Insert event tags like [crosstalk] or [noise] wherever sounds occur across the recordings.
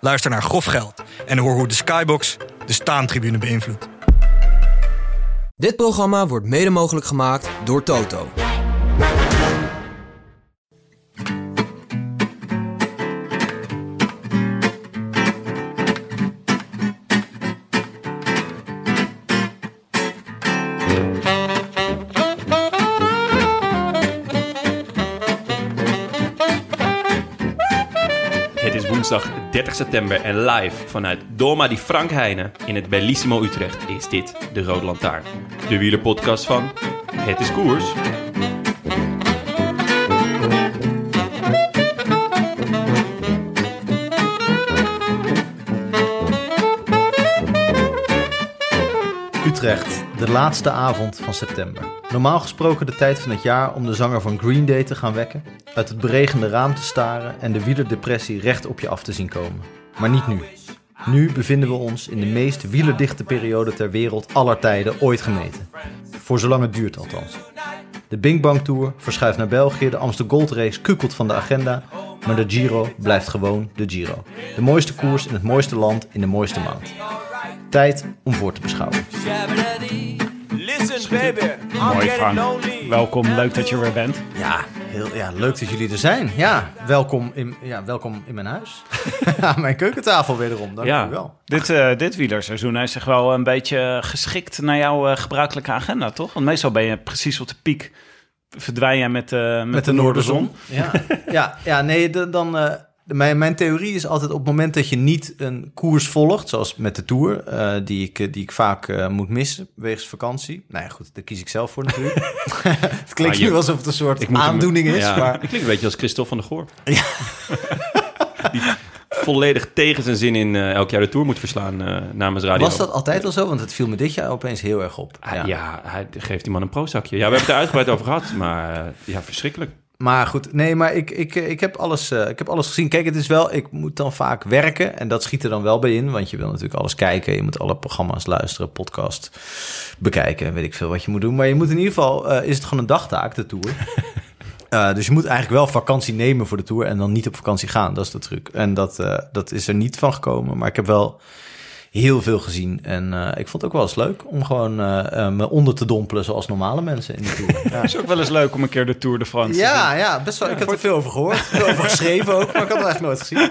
Luister naar Grof Geld en hoor hoe de Skybox de staantribune beïnvloedt. Dit programma wordt mede mogelijk gemaakt door Toto. Het is woensdag 30 september en live vanuit Doma di Frank Heine in het Bellissimo Utrecht is dit de Rode Lantaarn. De wielerpodcast van Het is Koers. Utrecht, de laatste avond van september. Normaal gesproken de tijd van het jaar om de zanger van Green Day te gaan wekken, uit het beregende raam te staren en de wielerdepressie recht op je af te zien komen. Maar niet nu. Nu bevinden we ons in de meest wielerdichte periode ter wereld aller tijden ooit gemeten. Voor zolang het duurt althans. De Bing Bang Tour verschuift naar België, de Amsterdam Gold Race kukelt van de agenda, maar de Giro blijft gewoon de Giro. De mooiste koers in het mooiste land in de mooiste maand. Tijd om voor te beschouwen. Listen, baby. I'm Mooi Frank. Welkom, leuk dat je er weer bent. Ja, heel, ja, leuk dat jullie er zijn. Ja, welkom in, ja, welkom in mijn huis. [laughs] Aan mijn keukentafel wederom, dank Ja. u wel. Dit, eh, dit wielerseizoen heeft zich wel een beetje geschikt naar jouw eh, gebruikelijke agenda, toch? Want meestal ben je precies op de piek, verdwijn jij met, eh, met, de, Noorderzon. Ja, ja, ja nee, de- dan... de- mijn, mijn theorie is altijd op het moment dat je niet een koers volgt, zoals met de Tour, eh, die, ik, eh, die ik vaak eh, moet missen wegens vakantie. Nou ja, goed, daar kies ik zelf voor natuurlijk. [laughs] [laughs] het klinkt Ah, je- nu alsof het een soort hem- aandoening is, Ja, maar... Ik klink een beetje als Christophe van der Goor. [laughs] Die volledig tegen zijn zin in elk jaar de Tour moet verslaan namens Radio. Was dat altijd al zo? Want het viel me dit jaar opeens heel erg op. Ah, ja. hij geeft die man een prozakje. Ja, we hebben het er uitgebreid over gehad, maar ja, verschrikkelijk. Maar goed, nee, maar ik, ik, ik, heb alles, eh, ik heb alles gezien. Kijk, het is wel, ik moet dan vaak werken en dat schiet er dan wel bij in. Want je wil natuurlijk alles kijken, je moet alle programma's luisteren, podcast bekijken, weet ik veel wat je moet doen. Maar je moet in ieder geval, eh, is het gewoon een dagtaak, de Tour. [laughs] Eh, dus je moet eigenlijk wel vakantie nemen voor de Tour en dan niet op vakantie gaan. Dat is de truc. En dat, eh, dat is er niet van gekomen. Maar ik heb wel heel veel gezien. En eh, ik vond het ook wel eens leuk om gewoon eh, eh, me onder te dompelen zoals normale mensen in de Tour. [laughs] Ja. Het is ook wel eens leuk om een keer de Tour de France te Ja, ja, best wel. ik heb er veel over gehoord. Veel over geschreven ook, maar ik had het echt nooit gezien. [laughs]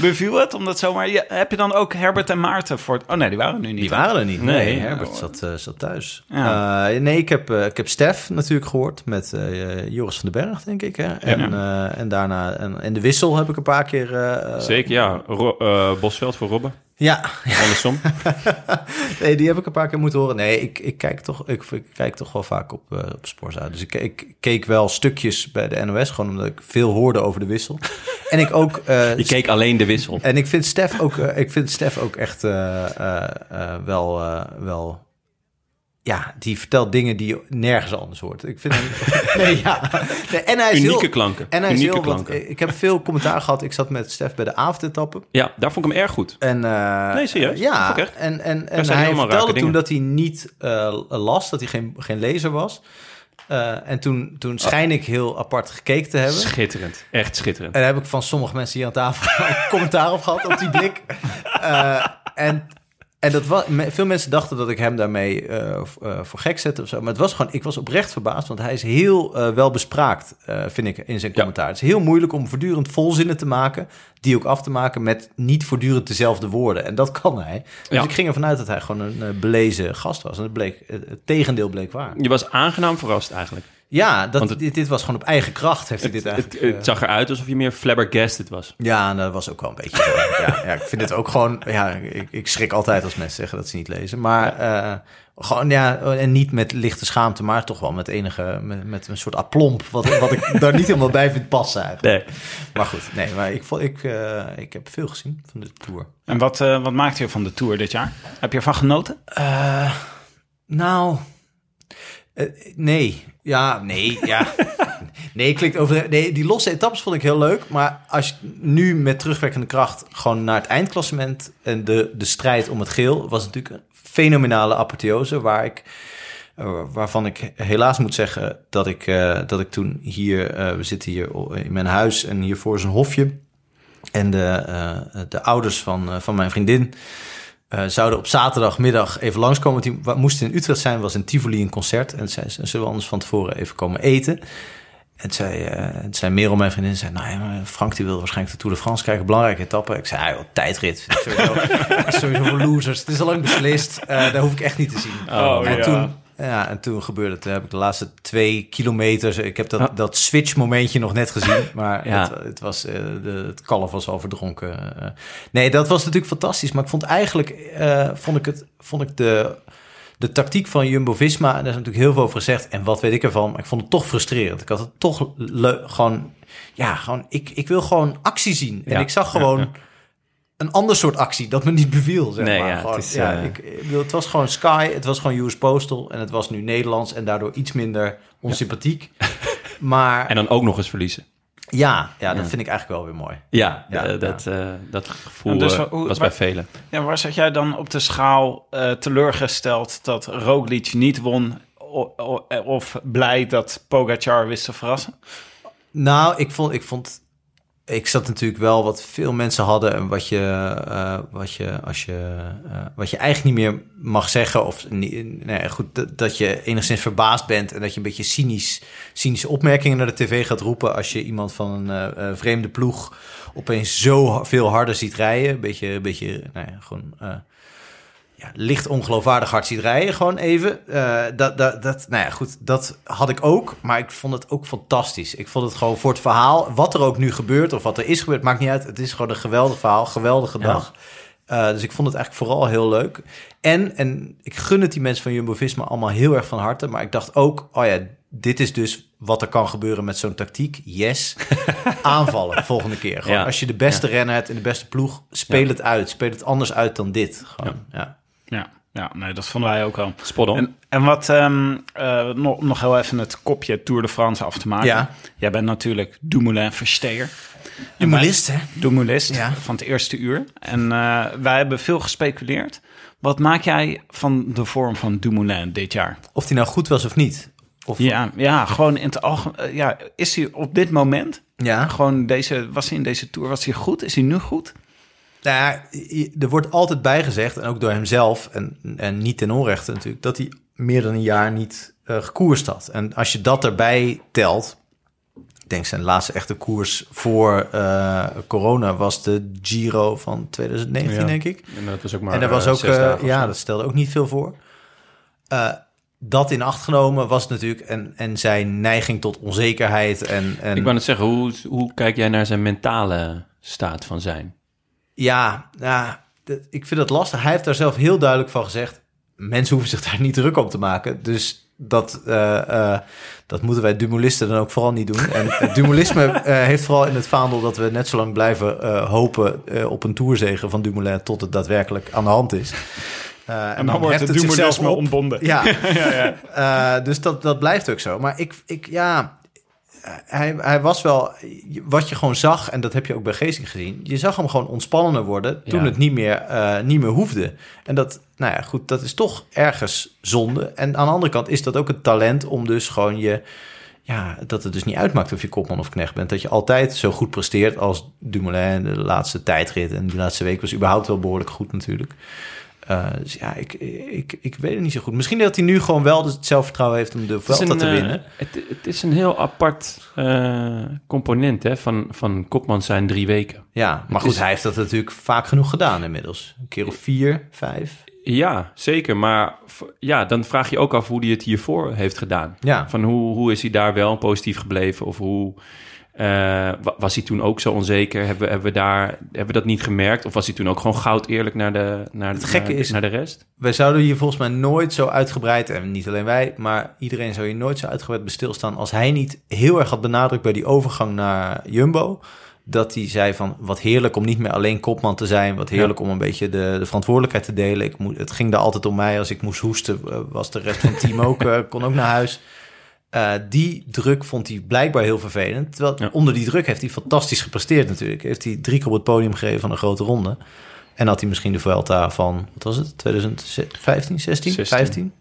Beviel het? Omdat zomaar, ja, heb je dan ook Herbert en Maarten voor. Oh nee, die waren er nu niet. Die waren er niet. Nee, Nee. Herbert zat, eh, zat thuis. Ja. Eh, nee, ik heb, eh, ik heb Stef natuurlijk gehoord met eh, Joris van den Berg, denk ik. Hè? En, eh, en daarna, en, en de wissel heb ik een paar keer... eh, Zeker, ja. Ro- eh, Bosveld voor Robben. Ja, Andersom. [laughs] nee, die heb ik een paar keer moeten horen. Nee, ik, ik, kijk, toch, ik, ik kijk toch wel vaak op, eh op Sporza. Dus ik, ik keek wel stukjes bij de NOS, gewoon omdat ik veel hoorde over de wissel. en ik ook... eh, [laughs] Je keek alleen de wissel. En ik vind Stef ook, eh, ik vind Stef ook echt wel, wel. Ja, die vertelt dingen die je nergens anders hoort. Ik vind hem. [laughs] nee, ja. Nee, en hij is Unieke heel, klanken. En hij is Unieke. Want, klanken. ik heb veel commentaar gehad. Ik zat met Stef bij de avondetappe. Ja, daar vond ik hem erg goed. En, eh, Nee, serieus? Ja, echt. en, en, en hij vertelde toen dingen. dat hij niet eh, las, dat hij geen, geen lezer was. Eh, en toen, toen schijn ik heel apart gekeken te hebben. Schitterend. Echt schitterend. En daar heb ik van sommige mensen hier aan tafel [laughs] commentaar op gehad, op die blik. [laughs] En en dat was, veel mensen dachten dat ik hem daarmee eh, eh, voor gek zette of zo. Maar het was gewoon, ik was oprecht verbaasd, want hij is heel eh, wel bespraakt, vind ik, in zijn Ja. commentaar. Het is heel moeilijk om voortdurend volzinnen te maken, die ook af te maken met niet voortdurend dezelfde woorden. En dat kan hij. Dus Ja. ik ging ervan uit dat hij gewoon een belezen gast was. En het, bleek, het tegendeel bleek waar. Je was aangenaam verrast eigenlijk. Ja, dat, Want het- dit, dit was gewoon op eigen kracht heeft hij dit Het, eigenlijk... het, het zag eruit alsof je meer flabbergasted was. Ja, en dat was ook wel een beetje zo. [laughs] ja, ja, ik vind het ook gewoon... Ja, ik, ik schrik altijd als mensen zeggen dat ze niet lezen. Maar eh, gewoon, ja, en niet met lichte schaamte, maar toch wel met enige... Met, met een soort aplomb, wat, wat ik daar niet helemaal bij vind passen eigenlijk. Nee. Maar goed, nee, maar ik, vond- ik, eh, ik heb veel gezien van de Tour. En wat, eh, wat maakte je van de Tour dit jaar? Heb je ervan genoten? Eh, nou, eh, nee. Ja, nee, ja. [laughs] Nee, klinkt over. Nee, die losse etappes vond ik heel leuk. Maar als je nu met terugwerkende kracht gewoon naar het eindklassement en de, de strijd om het geel was natuurlijk een fenomenale apotheose waar ik. eh, waarvan ik helaas moet zeggen dat ik, eh, dat ik toen hier, we zitten hier in mijn huis en hiervoor is een hofje. En de, de ouders van, van mijn vriendin eh, zouden op zaterdagmiddag even langskomen. Die moesten in Utrecht zijn, was in Tivoli een concert. En zei, ze, zullen we anders van tevoren even komen eten? En zei, eh, het zei Merel, mijn vriendin, zei, nou ja, Frank die wil waarschijnlijk de Tour de France kijken, belangrijke etappe. Ik zei, ah, joh, tijdrit, sowieso, [laughs] sowieso voor losers. Het is al lang beslist, Eh daar hoef ik echt niet te zien. Oh, en ja. toen, ja, en toen gebeurde het. Toen heb ik de laatste twee kilometers, ik heb dat, dat switch momentje nog net gezien, [laughs] maar Ja. het, het was, eh, de, het kalf was al verdronken. eh. nee, dat was natuurlijk fantastisch, maar ik vond eigenlijk, eh, vond ik het, vond ik de de tactiek van Jumbo-Visma, en daar is natuurlijk heel veel over gezegd. En wat weet ik ervan, maar ik vond het toch frustrerend. Ik had het toch gewoon, ja, gewoon, ik, ik wil gewoon actie zien. En Ja, ik zag gewoon ja, een ander soort actie dat me niet beviel, zeg Nee, maar. ja, Gewoon, het is, ja, eh, ik, ik bedoel, het was gewoon Sky, het was gewoon US Postal en het was nu Nederlands en daardoor iets minder onsympathiek. [laughs] Maar En dan ook nog eens verliezen. ja, ja, dat Ja. vind ik eigenlijk wel weer mooi. Ja, Ja, eh, dat, eh, dat gevoel dus hoe- was waar- bij velen. Ja, waar zat jij dan op de schaal eh, teleurgesteld dat Roglic niet won? O- o- of blij dat Pogacar wist te verrassen? Nou, ik vond, ik vond, ik zat natuurlijk wel wat veel mensen hadden en wat je, eh, wat je, als je, eh, wat je eigenlijk niet meer mag zeggen of nee, goed, dat, je enigszins verbaasd bent en dat je een beetje cynisch, cynische opmerkingen naar de tv gaat roepen als je iemand van een eh, vreemde ploeg opeens zo veel harder ziet rijden, een beetje, een beetje, nou ja, gewoon. Ja, licht ongeloofwaardig hard ziet rijden, gewoon even. Eh, dat, dat, dat, nou ja, goed, dat had ik ook, maar ik vond het ook fantastisch. Ik vond het gewoon voor het verhaal, wat er ook nu gebeurt of wat er is gebeurd, maakt niet uit. Het is gewoon een geweldig verhaal, geweldige Ja. dag. Eh, dus ik vond het eigenlijk vooral heel leuk. En, en ik gun het die mensen van Jumbo-Visma allemaal heel erg van harte. Maar ik dacht ook, oh ja, dit is dus wat er kan gebeuren met zo'n tactiek. Yes, [laughs] aanvallen volgende keer. Gewoon, Ja. Als je de beste renner hebt en de beste ploeg, speel het uit. Speel het anders uit dan dit. Gewoon, ja. Ja, ja nee, dat vonden wij ook al. Spot on. En, en wat, ehm, eh, nog, nog heel even het kopje Tour de France af te maken. Ja. Jij bent natuurlijk Dumoulin-versteer. Humorist, hè? Dumoulist Ja. van het eerste uur. En eh, wij hebben veel gespeculeerd. Wat maak jij van de vorm van Dumoulin dit jaar? Of die nou goed was of niet. Of, Ja, ja gewoon in het algemeen. ja, is hij op dit moment ja. gewoon deze, was hij in deze tour, was hij goed? Is hij nu goed? Nou ja, er wordt altijd bijgezegd, en ook door hemzelf, en, en niet ten onrechte natuurlijk, dat hij meer dan een jaar niet eh gekoerst had. En als je dat erbij telt, ik denk zijn laatste echte koers voor eh, corona was de Giro van 2019, Ja. denk ik. En dat was ook maar en daar was eh, ook, zes dagen of ja, dat stelde ook niet veel voor. Eh, dat in acht genomen was het natuurlijk, en, en zijn neiging tot onzekerheid. En, en, Ik wou net zeggen, hoe, hoe kijk jij naar zijn mentale staat van zijn? Ja, ja ik vind dat lastig. Hij heeft daar zelf heel duidelijk van gezegd... mensen hoeven zich daar niet druk om te maken. Dus dat, eh, eh, dat moeten wij dumulisten dan ook vooral niet doen. En het dumulisme [laughs] eh, heeft vooral in het vaandel... dat we net zo lang blijven hopen op een toerzegen van Dumoulin... tot het daadwerkelijk aan de hand is. En dan, wordt het Dumoulin op. ontbonden. [laughs] Ja, Eh, dus dat, dat blijft ook zo. Maar ik, ik ja, hij, hij was wel, wat je gewoon zag, en dat heb je ook bij Geesting gezien, je zag hem gewoon ontspannender worden toen Ja. het niet meer, eh, niet meer hoefde. En dat, nou ja, goed, dat is toch ergens zonde. En aan de andere kant is dat ook het talent om dus gewoon je, ja, dat het dus niet uitmaakt of je kopman of knecht bent. Dat je altijd zo goed presteert als Dumoulin de laatste tijdrit. En die laatste week was überhaupt wel behoorlijk goed natuurlijk. Eh, dus ja, ik, ik, ik weet het niet zo goed. Misschien dat hij nu gewoon wel het zelfvertrouwen heeft om de Vuelta te eh, winnen. het, het is een heel apart eh, component hè, van, van kopman zijn drie weken. Ja, maar het goed, is- hij heeft dat natuurlijk vaak genoeg gedaan inmiddels. Een keer of vier, vijf. Ja, zeker. Maar ja, dan vraag je ook af hoe hij het hiervoor heeft gedaan. Ja. Van hoe, hoe is hij daar wel positief gebleven? Of hoe eh, wa- was hij toen ook zo onzeker? Hebben, we- hebben, we daar, hebben we dat niet gemerkt? Of was hij toen ook gewoon goud eerlijk naar de, naar, Het gekke naar, is- naar de rest? Wij zouden hier volgens mij nooit zo uitgebreid, en niet alleen wij, maar iedereen zou hier nooit zo uitgebreid bij stilstaan als hij niet heel erg had benadrukt bij die overgang naar Jumbo. Dat hij zei van wat heerlijk om niet meer alleen kopman te zijn. Wat heerlijk om een beetje de, de verantwoordelijkheid te delen. Ik moet, het ging daar altijd om mij. Als ik moest hoesten, eh, was de rest van het team ook, eh, kon ook naar huis. Eh, die druk vond hij blijkbaar heel vervelend. Terwijl Ja. onder die druk heeft hij fantastisch gepresteerd natuurlijk. Heeft hij drie keer op het podium gegeven van een grote ronde. En had hij misschien de Vuelta van, wat was het, 2015, 16, 16. 15?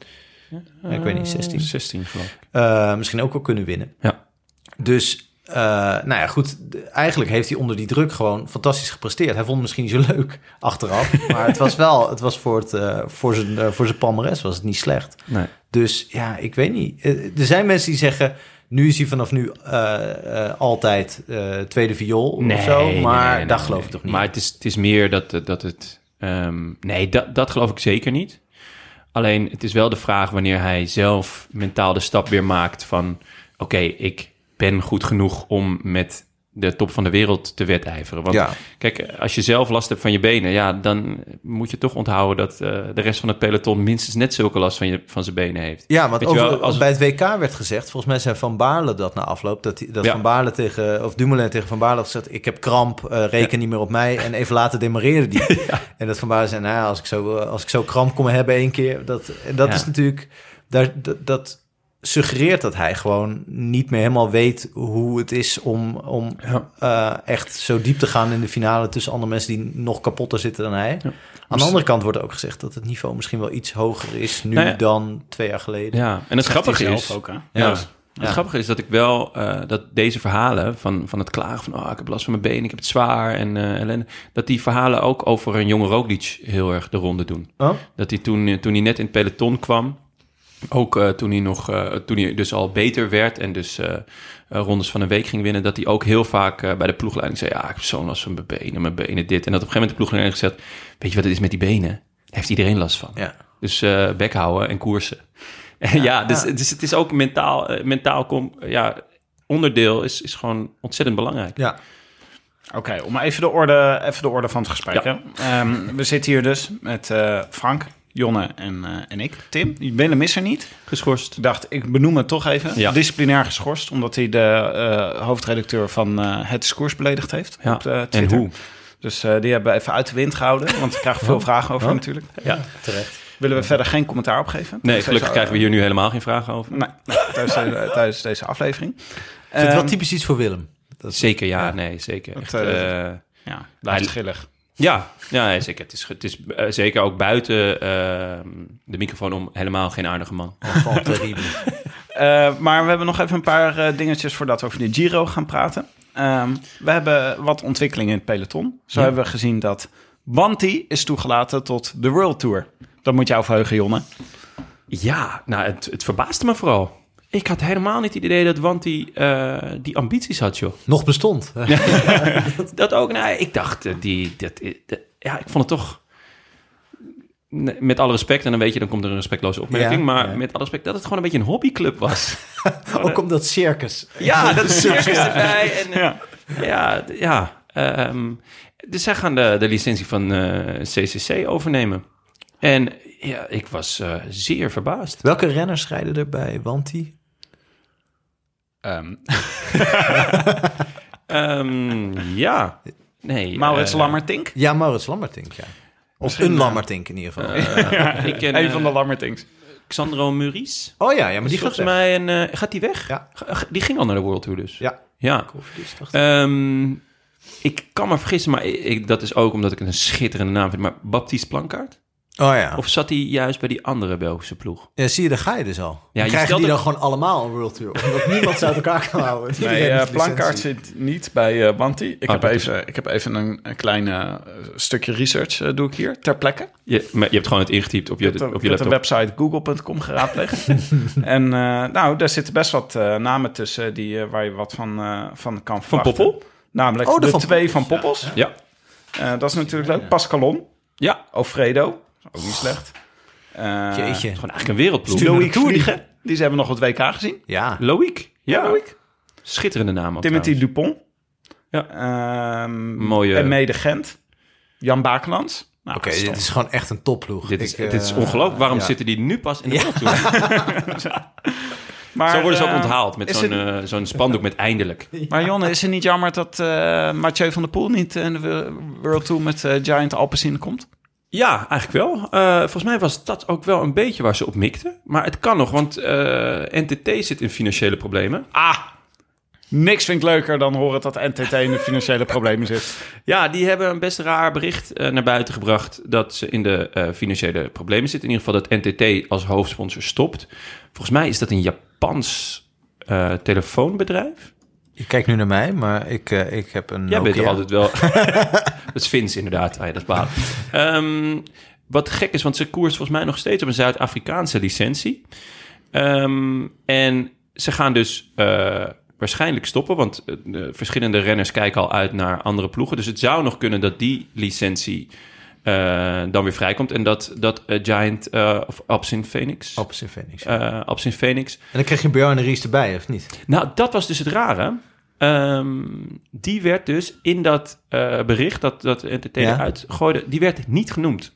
Ja, ik weet niet, 16. Eh, 16 geloof ik. Eh, misschien ook wel kunnen winnen. Ja. Dus, eh, nou ja, goed. Eigenlijk heeft hij onder die druk gewoon fantastisch gepresteerd. Hij vond het misschien niet zo leuk [laughs] achteraf. maar het was wel, het was voor, het, eh, voor, zijn, eh, voor zijn palmares was het niet slecht. Nee. Dus ja, ik weet niet. Er zijn mensen die zeggen, nu is hij vanaf nu altijd tweede viool of zo. nee, Maar nee, nee, dat nee, geloof nee. ik toch niet. Maar het is, het is meer dat, het- dat het... ehm, nee, dat, dat geloof ik zeker niet. Alleen, het is wel de vraag wanneer hij zelf mentaal de stap weer maakt van... Oké, ik ben goed genoeg om met de top van de wereld te wedijveren. Want Ja. kijk, als je zelf last hebt van je benen... ja, dan moet je toch onthouden dat eh, de rest van het peloton... minstens net zulke last van, je, van zijn benen heeft. Ja, want over, wel, als- bij het WK werd gezegd, volgens mij zei Van Baarle dat na afloop, dat, hij- dat Ja. Van Baarle tegen, of Dumoulin tegen Van Baarle had gezegd, ik heb kramp, eh, reken niet meer op mij. En even later demareerde die. [laughs] En dat Van Baarle zei, nou als ik zo, eh, als ik zo kramp kom hebben één keer, dat, en dat is natuurlijk, daar, dat, dat suggereert dat hij gewoon niet meer helemaal weet hoe het is om, om Ja. eh, echt zo diep te gaan in de finale tussen andere mensen die nog kapotter zitten dan hij. Ja. Aan de andere kant wordt ook gezegd dat het niveau misschien wel iets hoger is nu Nou ja. dan twee jaar geleden. Ja, en het grappige is... ook, hè? Ja. Ja. Het grappige is dat ik wel eh, dat deze verhalen van, van het klagen van oh, ik heb last van mijn benen, ik heb het zwaar en eh, ellende, dat die verhalen ook over een jonge Roglic heel erg de ronde doen. Oh? Dat hij toen, toen hij net in het peloton kwam, ook eh, toen hij nog eh, toen hij dus al beter werd en dus eh, rondes van een week ging winnen, dat hij ook heel vaak bij de ploegleiding zei: ja, ik heb zo'n last van mijn benen, mijn benen dit. En dat op een gegeven moment de ploegleiding gezegd: weet je wat het is met die benen? Daar heeft iedereen last van. Ja. Dus bek houden en koersen. [laughs] Ja, dus, dus het is ook mentaal, mentaal kom, ja, onderdeel is, is gewoon ontzettend belangrijk. Ja. Oké, om even de, orde, even de orde van het gesprek. Ja. Ehm, we zitten hier dus met Frank, Jonne en, eh, en ik. Tim, Willem is er niet. Geschorst. Dacht, ik benoem het toch even. Ja. Disciplinair geschorst, omdat hij de eh, hoofdredacteur van eh, Het Discours beledigd heeft Ja. op eh, En Twitter. hoe? Dus eh, die hebben we even uit de wind gehouden, want ik krijg veel vragen over Oh. natuurlijk. Ja. Terecht. Willen we verder geen commentaar op geven? Nee, gelukkig deze- krijgen we hier nu helemaal geen vragen over. Nee, nee, tijdens, deze, tijdens deze aflevering. Vind het wel Ehm, typisch iets voor Willem. Dat is- Zeker, ja, nee, zeker. Echt, Ja, blijft Hij- schillig. Ja, ja, zeker. Het is, het is eh, zeker ook buiten eh, de microfoon om helemaal geen aardige man. [laughs] Eh, maar we hebben nog even een paar eh, dingetjes voordat we over de Giro gaan praten. Ehm, we hebben wat ontwikkelingen in het peloton. Zo Ja. hebben we gezien dat Wanti is toegelaten tot de World Tour. Dat moet jou verheugen, Jonne. Ja, nou, het, het verbaasde me vooral. Ik had helemaal niet het idee dat Wanti eh die ambities had, joh. Nog bestond. [laughs] [laughs] Dat ook, nou, ik dacht, eh, die, dat, eh, dat- ja, ik vond het toch... Nee, Met alle respect, en dan weet je, dan komt er een respectloze opmerking. Ja, maar ja. met alle respect, dat het gewoon een beetje een hobbyclub was. [laughs] Ook omdat circus. ja, dat is circus erbij. En, Ja. ja, ja. ehm, dus zij gaan de, de licentie van CCC overnemen. En ja, ik was zeer verbaasd. Welke renners rijden er bij Wanti? Ehm, [laughs] Ehm, ja, nee. Maurits eh, Lammertink. Ja, Maurits Lammertink, ja. Of Misschien, een eh, Lammertink in ieder geval. eh, [laughs] ik ken Een eh, van de Lammertinks. Xandro Muris. oh ja, ja, maar die gaat volgens mij een, eh, gaat die weg? Ja. Die ging al naar de World Tour dus. Ja. Ja. Ik. Ehm, ik kan me vergissen, maar ik, dat is ook omdat ik een schitterende naam vind. Maar Baptiste Plankaart? Oh ja. Of zat hij juist bij die andere Belgische ploeg? ja. Zie je, daar ga je dus al. je Ja, krijgen stelt die dan gewoon allemaal een World Tour? Omdat niemand ze uit elkaar kan houden. Nee, eh heeft Plankaart zit niet bij eh Wanti. Ik, Oh, heb is- even, ik heb even een, een klein eh, stukje research eh, doe ik hier, ter plekke. Je, maar je hebt gewoon het ingetypt op je, op je ik heb de laptop. website google.com geraadpleegd. [laughs] en eh, nou, daar zitten best wat eh, namen tussen die, waar je wat van, eh, van kan Van verwachten. Poppel? Namelijk Oh, de de, Van twee Poppels, van Poppels. Ja. Eh, dat is natuurlijk leuk. Pascalon, Ja. Alfredo, Ook niet slecht. Uh, Jeetje. Gewoon eigenlijk een wereldploeg. Loïc Vliegen. Die ze hebben nog het WK gezien. Ja. Loïc. Ja, Loïc. Schitterende naam ook Timothy trouwens. Dupont. Ja. Ehm, Mooie- En mede Gent. Jan Bakelands. Nou, Oké, is dit is gewoon echt een topploeg. Dit is, Ik, eh, dit is ongelooflijk. Waarom ja. zitten die nu pas in de Ja. [laughs] Maar, Zo worden ze ook eh, onthaald met is zo'n het- eh, zo'n spandoek met eindelijk. Maar Jonne, is het niet jammer dat eh Mathieu van der Poel niet in de Wo- World Tour met eh, Giant Alpecin komt? Ja, eigenlijk wel. Eh, volgens mij was dat ook wel een beetje waar ze op mikten. Maar het kan nog, want eh, NTT zit in financiële problemen. Ah, niks vind ik leuker dan horen dat NTT in de financiële problemen zit. [laughs] Ja, die hebben een best raar bericht eh, naar buiten gebracht dat ze in de financiële problemen zitten. In ieder geval dat NTT als hoofdsponsor stopt. Volgens mij is dat een Japans telefoonbedrijf. Je kijkt nu naar mij, maar ik, eh, ik heb een Jij bent er Nokia. altijd wel. [laughs] dat is Vins inderdaad. Ah, ja, dat is waar. Ehm, wat gek is, want ze koerst volgens mij nog steeds op een Zuid-Afrikaanse licentie. Ehm, en ze gaan dus eh, waarschijnlijk stoppen, want eh, de verschillende renners kijken al uit naar andere ploegen. Dus het zou nog kunnen dat die licentie eh, dan weer vrijkomt. En dat, dat eh, Giant eh, of Absin Phoenix. Opposite Phoenix. Phoenix En dan krijg je Björn Ries erbij, of niet? nou, dat was dus het rare. Ehm, die werd dus in dat bericht dat, dat NTT Ja. eruit gooide, die werd niet genoemd.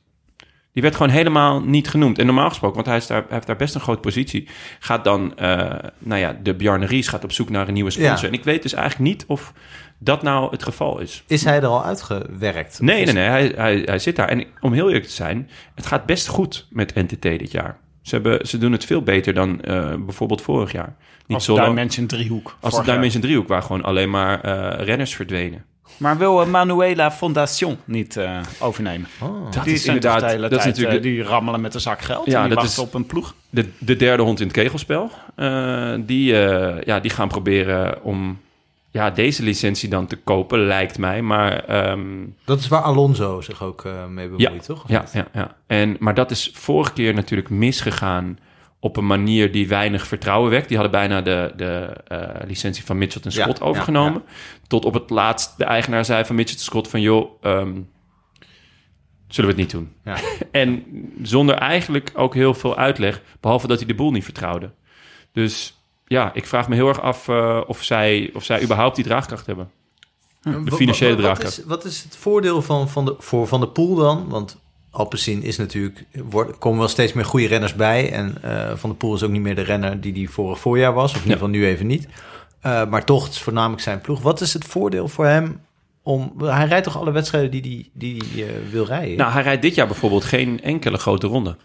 Die werd gewoon helemaal niet genoemd. En normaal gesproken, want hij, is daar, hij heeft daar best een grote positie, gaat dan, eh, nou ja, de Bjarne Ries gaat op zoek naar een nieuwe sponsor. Ja. En ik weet dus eigenlijk niet of dat nou het geval is. Is hij er al uitgewerkt? Nee, nee, nee, hij, hij, hij zit daar. En om heel eerlijk te zijn, het gaat best goed met NTT dit jaar. Ze, hebben, ze doen het veel beter dan eh, bijvoorbeeld vorig jaar. Niet Als zo lang- Dimension driehoek. als de jaar. Dimension driehoek, waar gewoon alleen maar eh, renners verdwenen. Maar wil eh, Manuela Fondation niet eh, overnemen? Oh. Dat die is inderdaad, de hele dat is tijd, natuurlijk eh, die rammelen met een zak geld. Ja, en die dat wachten is- op een ploeg. de, de derde hond in het kegelspel. Eh, die, eh, ja, die gaan proberen om ja, deze licentie dan te kopen, lijkt mij. Maar ehm, Dat is waar Alonso zich ook eh, mee bemoeit, Ja, toch? Ja, ja, ja. En, maar dat is vorige keer natuurlijk misgegaan op een manier die weinig vertrouwen wekt. Die hadden bijna de, de eh, licentie van Mitchell Ja, Scott ja, overgenomen. Tot op het laatst de eigenaar zei van Mitchell Scott van... joh, ehm, zullen we het niet doen? Ja. [laughs] En zonder eigenlijk ook heel veel uitleg, behalve dat hij de boel niet vertrouwde. Dus ja, ik vraag me heel erg af eh, of, zij, of zij überhaupt die draagkracht hebben. De financiële wat, draagkracht. is, wat is het voordeel van, van, de, voor Van de Poel dan? Want Alpecin is natuurlijk... Wordt, komen wel steeds meer goede renners bij. En eh, Van de Poel is ook niet meer de renner die die vorig voorjaar was. Of in ieder geval nu even niet. Eh, maar toch, het is voornamelijk zijn ploeg. Wat is het voordeel voor hem om... Hij rijdt toch alle wedstrijden die die, die, eh, wil rijden? Nou, hij rijdt dit jaar bijvoorbeeld geen enkele grote ronde.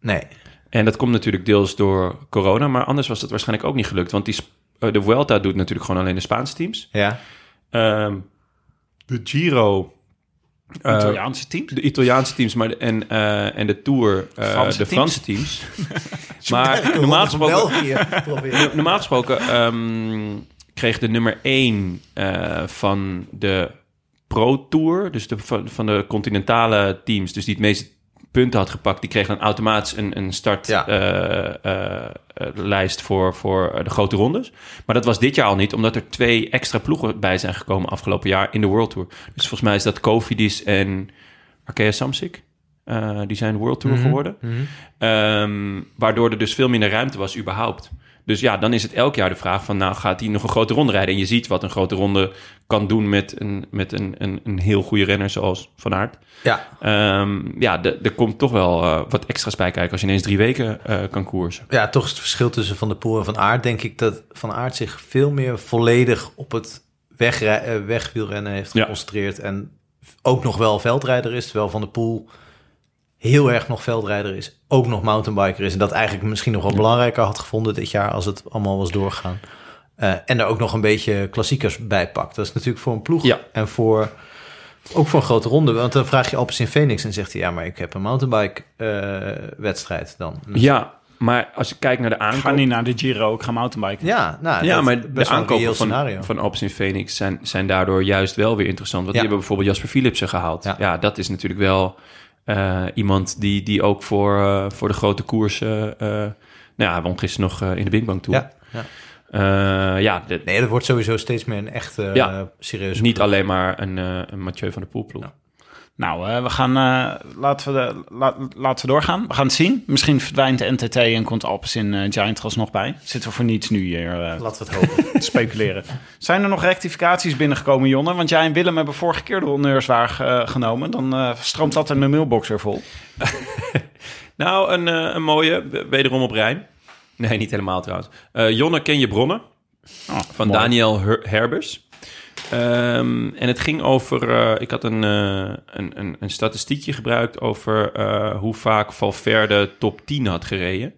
nee. En dat komt natuurlijk deels door corona, maar anders was dat waarschijnlijk ook niet gelukt. Want die, de Vuelta doet natuurlijk gewoon alleen de Spaanse teams. Ja. Ehm, de Giro, eh, Italiaanse teams. de Italiaanse teams maar de- en, eh, en de Tour, eh, Franse de teams. Franse teams. [laughs] maar normaal gesproken, normaal gesproken ehm, kreeg de nummer 1 van de Pro Tour, dus de, van, van de continentale teams, dus die het meeste punten had gepakt, die kreeg dan automatisch een, een Ja. startlijst voor, voor eh, de grote rondes. Maar dat was dit jaar al niet, omdat er twee extra ploegen bij zijn gekomen afgelopen jaar in de World Tour. Dus volgens mij is dat Kofidis en Arkea Samsic. Eh, die zijn World Tour geworden. Ehm, waardoor er dus veel minder ruimte was überhaupt. Dus ja, dan is het elk jaar de vraag van... nou, gaat hij nog een grote ronde rijden? En je ziet wat een grote ronde kan doen met een, met een, een, een heel goede renner zoals Van Aert. Ja. Ehm, ja, de- er komt toch wel eh, wat extra's bij kijken... als je ineens drie weken eh, kan koersen. Ja, toch is het verschil tussen Van der Poel en Van Aert. Denk ik dat Van Aert zich veel meer volledig op het wegrij- eh, wegwielrennen heeft Ja. geconcentreerd. En ook nog wel veldrijder is. Terwijl Van der Poel heel erg nog veldrijder is. Ook nog mountainbiker is. En dat eigenlijk misschien nog wel belangrijker had gevonden dit jaar als het allemaal was doorgegaan. Eh, en er ook nog een beetje klassiekers bij pakt. Dat is natuurlijk voor een ploeg Ja. en voor... Ook voor een grote ronde, want dan vraag je Alpes in Phoenix en zegt hij... ja, maar ik heb een mountainbike eh, wedstrijd dan. Ja, maar als je kijkt naar de Ik ga aankoop... niet naar de Giro, ik ga mountainbiken. Ja, nou, Ja, maar is de aankopen scenario. van, van Alpes in Phoenix zijn, zijn daardoor juist wel weer interessant. Want Ja. die hebben bijvoorbeeld Jasper Philipsen gehaald. Ja. Ja, dat is natuurlijk wel eh, iemand die, die ook voor, eh, voor de grote koersen... eh nou ja, won gisteren nog in de Bang Tour. Ja, ja. Ja, de- Nee, dat wordt sowieso steeds meer een Ja. eh, serieuze niet ploeg. alleen maar een, een Mathieu van der Poel ploeg. Nou, eh, we gaan, eh, laten, we de, la- laten we doorgaan. We gaan het zien. Misschien verdwijnt de NTT en komt Alpes in eh, Giant er alsnog bij. Zitten we voor niets nu hier eh, Laten we het hopen. te speculeren. [laughs] Zijn er nog rectificaties binnengekomen, Jonne? Want jij en Willem hebben vorige keer de honneurs waar eh, genomen. Dan eh, stroomt dat in de mailbox weer vol. [laughs] Nou, een, eh, een mooie, wederom op Rijn. Nee, niet helemaal trouwens. Eh, Jonne, ken je bronnen? Oh, Van mooi. Daniel Her- Herbers. Ehm, en het ging over... eh, ik had een, eh, een, een, een statistiekje gebruikt over eh, hoe vaak Valverde top 10 had gereden.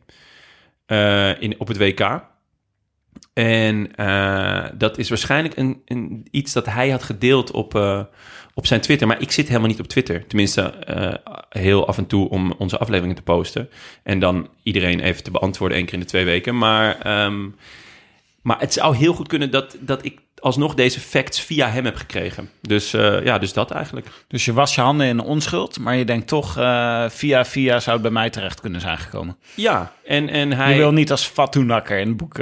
in, op het WK. En dat is waarschijnlijk een, een, iets dat hij had gedeeld op, op zijn Twitter. Maar ik zit helemaal niet op Twitter. Tenminste, heel af en toe om onze afleveringen te posten. En dan iedereen even te beantwoorden één keer in de twee weken. Maar, ehm, maar het zou heel goed kunnen dat, dat ik alsnog deze facts via hem heb gekregen. Dus eh, ja, dus dat eigenlijk. Dus je was je handen in onschuld, maar je denkt toch, eh, via via zou het bij mij terecht kunnen zijn gekomen. Ja, en, en hij... Je wil niet als Fatunakker in het boek,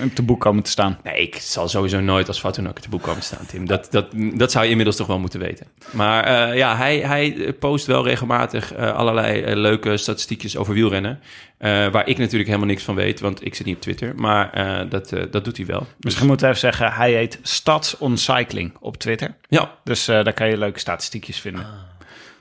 in te boek komen te staan. Nee, ik zal sowieso nooit als Fatunak te boek komen staan, Tim. Dat, dat, dat zou je inmiddels toch wel moeten weten. Maar ja, hij, hij post wel regelmatig allerlei leuke statistiekjes over wielrennen. waar ik natuurlijk helemaal niks van weet, want ik zit niet op Twitter. Maar dat, dat doet hij wel. Misschien moeten we even zeggen, hij heet Stats on Cycling op Twitter. Ja, Dus eh, daar kan je leuke statistiekjes vinden.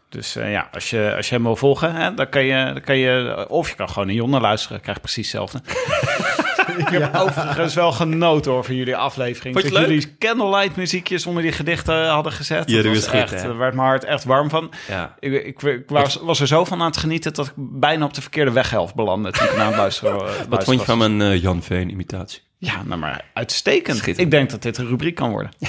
Dus eh, ja, als je, als je hem wil volgen, hè, dan, kan je, dan kan je... Of je kan gewoon naar Jonne luisteren, krijg precies hetzelfde. [laughs] [laughs] Ik heb overigens wel genoten hoor, van jullie aflevering. Vond je dat leuk? jullie candlelight muziekjes onder die gedichten hadden gezet. Ja, dat was echt, daar werd mijn hart echt warm van. ja. Ik, ik, ik was, was er zo van aan het genieten dat ik bijna op de verkeerde weghelft belandde toen ik aan het luisteren, [laughs] Wat vond je van mijn eh, Jan Veen imitatie? Ja, nou maar uitstekend. Ik denk dat dit een rubriek kan worden. [laughs]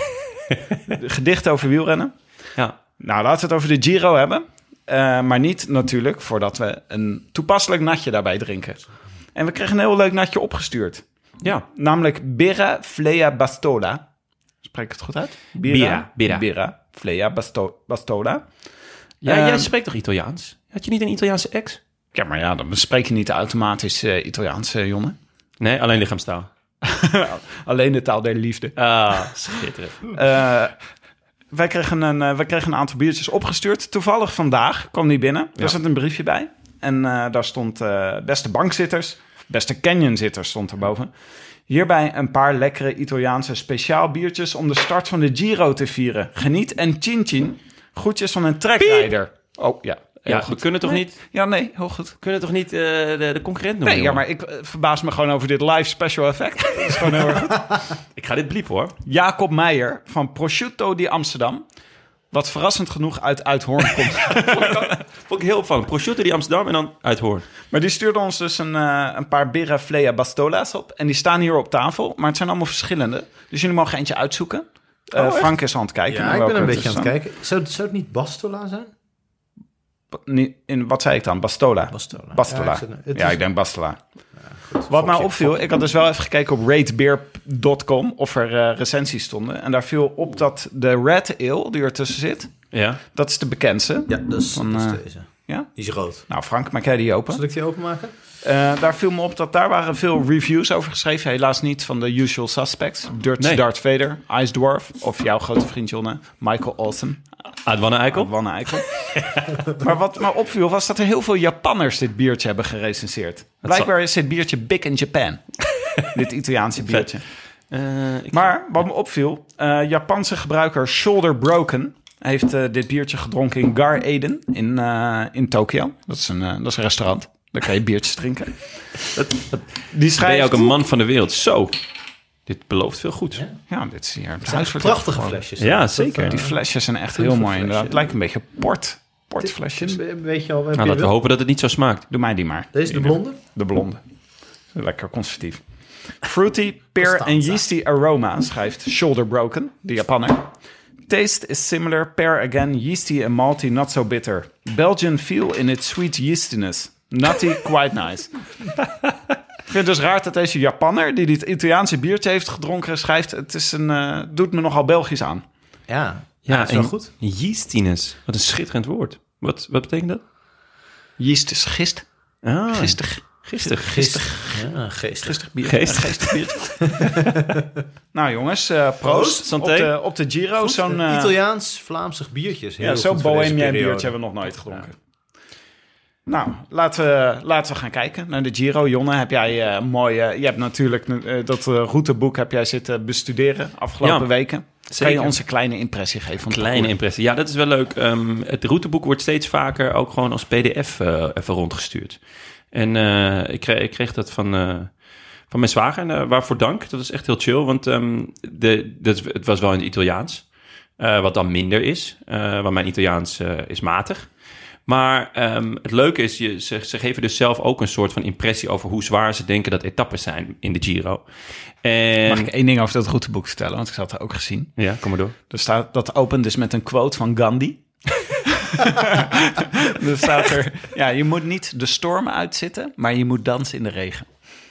De Gedichten over wielrennen. Ja, Nou, laten we het over de Giro hebben. Eh, maar niet natuurlijk voordat we een toepasselijk natje daarbij drinken. En we kregen een heel leuk natje opgestuurd. ja. Namelijk Birra Flea Bastola. Spreek ik het goed uit? Birra, birra. Birra Flea Basto- Bastola. ja Ehm, jij spreekt toch Italiaans? Had je niet een Italiaanse ex? Ja, maar ja, dan spreek je niet automatisch eh, Italiaans, eh, Jonne. Nee, alleen lichaamstaal. [laughs] Alleen de taal der liefde. Ah, schitterend. Eh, wij, kregen een, wij kregen een aantal biertjes opgestuurd. Toevallig vandaag kwam die binnen. Er zat een briefje bij. En eh, daar stond eh, beste bankzitters, beste canyonzitters stond erboven. Hierbij een paar lekkere Italiaanse speciaal biertjes om de start van de Giro te vieren. Geniet en chin chin. Groetjes van een trekrijder. Oh ja, heel Ja, we kunnen toch Nee. niet, Ja, nee, heel goed. kunnen toch niet eh, de, de concurrent noemen? Nee, ja, maar ik verbaas me gewoon over dit live special effect. Dat is gewoon heel erg goed. [laughs] Ik ga dit bliepen hoor. Jacob Meijer van Prosciutto di Amsterdam. Wat verrassend genoeg uit Uithoorn komt. [laughs] Vond ik heel opvallend. Prosciutto die Amsterdam en dan Uithoorn. Maar die stuurde ons dus een, eh, een paar Birra Flea Bastola's op. En die staan hier op tafel. Maar het zijn allemaal verschillende. Dus jullie mogen eentje uitzoeken. Eh, Frank is aan het kijken. Ja, ik ben een beetje aan het kijken. Zou, zou het niet Bastola zijn? In, wat zei ik dan? Bastola? Bastola. Bastola. Ja, Ja, ik, zit- denk Bastola. goed. Wat mij opviel, ik had dus wel even gekeken op ratebeer.com of er eh, recensies stonden. En daar viel op dat de Red Ale die ertussen zit, Ja. dat is de bekendste. Ja, dat is, Van, dat is eh, deze. Ja? Die is rood. Nou, Frank, maak jij die open? Zal ik die openmaken? Eh, daar viel me op dat daar waren veel reviews over geschreven. Helaas niet van de usual suspects. Dutch Nee. Darth Vader, Ice Dwarf of jouw grote vriend Jonne, Michael Olsen. Adwanne Eikel? Wanne Eikel. [laughs] maar wat me opviel was dat er heel veel Japanners dit biertje hebben gerecenseerd. Blijkbaar is dit biertje big in Japan. [laughs] dit Italiaanse biertje. Eh, ik- Maar wat me opviel, eh, Japanse gebruiker Shoulder Broken heeft eh, dit biertje gedronken in Gar Eden in, eh, in Tokio. Dat is, een, dat is een restaurant. Daar kan je biertjes drinken. dat, dat, Die ben schrijft... je ook een man van de wereld. Zo. Dit belooft veel goed. Ja, dit is hier het voor prachtige flesjes. Ja, zeker. Die flesjes zijn echt heel mooi inderdaad. Het lijkt een beetje port. Portflesjes. Weet je al? Nou, laten we hopen dat het niet zo smaakt. Doe mij die maar. Deze de blonde? De blonde. Lekker conservatief. Fruity, pear en yeasty aroma, schrijft Shoulder Broken, de Japanner. Taste is similar, pear again, yeasty and malty, not so bitter. Belgian feel in its sweet yeastiness. Nutty, quite nice. Ik vind het dus raar dat deze Japanner, die dit Italiaanse biertje heeft gedronken, schrijft... Het is een, eh, doet me nogal Belgisch aan. Ja. Ja, dat is wel en goed. Yeastiness. Wat een schitterend woord. Wat, wat betekent dat? Yeast is gist. Ah, Gistig. Gistig. Gistig. Ja, geestig. Geestig bier. Geestig. Geestig bier. nou jongens, eh, proost. Proost, santé. Op de, op de Giro. Zo'n eh, Italiaans-Vlaamsig biertjes. Heel ja, zo'n bohemian biertje hebben we nog nooit gedronken. Nou, laten we, laten we gaan kijken naar de Giro. Jonne, heb jij eh, mooi... eh, je hebt natuurlijk eh, dat routeboek heb jij zitten bestuderen afgelopen Ja, weken. Kan zeker. je ons een kleine impressie geven van Kleine impressie. Ja, dat is wel leuk. Ehm, het routeboek wordt steeds vaker ook gewoon als pdf eh, even rondgestuurd. En eh, ik, kreeg, ik kreeg dat van, eh, van mijn zwager. En eh, waarvoor dank. Dat is echt heel chill. Want ehm, de, dat, het was wel in het Italiaans. wat dan minder is. want mijn Italiaans is matig. Maar ehm, het leuke is, je, ze, ze geven dus zelf ook een soort van impressie over hoe zwaar ze denken dat etappes zijn in de Giro. En, Mag ik één ding over dat routeboek vertellen? Want ik had het ook gezien. Ja, kom maar door. Er staat, dat opent dus met een quote van Gandhi. [laughs] er staat er, ja, je moet niet de storm uitzitten, maar je moet dansen in de regen.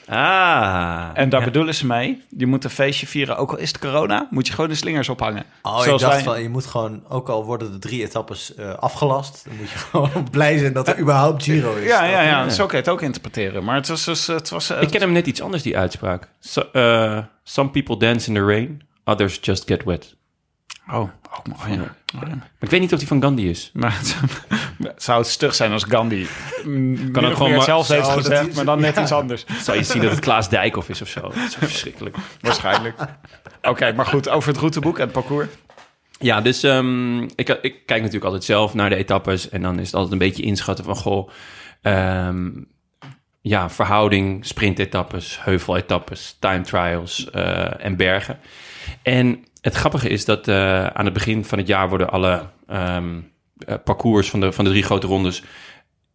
Ah. En daar bedoelen ze mee, je moet een feestje vieren, ook al is het corona, moet je gewoon de slingers ophangen. Oh, ik dacht wij- van, je moet gewoon, ook al worden de drie etappes eh, afgelast, dan moet je [laughs] gewoon blij zijn dat er überhaupt Giro is. Ja, ja, ja, Ja. zo kan je het ook interpreteren. Maar het was dus, het was... eh, Ik ken hem net iets anders, die uitspraak. So, eh, some people dance in the rain, others just get wet. Oh, ook. Oh, ja. Maar ik weet niet of die van Gandhi is. Maar het, [laughs] zou het stug zijn als Gandhi kan ook gewoon maar- zelf heeft gezegd, maar dan net iets anders. Zou je zien dat het Klaas Dijkhoff is of zo? Dat is verschrikkelijk. [laughs] Waarschijnlijk. Oké, maar goed, over het routeboek en het parcours. Ja, dus ehm, ik, ik kijk natuurlijk altijd zelf naar de etappes. En dan is het altijd een beetje inschatten van... Goh, ehm, ja, verhouding, sprintetappes, heuveletappes, time trials eh, en bergen. En het grappige is dat eh, aan het begin van het jaar worden alle ehm, eh, parcours van de, van de drie grote rondes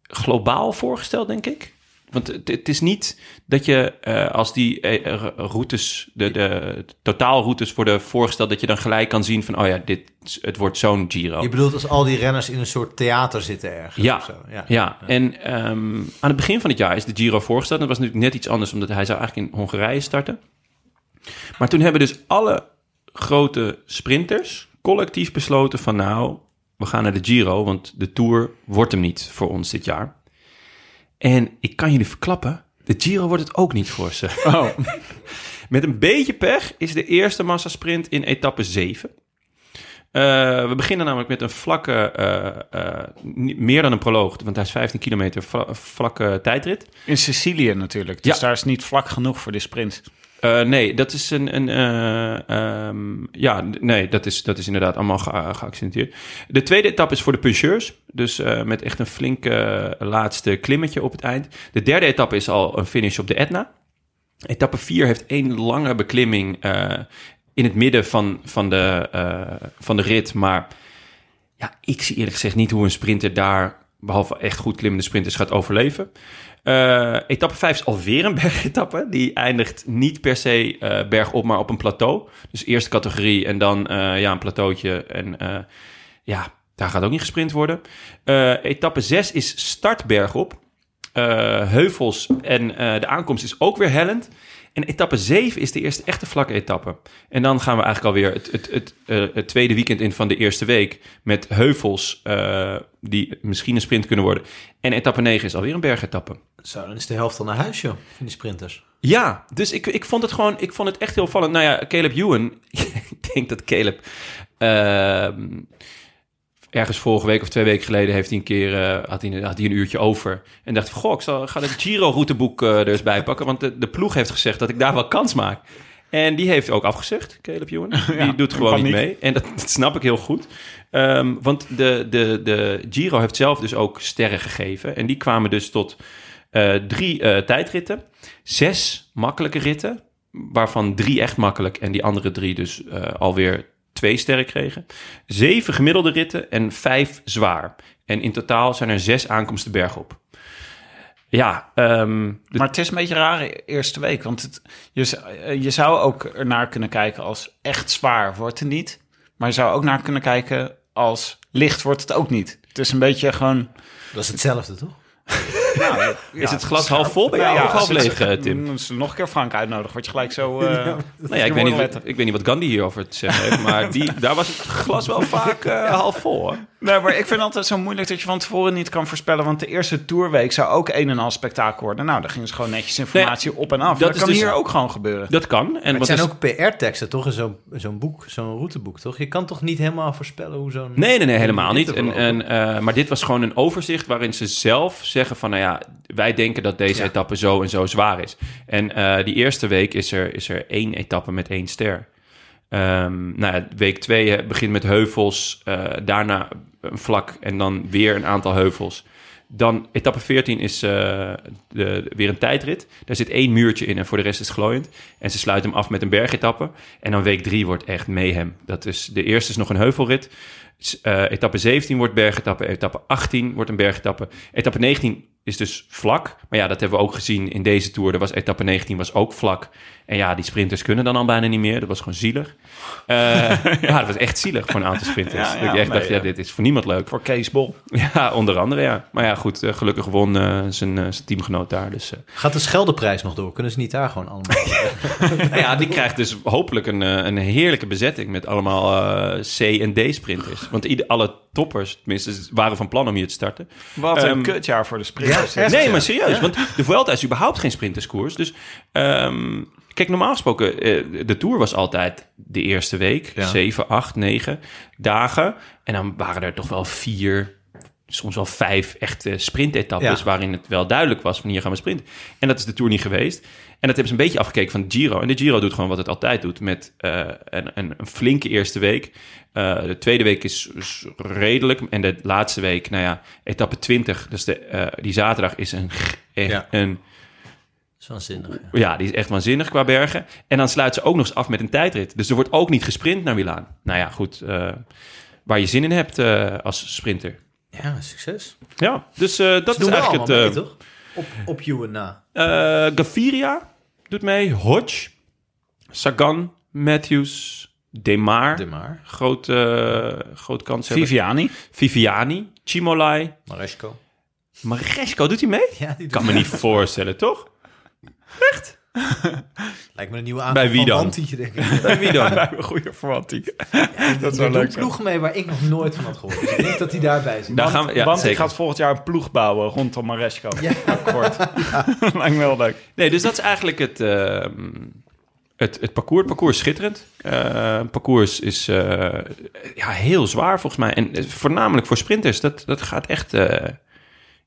globaal voorgesteld, denk ik. Want het, het is niet dat je eh, als die routes, de, de totaalroutes worden voorgesteld, dat je dan gelijk kan zien van, oh ja, dit, het wordt zo'n Giro. Je bedoelt als al die renners in een soort theater zitten ergens Ja, of zo. Ja. Ja, en ehm, aan het begin van het jaar is de Giro voorgesteld. Dat was natuurlijk net iets anders, omdat hij zou eigenlijk in Hongarije starten. Maar toen hebben dus alle grote sprinters collectief besloten van... nou, we gaan naar de Giro, want de Tour wordt hem niet voor ons dit jaar. En ik kan jullie verklappen, de Giro wordt het ook niet voor ze. Oh, [laughs] Met een beetje pech is de eerste massasprint in etappe 7. Eh, we beginnen namelijk met een vlakke, niet- meer dan een proloog, want hij is 15 kilometer, vla- vlakke tijdrit. in Sicilië natuurlijk. Dus Ja. daar is niet vlak genoeg voor de sprint. Eh, nee, dat is een. een eh, ehm, ja, nee, dat is, dat is inderdaad allemaal ge- geaccentueerd. De tweede etappe is voor de puncheurs. Dus eh, met echt een flinke eh, laatste klimmetje op het eind. De derde etappe is al een finish op de Etna. Etappe 4 heeft één lange beklimming eh, in het midden van, van, de, eh, van de rit. Maar ja, ik zie eerlijk gezegd niet hoe een sprinter daar, behalve echt goed klimmende sprinters, gaat overleven. Eh, etappe 5 is alweer een [laughs] bergetappe. Die eindigt niet per se eh, bergop, maar op een plateau. Dus eerste categorie en dan eh, ja, een plateautje. En ja, daar gaat ook niet gesprint worden. Etappe 6 is start bergop. Heuvels en de aankomst is ook weer hellend. En etappe 7 is de eerste echte vlakke etappe. En dan gaan we eigenlijk alweer het, het, het, eh, het tweede weekend in van de eerste week... met heuvels eh, die misschien een sprint kunnen worden. En etappe 9 is alweer een bergetappe. Zo, dan is de helft al naar huis, joh, van die sprinters. Ja, dus ik, ik vond het gewoon, ik vond het echt heel vallend. Nou ja, Caleb Ewan, [laughs] ik denk dat Caleb ehm, ergens vorige week of twee weken geleden heeft hij een keer, eh, had, hij, had hij een uurtje over. En dacht goh, ik zal, ga het Giro-routeboek eh, er eens bij pakken, want de, de ploeg heeft gezegd dat ik daar wel kans maak. En die heeft ook afgezegd, Caleb Ewan. [laughs] Die doet gewoon niet mee. En dat, dat snap ik heel goed. Ehm, want de, de, de Giro heeft zelf dus ook sterren gegeven. En die kwamen dus tot eh, drie tijdritten. Zes makkelijke ritten, waarvan drie echt makkelijk en die andere drie dus alweer twee sterren kregen. Zeven gemiddelde ritten en vijf zwaar. En in totaal zijn er zes aankomsten bergop. Ja, ehm, de- Maar het is een beetje een rare eerste week. Want het, je, eh, je zou ook ernaar kunnen kijken als echt zwaar wordt het niet. Maar je zou ook naar kunnen kijken als licht wordt het ook niet. Het is een beetje gewoon... Dat is hetzelfde, toch? Nou, Is het glas half vol bij jou of half leeg, eh, Tim? Mm, Als we nog een keer Frank uitnodigen, word je gelijk zo... eh, [laughs] Nou ja, ik, weet niet, ik weet niet wat Gandhi hierover te zeggen heeft, maar die, [laughs] daar was het glas wel vaak eh, half vol. Hoor. Nee, maar ik vind het altijd zo moeilijk dat je van tevoren niet kan voorspellen. Want de eerste tourweek zou ook een en al spektakel worden. Nou, daar gingen ze gewoon netjes informatie op en af. dat kan dus- hier ook gewoon gebeuren. Dat kan. En Het wat zijn is- ook PR-teksten, toch? In zo'n zo'n boek, zo'n routeboek, toch? Je kan toch niet helemaal voorspellen hoe zo'n... Nee, nee, nee, helemaal niet. En, eh, maar dit was gewoon een overzicht waarin ze zelf zeggen van... nou ja, wij denken dat deze Ja. etappe zo en zo zwaar is. En eh, die eerste week is er, is er één etappe met één ster. Ehm, nou ja, week twee eh, begint met heuvels, eh, daarna een vlak en dan weer een aantal heuvels. Dan etappe 14 is eh, de, weer een tijdrit. Daar zit één muurtje in en voor de rest is het glooiend. En ze sluiten hem af met een bergetappe. En dan week 3 wordt echt mayhem. Dat is, de eerste is nog een heuvelrit. Etappe 17 wordt bergetappe. Etappe 18 wordt een bergetappe. Etappe 19 is dus vlak. Maar ja, dat hebben we ook gezien in deze Tour. Er was, etappe 19 was ook vlak. En ja, die sprinters kunnen dan al bijna niet meer. Dat was gewoon zielig. Eh, [laughs] [laughs] ja, dat was echt zielig voor een aantal sprinters. Ja, ja, dat ik echt nee, dacht, ja, ja. dit is voor niemand leuk. Voor Kees Bol. [laughs] Ja, onder andere, ja. Maar ja, goed, eh, gelukkig won eh, zijn, eh, zijn teamgenoot daar. Dus eh, Gaat de Scheldeprijs nog door? Kunnen ze niet daar gewoon allemaal... nou ja, die krijgt dus hopelijk een, eh, een heerlijke bezetting met allemaal eh, C- en D-sprinters. Want ieder, alle toppers, tenminste, waren van plan om hier te starten. Wat een Ehm, kutjaar voor de sprinters. nee, maar serieus, want de Vuelta is überhaupt geen sprinterskoers. Dus ehm, kijk, normaal gesproken, eh, de Tour was altijd de eerste week. Ja. Zeven, acht, negen dagen. En dan waren er toch wel vier, soms wel vijf echte sprintetappes... Ja. waarin het wel duidelijk was van hier gaan we sprinten. En dat is de Tour niet geweest. En dat hebben ze een beetje afgekeken van de Giro. En de Giro doet gewoon wat het altijd doet met eh, een, een, een flinke eerste week. Eh, de tweede week is, is redelijk. En de laatste week, nou ja, etappe 20, dus de, die zaterdag is een, echt Ja. een is waanzinnig, ja. ja, die is echt waanzinnig qua bergen. En dan sluit ze ook nog eens af met een tijdrit. Dus er wordt ook niet gesprint naar Milaan. Nou ja, goed. eh, waar je zin in hebt eh, als sprinter. Ja, succes. Ja, dus eh, dat is eigenlijk het... allemaal eh mee, toch? Op, op en na. eh, Gaviria doet mee. Hodge. Sagan. Matthews. Demar. De maar. Groot, groot kans hebben. Viviani. Viviani. Chimolai. Maresco. Maresco, doet hij mee? Ja, die Kan me niet voorstellen, toch? [laughs] Lijkt me een nieuwe aankoop Bij wie van dan? Denk ik. Bij wie dan? [laughs] Een goede verwantie. [laughs] dat zou leuk een ploeg mee waar ik nog nooit van had gehoord. Dus ik denk dat hij daarbij zit. Daar gaan we, ja, Want zeker. ik gaat volgend jaar een ploeg bouwen rondom Maresco. Ja. Kort. Lijkt me wel leuk. Nee, dus dat is eigenlijk het, ehm, het, het parcours. Het parcours is schitterend. Eh, het parcours is eh, ja, heel zwaar volgens mij. En eh, voornamelijk voor sprinters. Dat, dat gaat echt... eh,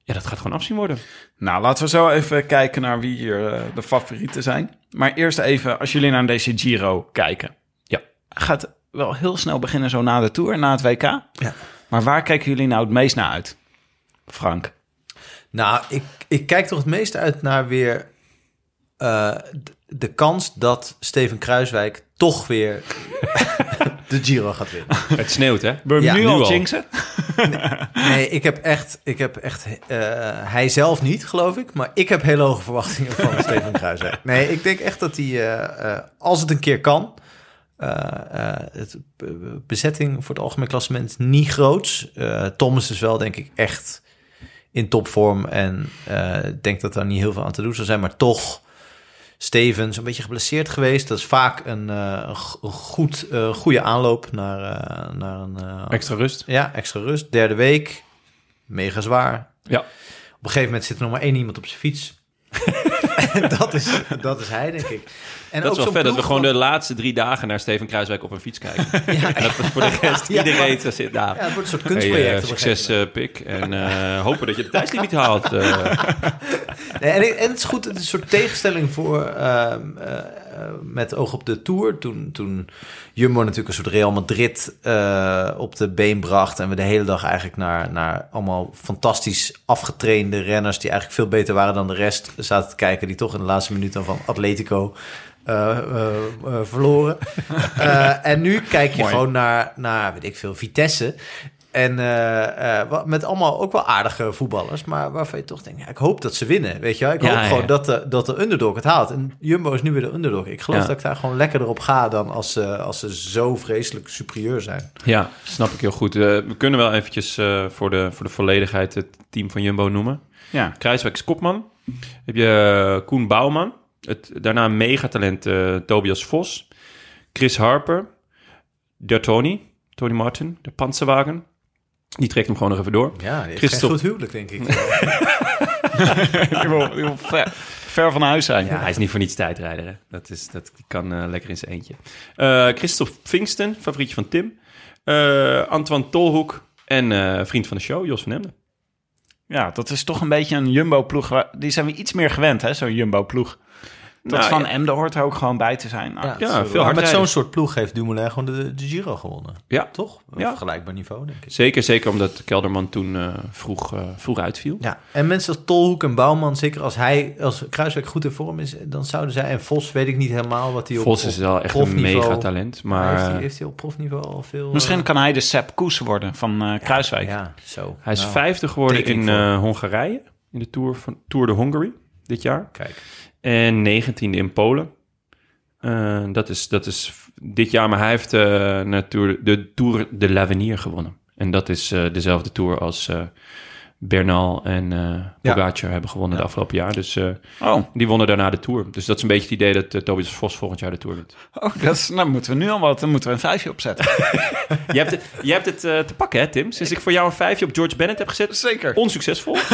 ja, dat gaat gewoon afzien worden. Nou, laten we zo even kijken naar wie hier eh, de favorieten zijn. Maar eerst even, als jullie naar deze Giro kijken. Ja. Gaat wel heel snel beginnen zo na de Tour, na het WK. Ja. Maar waar kijken jullie nou het meest naar uit? Frank. Nou, ik, ik kijk toch het meest uit naar weer eh, de kans dat Steven Kruiswijk toch weer [laughs] de Giro gaat winnen. [laughs] Het sneeuwt, hè? Je Ja, nu nu al jinxen? Nee, ik heb echt, ik heb echt uh, hij zelf niet, geloof ik, maar ik heb hele hoge verwachtingen van [laughs] Steven Kruiswijk. Nee, ik denk echt dat hij, uh, uh, als het een keer kan, uh, het bezetting voor het algemeen klassement niet groots. Uh, Thomas is wel, denk ik, echt in topvorm en uh, ik denk dat er niet heel veel aan te doen zou zijn, maar toch. Stevens, een beetje geblesseerd geweest. Dat is vaak een, uh, een goed, uh, goede aanloop naar, uh, naar een... extra rust. Ja, extra rust. Derde week. Mega zwaar. Ja. Op een gegeven moment zit er nog maar één iemand op zijn fiets. [laughs] dat, is, dat is hij, denk ik. En dat is wel vet dat we gewoon de laatste drie dagen naar Steven Kruiswijk op een fiets kijken. [laughs] ja, en dat voor de rest ja, iedereen maar, zit daar. Ja, het wordt een soort kunstproject. Hey, uh, succes, uh, Pik. En uh, [laughs] hopen dat je de tijdslimiet haalt. [laughs] nee, en, en, het is goed, het is een soort tegenstelling voor uh, met oog op de Tour. Toen, toen Jumbo natuurlijk een soort Real Madrid op de been bracht. En we de hele dag eigenlijk naar, naar allemaal fantastisch afgetrainde renners... die eigenlijk veel beter waren dan de rest zaten te kijken... die toch in de laatste minuten van Atletico... Uh, uh, uh, verloren. [laughs] en nu kijk je Mooi. gewoon naar, naar, weet ik veel, Vitesse. En eh, eh, wat- met allemaal ook wel aardige voetballers. Maar waarvan je toch denkt, ja, ik hoop dat ze winnen. Weet je? Ik Ja, hoop ja. gewoon dat de, dat de underdog het haalt. En Jumbo is nu weer de underdog. Ik geloof Ja. dat ik daar gewoon lekkerder op ga dan als, ze als ze zo vreselijk superieur zijn. Ja, snap ik heel goed. Eh, we kunnen wel eventjes eh, voor, de, voor de volledigheid het team van Jumbo noemen. Ja. Kruiswijk is kopman. Heb je eh, Koen Bouwman. Het, daarna een megatalent eh, Tobias Vos. Chris Harper. Dertoni. Tony Martin. De Panzerwagen. Die trekt hem gewoon nog even door. Ja, die Christophe. geen goed huwelijk, denk ik. [laughs] Die wil, die wil ver, ver van huis zijn. Ja, hij is niet voor niets tijdrijder. Hè? Dat, is, dat die kan eh, lekker in zijn eentje. Eh Christophe Vingsten, favorietje van Tim. Eh, Antoine Tolhoek. En eh, vriend van de show, Jos van Emden. Ja, dat is toch een beetje een Jumbo-ploeg. Die zijn we iets meer gewend, hè, zo'n Jumbo-ploeg. Dat Nou, van ja. Emden hoort er ook gewoon bij te zijn. Nou, Ja, veel maar met zo'n soort ploeg heeft Dumoulin gewoon de, de Giro gewonnen. Ja. Toch? Ja. vergelijkbaar niveau, denk ik. Zeker, zeker omdat Kelderman toen eh, vroeg, eh, vroeg uitviel. Ja, en mensen als Tolhoek en Bouwman, zeker als hij, als Kruiswijk goed in vorm is, dan zouden zij, en Vos weet ik niet helemaal wat hij op Vos op is wel echt een profniveau- megatalent. Maar heeft, hij, heeft hij op profniveau al veel... Misschien eh, kan hij de Sepp Koes worden van eh, Kruiswijk. Ja, zo. hij is Nou, vijfde geworden in eh, Hongarije. In de Tour, van, Tour de Hongary dit jaar. Kijk. En negentiende in Polen. Eh, dat, is, dat is dit jaar, maar hij heeft eh, naar Tour, de Tour de l'Avenir gewonnen. En dat is eh, dezelfde Tour als Bernal en eh Pogacar hebben gewonnen de afgelopen jaar. Dus eh, Oh, die wonnen daarna de Tour. Dus dat is een beetje het idee dat eh, Tobias Vos volgend jaar de Tour wint. oh dat is, nou moeten we nu al wat, dan moeten we een vijfje opzetten. [laughs] Je hebt het, je hebt het te pakken, hè, Tim? Sinds ik voor jou een vijfje op George Bennett heb gezet. Zeker. Onsuccesvol. [laughs]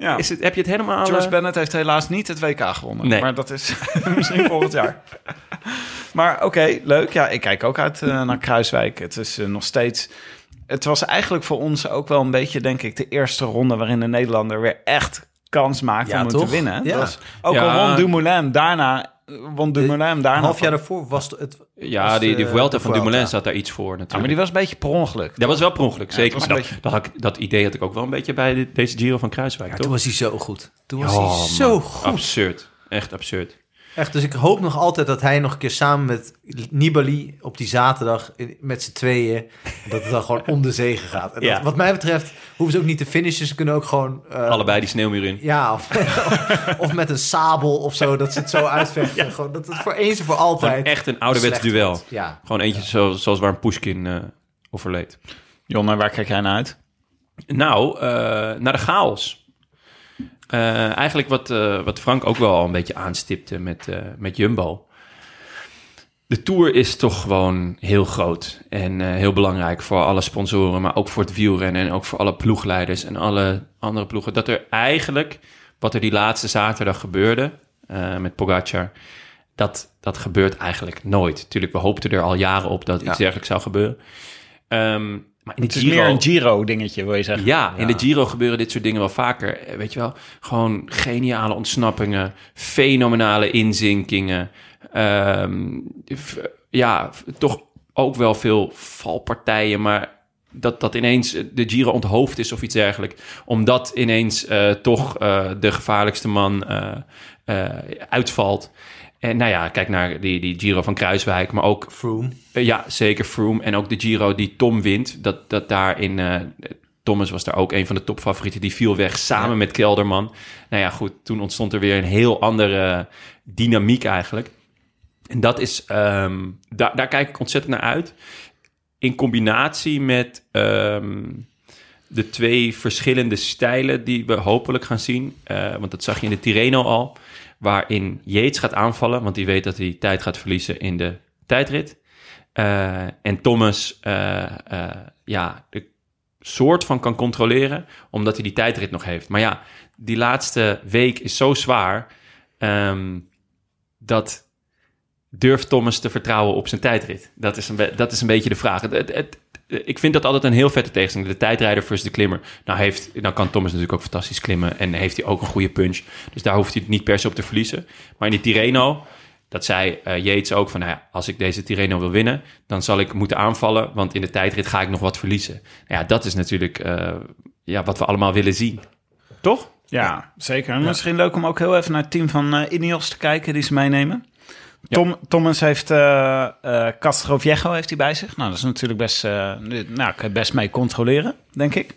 Ja. is het, heb je het helemaal... George Bennett heeft helaas niet het WK gewonnen. Nee. Maar dat is [laughs] misschien volgend jaar. Maar oké, leuk. Ja, ik kijk ook uit naar Kruiswijk. Het is nog steeds... Het was eigenlijk voor ons ook wel een beetje, denk ik, de eerste ronde... waarin de Nederlander weer echt kans maakte Ja, om toch? te winnen. Ja. Dat was, ook Ja. al won Dumoulin daarna... Won Dumoulin hem daarna... Een half jaar daarvoor was het... ja, was, die, die Vuelta de van Dumoulin staat daar iets voor natuurlijk. Ja, maar die was een beetje per ongeluk. Dat was wel per ongeluk, zeker. Maar dat, dat, had ik- dat idee had ik ook wel een beetje bij de- deze Giro van Kruiswijk, Ja, toch? toen was hij zo goed. Toen was Oh, hij zo goed. Absurd. Echt absurd. Echt, dus ik hoop nog altijd dat hij nog een keer samen met Nibali op die zaterdag met z'n tweeën, dat het dan gewoon om de zegen gaat. En dat, Ja. wat mij betreft hoeven ze ook niet te finishen. Ze kunnen ook gewoon... eh, Allebei die sneeuwmuur in. Ja, of, [laughs] of met een sabel of zo, dat ze het zo [laughs] uitvechten. Gewoon, dat het voor eens en voor altijd... Gewoon echt een ouderwets duel. wordt. Ja. Gewoon eentje zo, zoals waar een Pushkin eh overleed. Jonne, waar kijk jij naar uit? Nou, eh, naar de chaos. Eh, eigenlijk wat, eh, wat Frank ook wel al een beetje aanstipte met, eh, met Jumbo. De Tour is toch gewoon heel groot en heel belangrijk voor alle sponsoren, maar ook voor het wielrennen en ook voor alle ploegleiders en alle andere ploegen. Dat er eigenlijk, wat er die laatste zaterdag gebeurde met Pogacar, dat, dat gebeurt eigenlijk nooit. Tuurlijk, we hoopten er al jaren op dat iets dergelijks zou gebeuren. Ehm, maar in de is Giro, meer een Giro-dingetje, wil je zeggen. ja, in de Giro gebeuren dit soort dingen wel vaker. Eh, Weet je wel, gewoon geniale ontsnappingen, fenomenale inzinkingen. Ehm, ja, toch ook wel veel valpartijen, maar dat, dat ineens de Giro onthoofd is of iets dergelijks. Omdat ineens eh, toch eh, de gevaarlijkste man eh, eh, uitvalt. En nou ja, kijk naar die, die Giro van Kruiswijk, maar ook Froome. eh, Ja, zeker Froome. En ook de Giro die Tom wint. Dat, dat daarin... eh Thomas was daar ook een van de topfavorieten. Die viel weg samen met Kelderman. Nou ja, goed. Toen ontstond er weer een heel andere dynamiek eigenlijk. En dat is... ehm, daar, daar kijk ik ontzettend naar uit. In combinatie met... ehm, de twee verschillende stijlen die we hopelijk gaan zien. Eh, want dat zag je in de Tirreno al. Waarin Yates gaat aanvallen, want die weet dat hij tijd gaat verliezen in de tijdrit. Eh, en Thomas eh, ja, de soort van kan controleren, omdat hij die tijdrit nog heeft. Maar ja, die laatste week is zo zwaar ehm, dat durft Thomas te vertrouwen op zijn tijdrit? Dat is een, dat is een beetje de vraag. Het, het- ik vind dat altijd een heel vette tegenstelling. De tijdrijder versus de klimmer. Nou, heeft, dan kan Thomas natuurlijk ook fantastisch klimmen. En heeft hij ook een goede punch. Dus daar hoeft hij het niet per se op te verliezen. Maar in die Tirreno, dat zei eh Yates ook van... Nou ja, als ik deze Tirreno wil winnen, dan zal ik moeten aanvallen. Want in de tijdrit ga ik nog wat verliezen. Nou ja, dat is natuurlijk eh, ja, wat we allemaal willen zien. Toch? Ja, zeker. En misschien leuk om ook heel even naar het team van eh Ineos te kijken die ze meenemen. Tom, Thomas heeft uh, uh, Castro Viejo heeft hij bij zich. Nou, dat is natuurlijk best, uh, nou, kan je best mee controleren, denk ik.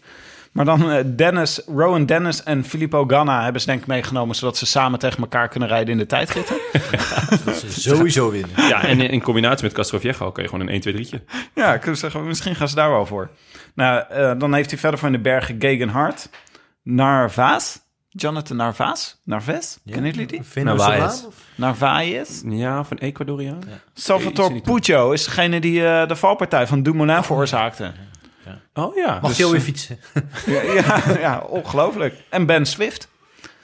Maar dan Dennis, Rowan Dennis en Filippo Ganna hebben ze denk ik meegenomen... zodat ze samen tegen elkaar kunnen rijden in de tijdritten. [laughs] dat ze sowieso winnen. Ja, en in, combinatie met Castro Viejo kun je gewoon een 1-2-3'tje. Ja, ik kan zeggen, misschien gaan ze daar wel voor. Nou, dan heeft hij verder van de bergen Gegenhard, Narvaez... Jonathan Narvaez? Narvaez? Ja. Kennen jullie die? Narvaez. Narvaez? Ja, van Ecuadoriaan. Ja. Salvatore Puccio is degene die uh, de valpartij van Dumoulin veroorzaakte. Ja. Oh ja. Mag dus, je weer fietsen? [laughs] ja, ja, ja, ongelooflijk. En Ben Swift.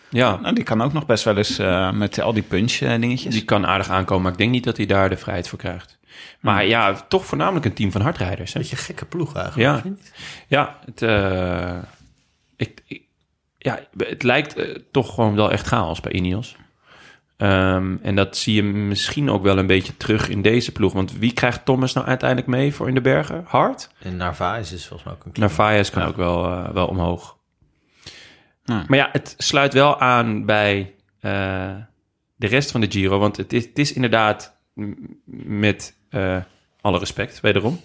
Ja. Nou, die kan ook nog best wel eens uh, met al die punch uh, dingetjes. Die kan aardig aankomen, maar ik denk niet dat hij daar de vrijheid voor krijgt. Maar hmm. ja, toch voornamelijk een team van hardrijders. Hè? Beetje gekke ploeg eigenlijk. Ja, ja het, ik, ik ja, het lijkt uh, toch gewoon wel echt chaos bij Ineos. Um, en dat zie je misschien ook wel een beetje terug in deze ploeg. Want wie krijgt Thomas nou uiteindelijk mee voor in de bergen? Hard? En Narvaez is volgens mij ook een Narvaez kan ja. ook wel, uh, wel omhoog. Maar ja, het sluit wel aan bij uh, de rest van de Giro. Want het is, het is inderdaad met alle respect, wederom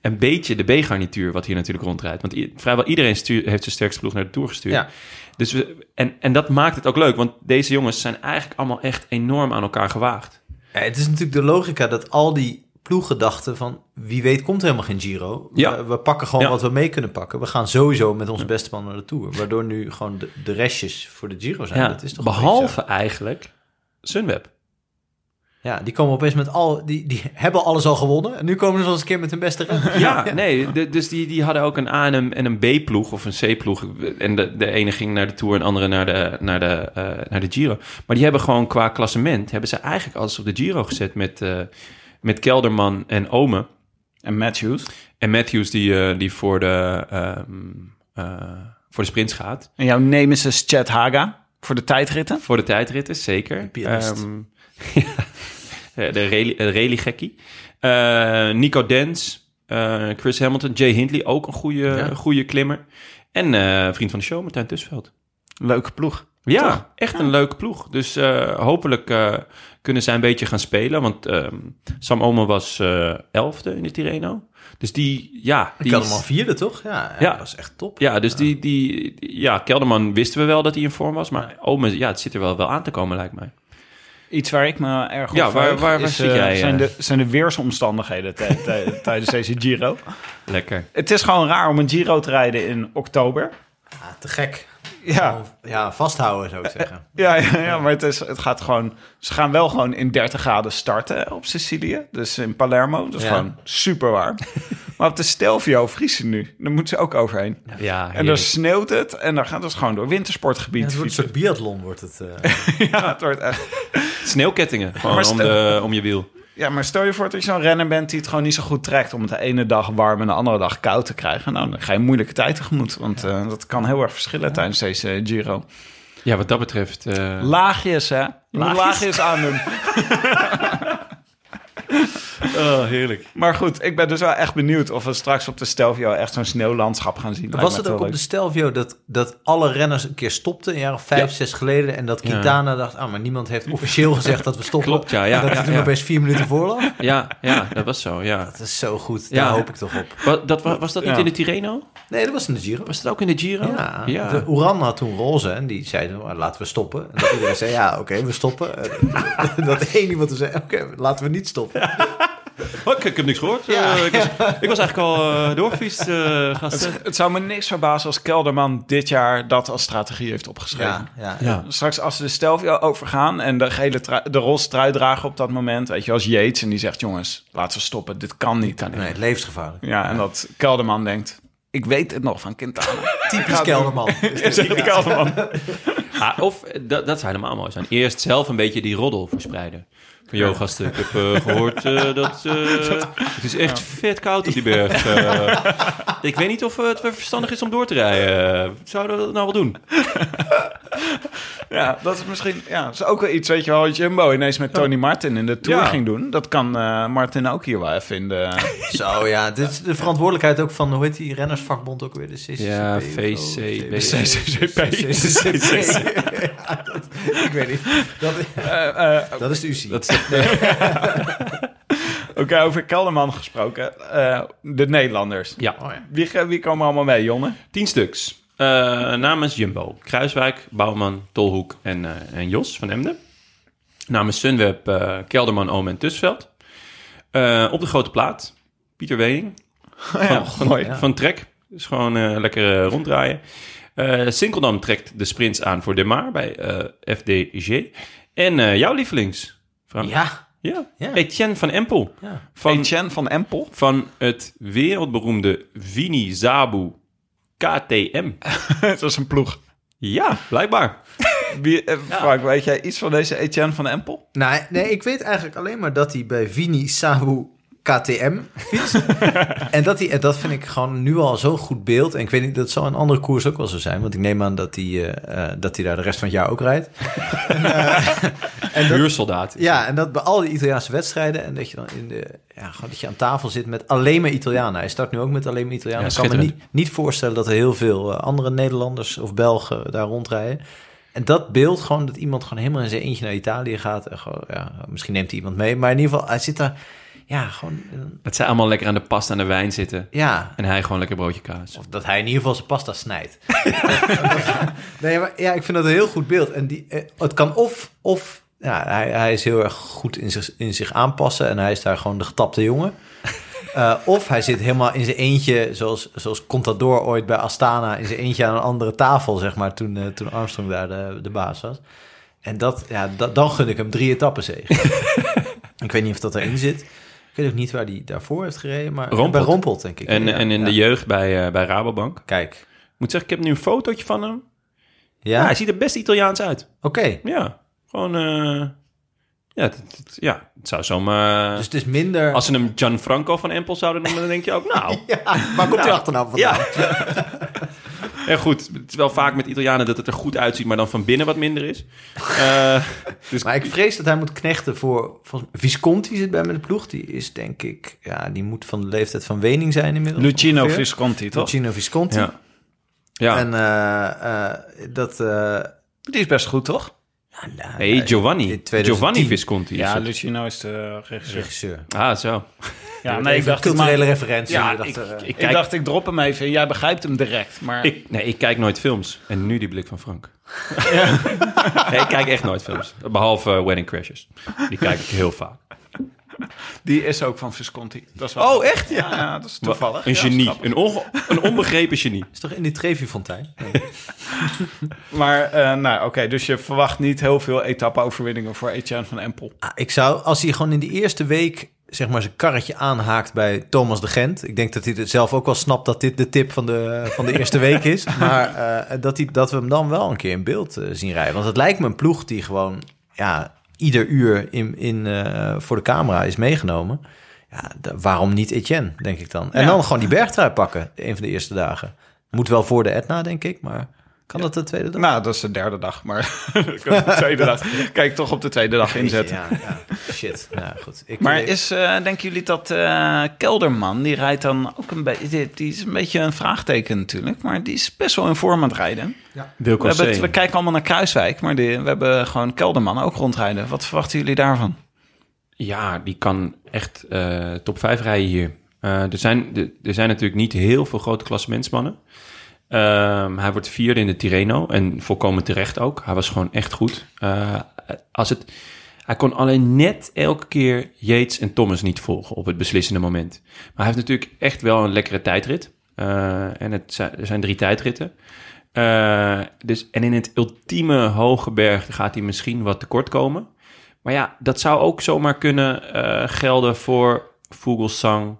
een beetje de B-garnituur wat hier natuurlijk rondrijdt. Want vrijwel iedereen stuur, heeft zijn sterkste ploeg naar de Tour gestuurd. Ja. Dus we, en, en dat maakt het ook leuk, want deze jongens zijn eigenlijk allemaal echt enorm aan elkaar gewaagd. Ja, het is natuurlijk de logica dat al die ploegen dachten van... wie weet komt er helemaal geen Giro. Ja. We, we pakken gewoon wat we mee kunnen pakken. We gaan sowieso met onze beste man naar de Tour. Waardoor nu gewoon de, de restjes voor de Giro zijn. Ja, dat is toch behalve eigenlijk Sunweb. Ja, die komen opeens met al. Die, die [laughs] hebben alles al gewonnen. En nu komen ze wel eens een keer met hun beste [laughs] renner. [laughs] Ja, nee. De, dus die, die hadden ook een A en een, en een B-ploeg of een C-ploeg. En de, de ene ging naar de Tour en de andere naar de, naar, de, uh, naar de Giro. Maar die hebben gewoon qua klassement. hebben ze eigenlijk alles op de Giro gezet met, uh, met Kelderman en Ome. En Matthews. En Matthews, die, uh, die voor, de, um, voor de sprints gaat. En jouw nemesis Chad Haga. Voor de tijdritten? Voor de tijdritten, zeker. Ja. Eh, [laughs] de rally-gekkie. Uh, Nico Dens, uh, Chris Hamilton, Jay Hindley, ook een goede, ja. goede klimmer. En uh, vriend van de show, Martijn Tusveld. Leuke ploeg. Ja, Toch? echt ja. een leuke ploeg. Dus hopelijk kunnen zij een beetje gaan spelen. Want ehm, Sam Omen was elfde in de Tirreno. Dus die, ja... Die Kelderman vierde, toch? Ja, ja, dat was echt top. Ja, dus Die, die... Ja, Kelderman wisten we wel dat hij in vorm was. Maar Omen, ja, het zit er wel, wel aan te komen, lijkt mij. Iets waar ik me erg op ja, waar, waar, waar zit jij? Zijn, de, zijn de weersomstandigheden [laughs] tijdens deze Giro. Lekker. Het is gewoon raar om een Giro te rijden in oktober. Ja, te gek. Ja. ja, vasthouden zou ik zeggen. [laughs] Ja, ja, ja maar het, is, het gaat gewoon... Ze gaan wel gewoon in 30 graden starten op Sicilië. Dus in Palermo. Dat is gewoon super warm. [laughs] maar op de Stelvio vriezen nu. Daar moeten ze ook overheen. Ja, en dan sneeuwt het. En dan gaat het gewoon door wintersportgebied. Ja, het wordt een soort biathlon wordt het. Uh... [laughs] ja, het wordt echt... Sneeuwkettingen gewoon om, de, om je wiel. Ja, maar stel je voor dat je zo'n renner bent die het gewoon niet zo goed trekt... om het de ene dag warm en de andere dag koud te krijgen. Nou, dan ga je een moeilijke tijd tegemoet. Want uh, dat kan heel erg verschillen tijdens deze Giro. Ja, wat dat betreft... Uh... Laagjes, hè? Laagjes, laagjes aandoen. [laughs] [laughs] Oh, heerlijk. Maar goed, ik ben dus wel echt benieuwd of we straks op de Stelvio echt zo'n sneeuwlandschap gaan zien. Was het ook op de Stelvio dat, dat alle renners een keer stopten, een jaar of vijf, zes geleden, en dat Quintana dacht, ah, maar niemand heeft officieel gezegd dat we [laughs] stoppen. Klopt, ja. ja en dat ja, hij er best vier minuten voor lag. [laughs] Ja, ja, dat was zo, ja. Dat is zo goed, daar hoop ik toch op. Wat, dat, was dat niet in de Tirreno? Nee, dat was in de Giro. Was dat ook in de Giro? Ja. ja. De Uran had toen roze en die zei, nou, laten we stoppen. En dat iedereen zei, ja, oké, we stoppen. dat één iemand zei, oké, laten we niet stoppen. Oh, ik, ik, heb niks gehoord. Ja. Uh, ik, was, ik, was, eigenlijk al uh, doorgefietst, uh, het, het, zou me niks verbazen als Kelderman dit jaar dat als strategie heeft opgeschreven. Ja, ja. Straks als ze de Stelvio overgaan en de, gele de roze trui dragen op dat moment, weet je, als Yates en die zegt, jongens, laten we stoppen, dit kan niet. Kan niet. Nee, levensgevaarlijk. Ja, en dat Kelderman denkt, ik weet het nog van Quintana. [laughs] Typisch Kelderman. [laughs] Kelderman. [laughs] Ah, of, dat, dat zou helemaal mooi zijn. Eerst zelf een beetje die roddel verspreiden. Van, gasten, ik heb uh, gehoord uh, [laughs] dat... Uh, het is echt vet koud op die berg. [laughs] ik weet niet of het verstandig is om door te rijden. Zouden we dat nou wel doen? [laughs] ja, dat is misschien... Ja, dat is ook wel iets, weet je wel, Jumbo ineens met Tony Martin in de Tour ja. ging doen. Dat kan Martin ook hier wel even in de... Zo, ja. Dit is de verantwoordelijkheid ook van, hoe heet die rennersvakbond ook weer? De CCCP? Ja, VCB. De CCCP. Ik weet niet. Dat, dat is de UCI. Dat is [laughs] Oké, over Kelderman gesproken. Eh, de Nederlanders. Ja, Wie, ge- wie komen allemaal mee, Jonne? tien stuks. Eh, namens Jumbo. Kruiswijk, Bouwman, Tolhoek en, eh, en Jos van Emden. Namens Sunweb, eh, Kelderman, Oom en Tusveld. Eh, op de grote plaat, Pieter Wening. [laughs] Van, van, mooi. van Trek. Dus gewoon eh, lekker ronddraaien. Eh Sinkeldam trekt de sprints aan voor Demar bij eh, FDG. En eh, jouw lievelings, Frank. Ja, Ja. Ja. Etienne van Empel. ja. Van, Etienne van Empel. van het wereldberoemde Vini Zabu KTM. [laughs] dat is een ploeg. Ja, blijkbaar. [laughs] Wie, eh, Frank, weet jij iets van deze Etienne van Empel? Nee, nee, ik weet eigenlijk alleen maar dat hij bij Vini Sabu KTM fietst. [laughs] en dat, en dat vind ik gewoon nu al zo'n goed beeld. En ik weet niet, dat zal een andere koers ook wel zo zijn. Want ik neem aan dat hij, eh, eh, dat hij daar de rest van het jaar ook rijdt. [laughs] Huursoldaat. Ja, en dat bij al die Italiaanse wedstrijden. En dat je dan in de, ja, gewoon dat je aan tafel zit met alleen maar Italianen. Hij start nu ook met alleen maar Italianen. Ja, ik kan me niet, niet voorstellen dat er heel veel andere Nederlanders of Belgen daar rondrijden. En dat beeld gewoon, dat iemand gewoon helemaal in zijn eentje naar Italië gaat. En gewoon, ja, misschien neemt hij iemand mee. Maar in ieder geval, hij zit daar, ja, gewoon, eh, Dat zij allemaal lekker aan de pasta en de wijn zitten. ja. En hij gewoon lekker broodje kaas. Of dat hij in ieder geval zijn pasta snijdt. [laughs] nee, maar ja, ik vind dat een heel goed beeld. En die, eh, het kan of, of ja, hij, hij is heel erg goed in zich, in zich aanpassen en hij is daar gewoon de getapte jongen. [laughs] Eh, of hij zit helemaal in zijn eentje, zoals, zoals Contador ooit bij Astana, in zijn eentje aan een andere tafel, zeg maar, toen, toen Armstrong daar de, de baas was. En dat, ja, dat, dan gun ik hem drie etappen zegen. [laughs] ik weet niet of dat erin zit. Ik weet ook niet waar hij daarvoor heeft gereden, maar Rompelt. bij Rompelt, denk ik. En, Ja, en in ja. de jeugd bij, eh, bij Rabobank. Kijk. Ik moet zeggen, ik heb nu een fotootje van hem. Ja, Ja, hij ziet er best Italiaans uit. oké. Ja, gewoon... eh, ja, het, het- ja, het zou zomaar... Dus het is minder... Als ze hem Gianfranco van Empel zouden noemen, dan denk je ook, nou... [laughs] Ja, waar komt die achternaam vandaan? Ja. [laughs] ja, goed. Het is wel vaak met Italianen dat het er goed uitziet, maar dan van binnen wat minder is. Eh, dus Maar ik vrees dat hij moet knechten voor... Visconti zit bij met de ploeg. Die is denk ik... Ja, die moet van de leeftijd van Wening zijn inmiddels. Lucino ongeveer. Visconti, toch? Lucino Visconti. ja. Ja. En eh, eh, dat... eh, Die is best goed, toch? Nou, nee, ja, Giovanni. in 2010. Giovanni Visconti is Ja, het. Lucino is de regisseur. regisseur. Ah, zo. Ja, nee, ik dacht, culturele referentie. Ja, dacht, ik, eh, Ik ik dacht, ik drop hem even. Jij begrijpt hem direct. Maar ik, nee, ik kijk nooit films. En nu die blik van Frank. [laughs] nee, ik kijk echt nooit films. Behalve eh, Wedding Crashers. Die kijk ik heel vaak. Die is ook van Visconti. Dat is wel Oh, echt? Ja, ja, dat is toevallig. Een genie. een, onge- een onbegrepen genie. is toch in die Trevi-fontein? [laughs] Maar, eh, nou, oké. dus je verwacht niet heel veel etappe-overwinningen voor Etienne van Empel. Ah, ik zou, als hij gewoon in die eerste week zeg maar zijn karretje aanhaakt bij Thomas de Gent. Ik denk dat hij het zelf ook wel snapt dat dit de tip van de, van de eerste week is. [laughs] Maar eh, dat, hij, dat we hem dan wel een keer in beeld eh, zien rijden. Want het lijkt me een ploeg die gewoon ja, ieder uur in, in, eh, voor de camera is meegenomen. Ja, waarom niet Etienne, denk ik dan. En Ja. dan gewoon die bergtrui pakken, een van de eerste dagen. Moet wel voor de Etna, denk ik, maar kan dat de tweede dag? Nou, dat is de derde dag. Maar [laughs] de tweede dag. Kijk, toch op de tweede dag [laughs] inzetten. Ja, ja, shit. Ja, goed. Ik, Maar eh, is, eh, denken jullie dat eh, Kelderman, die rijdt dan ook een beetje... Die, is een beetje een vraagteken natuurlijk. Maar die is best wel in vorm aan het rijden. Wilco We, hebben het- C. we kijken allemaal naar Kruiswijk, maar die, we hebben gewoon Kelderman ook rondrijden. Wat verwachten jullie daarvan? Ja, die kan echt eh, top 5 rijden hier. Eh, er, zijn, de- er zijn natuurlijk niet heel veel grote klassementsmannen. Ehm, hij wordt vierde in de Tirreno en volkomen terecht ook. Hij was gewoon echt goed. Eh, als het, hij kon alleen net elke keer Yates en Thomas niet volgen op het beslissende moment. Maar hij heeft natuurlijk echt wel een lekkere tijdrit. Eh, en het zijn, er zijn drie tijdritten. Eh, dus, en in het ultieme hoge berg gaat hij misschien wat tekort komen. Maar ja, dat zou ook zomaar kunnen gelden voor Vogelsang,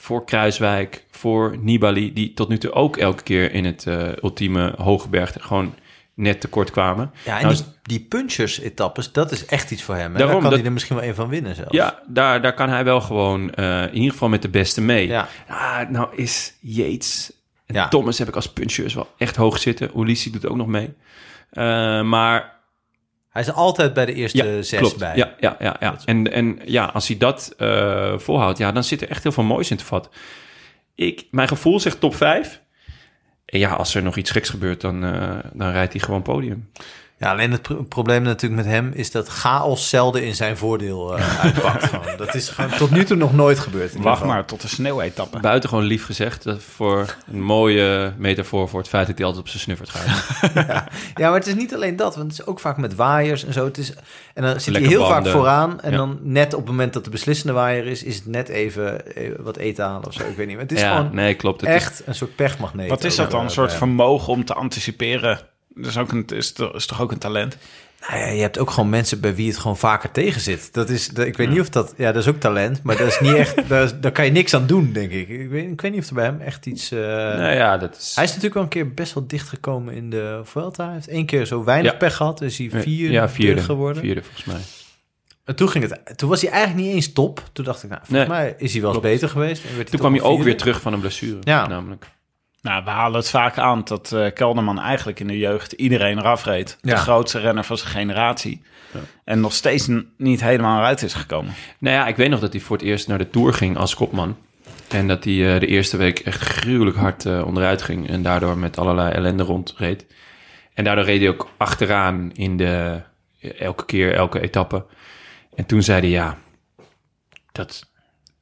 voor Kruiswijk, voor Nibali, die tot nu toe ook elke keer in het eh, ultieme hoge berg gewoon net tekort kwamen. Ja, en Nou, die, die punchers-etappes, dat is echt iets voor hem. Hè? Daarom, Daar kan dat- hij er misschien wel een van winnen zelfs. Ja, daar, daar kan hij wel gewoon eh, in ieder geval met de beste mee. Ja. Ah, nou is Yates en Ja. Thomas heb ik als puncheurs wel echt hoog zitten. Ulissi doet ook nog mee. Eh, maar Hij is altijd bij de eerste zes klopt. bij. Ja, ja, ja, ja. En, en ja, als hij dat eh, volhoudt, ja, dan zit er echt heel veel moois in te vat. Ik, mijn gevoel zegt top 5. En ja, als er nog iets geks gebeurt, dan, eh, dan rijdt hij gewoon podium. Ja, alleen het pro- probleem natuurlijk met hem is dat chaos zelden in zijn voordeel eh, [laughs] uitpakt. gewoon. Dat is gewoon tot nu toe nog nooit gebeurd. in ieder Wacht maar tot de sneeuwetappe. Buitengewoon lief gezegd. Dat voor een mooie metafoor voor het feit dat hij altijd op zijn snuffert gaat. [laughs] Ja, maar het is niet alleen dat, want het is ook vaak met waaiers en zo. Het is, en dan zit hij Lekker heel banden. vaak vooraan. En Ja. dan net op het moment dat de beslissende waaier is, is het net even, even wat eten halen of zo. Ik weet niet. Maar het is ja, gewoon nee, klopt. Het is- echt een soort pechmagneet. Wat is dat dan? eh, Een soort vermogen om te anticiperen? Dat is, ook een, is, toch- is toch ook een talent? Nou ja, je hebt ook gewoon mensen bij wie het gewoon vaker tegen zit. Dat is, dat, ik weet niet of dat... Ja, dat is ook talent, maar dat is niet echt... [laughs] Daar, daar kan je niks aan doen, denk ik. Ik weet, ik weet niet of er bij hem echt iets... eh, nou ja, dat is... Hij is natuurlijk wel een keer best wel dichtgekomen in de Vuelta. Hij heeft één keer zo weinig Ja. pech gehad. Is hij vierde, ja, vierde geworden. Vierde, volgens mij. En toen, ging het, toen was hij eigenlijk niet eens top. Toen dacht ik, nou, volgens Nee. mij is hij wel eens beter geweest. En werd Toen kwam hij ook vierde. weer terug van een blessure. Ja. Namelijk. Nou, we halen het vaak aan dat eh, Kelderman eigenlijk in de jeugd iedereen eraf reed. De Ja. grootste renner van zijn generatie. En nog steeds niet helemaal eruit is gekomen. Nou ja, ik weet nog dat hij voor het eerst naar de Tour ging als kopman. En dat hij eh, de eerste week echt gruwelijk hard eh, onderuit ging. En daardoor met allerlei ellende rondreed. En daardoor reed hij ook achteraan in de... Elke keer, elke etappe. En toen zei hij, ja... Dat,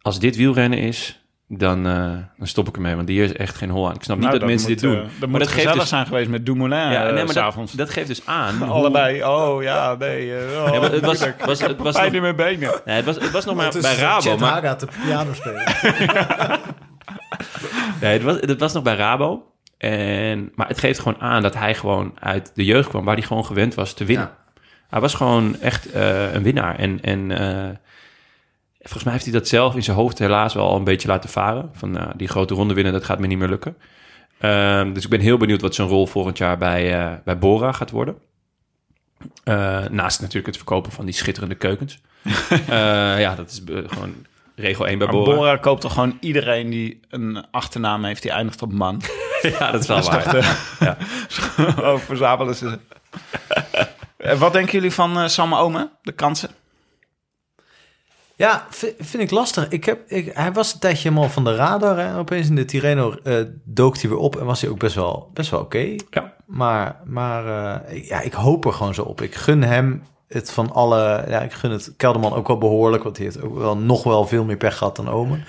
als dit wielrennen is, dan, eh, dan stop ik ermee. Want hier is echt geen hol aan. Ik snap niet Nou, dat, mensen moet, dit doen. eh, dat maar moet dat gezellig geeft dus... zijn geweest met Dumoulin Ja, nee, maar dat, s'avonds. dat geeft dus aan... [laughs] hoe- Allebei. Oh ja, nee. eh, oh, Ja, maar het was- was- het was pijn nog- in mijn benen. Nee, het, was, het was nog maar bij Rabo. Chet Maar, Haga te piano spelen. [laughs] Nee, het was, het was nog bij Rabo. En, maar het geeft gewoon aan dat hij gewoon uit de jeugd kwam... waar hij gewoon gewend was te winnen. Hij was gewoon echt eh, een winnaar. En, en eh, volgens mij heeft hij dat zelf in zijn hoofd helaas wel een beetje laten varen. Van nou, die grote ronde winnen, dat gaat me niet meer lukken. Ehm, dus ik ben heel benieuwd wat zijn rol volgend jaar bij, eh, bij Bora gaat worden. Eh, naast natuurlijk het verkopen van die schitterende keukens. [laughs] Eh, ja, dat is gewoon regel 1 bij Maar Bora. Bora koopt toch gewoon iedereen die een achternaam heeft die eindigt op man. [laughs] Ja, dat is wel waar. Ja. [laughs] verzamelen ze. Wat denken jullie van Sam Omen? De kansen? Ja, vi- vind ik lastig. Ik heb, ik, hij was een tijdje helemaal van de radar. Hè. Opeens in de Tirreno eh, dook hij weer op en was hij ook best wel, best wel oké. Ja. Maar, maar eh, ja, ik hoop er gewoon zo op. Ik gun hem het van alle... Ja, ik gun het Kelderman ook wel behoorlijk, want hij heeft ook wel nog wel veel meer pech gehad dan Omen.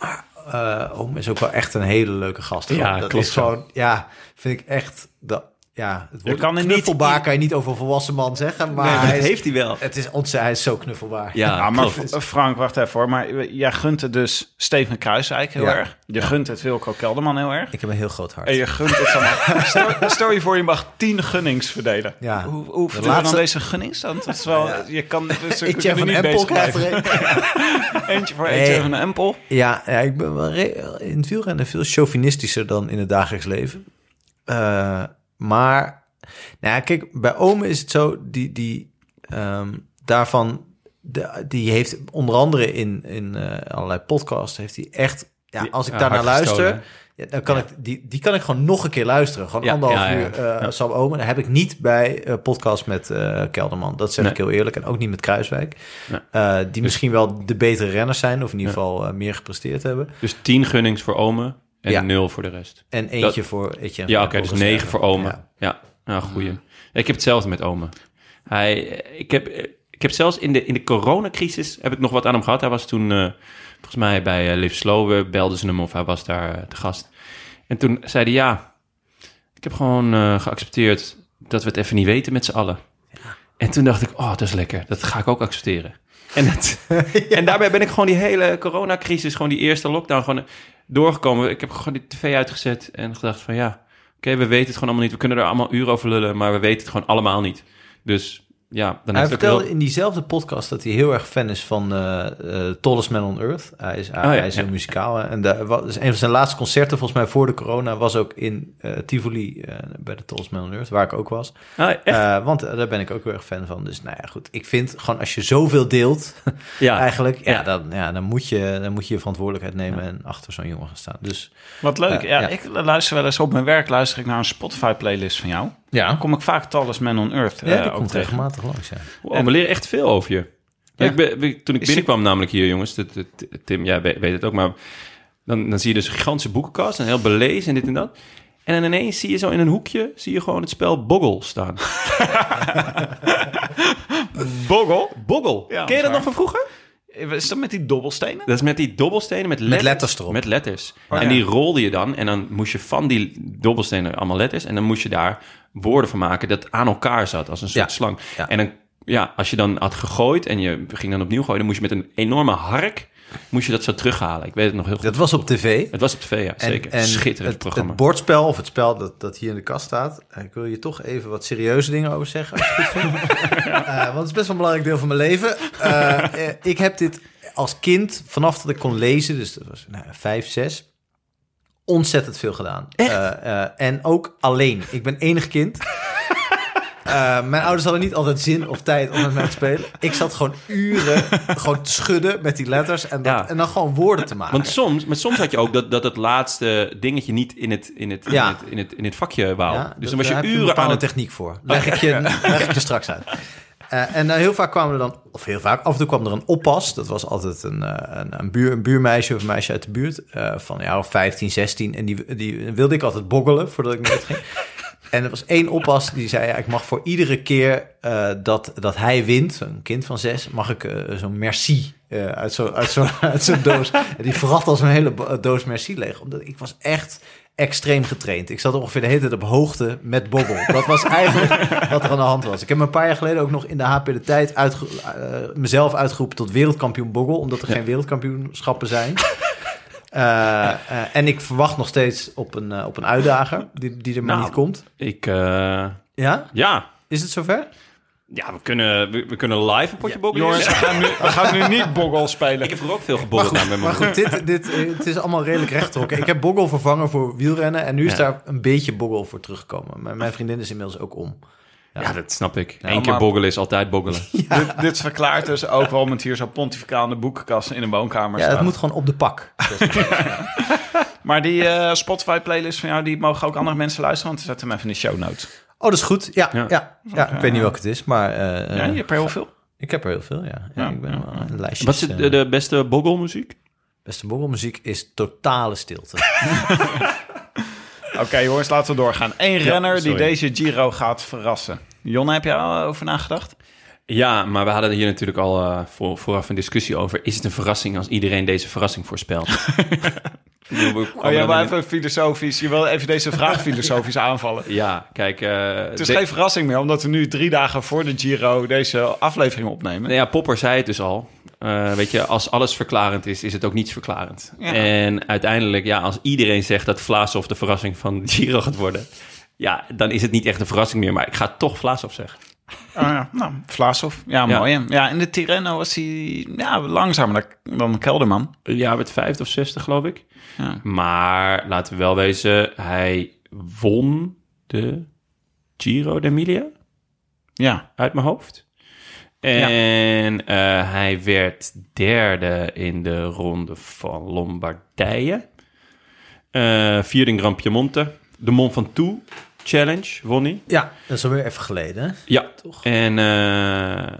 Maar eh Omen is ook wel echt een hele leuke gast. Ja, dat klopt is gewoon, ja, vind ik echt... Dat, ja, het woord kan niet- knuffelbaar kan je niet over een volwassen man zeggen, maar hij is, hij wel. het is ontzettend, hij is zo knuffelbaar. Ja, Ja, maar Frank, wacht even hoor. Maar jij gunt het dus Steven Kruiswijk heel Ja. erg. Je gunt het Wilco Kelderman heel erg. Ik heb een heel groot hart. En je gunt het allemaal. [laughs] Stel, stel je voor, je mag tien gunnings verdelen. Ja. Hoe, hoe verdeel je laatste- dan deze gunnings dan? Dat is wel, je kan dus, Eentje van Empel krijgt er een. [laughs] Eentje voor Nee. eentje van een Empel. Ja, ja, ik ben wel in het wielrennen veel chauvinistischer dan in het dagelijks leven. Eh, maar, nou ja, kijk, bij Ome is het zo, die, die ehm, daarvan, de, die heeft onder andere in, in eh, allerlei podcasts, heeft hij echt, ja, Die- als ik ja, daarnaar luister, gestolen. ja, dan kan ik, die, die kan ik gewoon nog een keer luisteren. Gewoon anderhalf uur Ja. Sam Omen. Dat heb ik niet bij eh podcast met Kelderman. Dat zeg Nee. ik heel eerlijk. En ook niet met Kruiswijk. Nee. Die misschien wel de betere renners zijn. Of in ieder geval meer gepresteerd hebben. Dus 10 gunnings voor Ome en Ja. 0 voor de rest. En eentje voor Etienne. Ja, oké, dus. 9 voor Ome. Ja. Ja, nou, goeie. Ik heb hetzelfde met Ome. Hij, ik, heb, ik heb zelfs in de, in de coronacrisis heb ik nog wat aan hem gehad. Hij was toen, eh, volgens mij bij eh, Live Slow, eh, belden ze hem of hij was daar eh, te gast. En toen zei hij, ja, ik heb gewoon eh, geaccepteerd dat we het even niet weten met z'n allen. En toen dacht ik, oh, dat is lekker. Dat ga ik ook accepteren. En, dat, [laughs] en daarbij ben ik gewoon die hele coronacrisis, gewoon die eerste lockdown, gewoon doorgekomen. Ik heb gewoon die tv uitgezet en gedacht van ja, oké, we weten het gewoon allemaal niet. We kunnen er allemaal uren over lullen, maar we weten het gewoon allemaal niet. Dus ja, dan Hij heeft vertelde heel... in diezelfde podcast dat hij heel erg fan is van eh eh, Tallest Man on Earth. Hij is, hij, Oh ja, hij is heel ja. muzikaal. hè. En wat, dus een van zijn laatste concerten, volgens mij voor de corona, was ook in eh, Tivoli eh, bij de Tallest Man on Earth, waar ik ook was. Ah, echt? Eh, want daar ben ik ook heel erg fan van. Dus nou ja, goed. Ik vind gewoon als je zoveel deelt, [laughs] ja, eigenlijk, ja, Ja. Dan, ja, dan, moet je, dan moet je je verantwoordelijkheid nemen en achter zo'n jongen gaan staan. Dus Wat leuk. Ja, ja. ik luister wel eens op mijn werk luister ik naar een Spotify playlist van jou. Ja, Dan kom ik vaak Tallest Man on Earth ja eh, die ook komt tegen. regelmatig langs. Ja. Wow, we leren echt veel over je. Ja. Ik ben, toen ik binnenkwam namelijk hier, jongens, dat, dat- Tim, jij weet, weet het ook, maar dan, dan zie je dus een gigantische boekenkast en heel belezen en dit en dat. En dan ineens zie je zo in een hoekje, zie je gewoon het spel Boggle staan. [laughs] Boggel? Boggle. Ja, Ken je dat nog van vroeger? Is dat met die dobbelstenen? Dat is met die dobbelstenen met letters, letters erop. Met letters. Oh, en ja. die rolde je dan. En dan moest je van die dobbelstenen allemaal letters. En dan moest je daar woorden van maken dat aan elkaar zat. Als een soort Ja. slang. Ja. En dan, ja, als je dan had gegooid en je ging dan opnieuw gooien. Dan moest je met een enorme hark, moest je dat zo terughalen. Ik weet het nog heel goed. Dat was op tv. Het was op tv, ja, zeker. Schitterend het, programma. Het bordspel, of het spel dat, dat hier in de kast staat. eh, Ik wil je toch even wat serieuze dingen over zeggen. Als je het goed vindt. [laughs] Eh, want het is best wel een belangrijk deel van mijn leven. Eh, ik heb dit als kind, vanaf dat ik kon lezen, dus dat was nou, vijf, zes, ontzettend veel gedaan. Eh, eh, en ook alleen. Ik ben enig kind. [laughs] Eh, mijn ouders hadden niet altijd zin of tijd om met mij te spelen. Ik zat gewoon uren gewoon te schudden met die letters en, dat, Ja. en dan gewoon woorden te maken. Want soms, maar soms had je ook dat, dat het laatste dingetje niet in het, in het, Ja. in het, in het, in het vakje wou. Ja, dus dan was je uren aan het... techniek voor. Leg, ik je, [laughs] leg ik je straks uit. Eh, en eh, heel vaak kwamen er dan, of heel vaak, af en toe kwam er een oppas. Dat was altijd een, eh, een, een, buur, een buurmeisje of een meisje uit de buurt van ja, 15, 16. En die, die wilde ik altijd boggelen voordat ik naar ging. [laughs] En er was één oppas die zei: ja, Ik mag voor iedere keer dat, dat hij wint, een kind van zes, mag ik zo'n merci uit zo'n uit zo, uit zo'n doos. [laughs] En die verrat als een hele doos merci leeg. Omdat ik was echt extreem getraind. Ik zat ongeveer de hele tijd op hoogte met bobbel. Dat was eigenlijk [laughs] wat er aan de hand was. Ik heb me een paar jaar geleden ook nog in de HP de tijd uitge- eh, mezelf uitgeroepen tot wereldkampioen boggel, omdat er geen wereldkampioenschappen zijn. Eh, eh, en ik verwacht nog steeds op een, op een uitdager die, die er maar Nou, niet komt. Ik, eh, Ja? ja, Is het zover? Ja we, kunnen, we, we kunnen live een potje boggelen. Jongens, we gaan nu, we gaan nu niet Boggel spelen. Ik heb vroeger ook veel geboggeld met Maar mijn goed, dit, dit, eh, het is allemaal redelijk rechtgetrokken. Ik heb boggel vervangen voor wielrennen en nu is Ja. daar een beetje boggel voor teruggekomen. Maar mijn vriendin is inmiddels ook om. Ja, dat snap ik. Ja, Eén keer maar- boggelen is altijd boggelen. [laughs] dit, dit verklaart dus ook waarom het hier zo pontificaal in de boekenkast in een woonkamer Ja, staat. het moet gewoon op de pak. [laughs] Maar die eh, Spotify-playlist van jou, die mogen ook andere mensen luisteren, want we zetten hem even in de show notes. Oh, dat is goed. Ja, Ja. ja. ja, ik weet niet welke het is, maar eh, Ja, eh, je hebt er heel veel. ik heb er heel veel, ja. ja, Ja. ik ben wel een lijstje. Wat is het, de, de beste boggelmuziek? Beste boggelmuziek is totale stilte. [laughs] Oké, jongens, laten we doorgaan. Eén renner die deze Giro gaat verrassen. Jonne, heb je al over nagedacht? Ja, maar we hadden hier natuurlijk al eh, voor, vooraf een discussie over. Is het een verrassing als iedereen deze verrassing voorspelt? [laughs] Oh, jij wil even filosofisch. Je wil even deze vraag [laughs] filosofisch aanvallen. Ja, kijk... eh, Het is de- geen verrassing meer, omdat we nu drie dagen voor de Giro deze aflevering opnemen. Nou ja, Popper zei het dus al. Eh, weet je, als alles verklarend is, is het ook niets verklarend. Ja. En uiteindelijk, ja, als iedereen zegt dat Vlaasov de verrassing van Giro gaat worden... ja, dan is het niet echt een verrassing meer, maar ik ga toch Vlaasov zeggen. Oh, ja. Nou. Ja, Ja. mooi. Ja, in de Tirreno was hij ja, langzamer dan- Kelderman. Ja, met vijfde of zesde, geloof ik. Ja. Maar laten we wel wezen, hij won de Giro d'Emilia Ja. uit mijn hoofd. En eh, hij werd derde in de ronde van Lombardije. Eh vierde in Grand Piemonte. De Mont Ventoux Challenge won hij. Ja, dat is alweer even geleden. hè? Ja, Toch? en eh,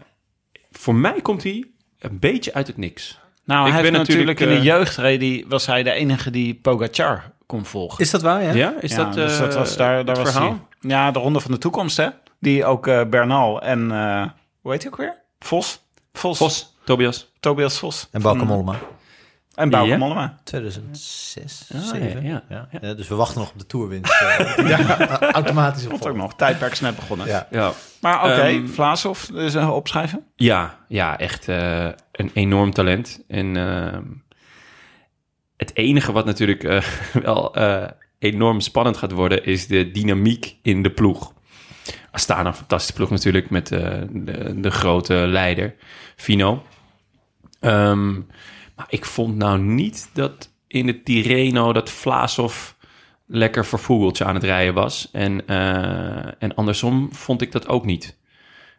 voor mij komt hij een beetje uit het niks. Nou, Ik hij ben natuurlijk, in de eh, jeugdreden was hij de enige die Pogacar kon volgen. Is dat waar, ja? Ja, is Ja, dat, dus eh, dat was daar, daar was verhaal? hij. Ja, de Ronde van de Toekomst, hè? Die ook eh, Bernal en, eh, hoe heet hij ook weer? Vos? Vos. Vos, Tobias. Tobias Vos. En Bauke Van- Mollema. En Bauke. Mollema. 2006, Ah, 7. ja, Ja. Ja, dus we wachten nog op de tourwinst. eh, [laughs] ja, [laughs] automatisch op Komt ook nog. Tijdperk is net begonnen. Ja. Ja, Maar oké, Ehm, Vlaasov, dus eh, opschrijven. ja, ja echt eh, een enorm talent. En ehm, het enige wat natuurlijk eh, [laughs] wel eh, enorm spannend gaat worden... is de dynamiek in de ploeg. Astana, een fantastische ploeg natuurlijk... met eh, de, de grote leider, Fino. Ehm, maar ik vond nou niet dat in de Tirreno... dat Vlaasov lekker vervoegeltje aan het rijden was. En, eh, en andersom vond ik dat ook niet.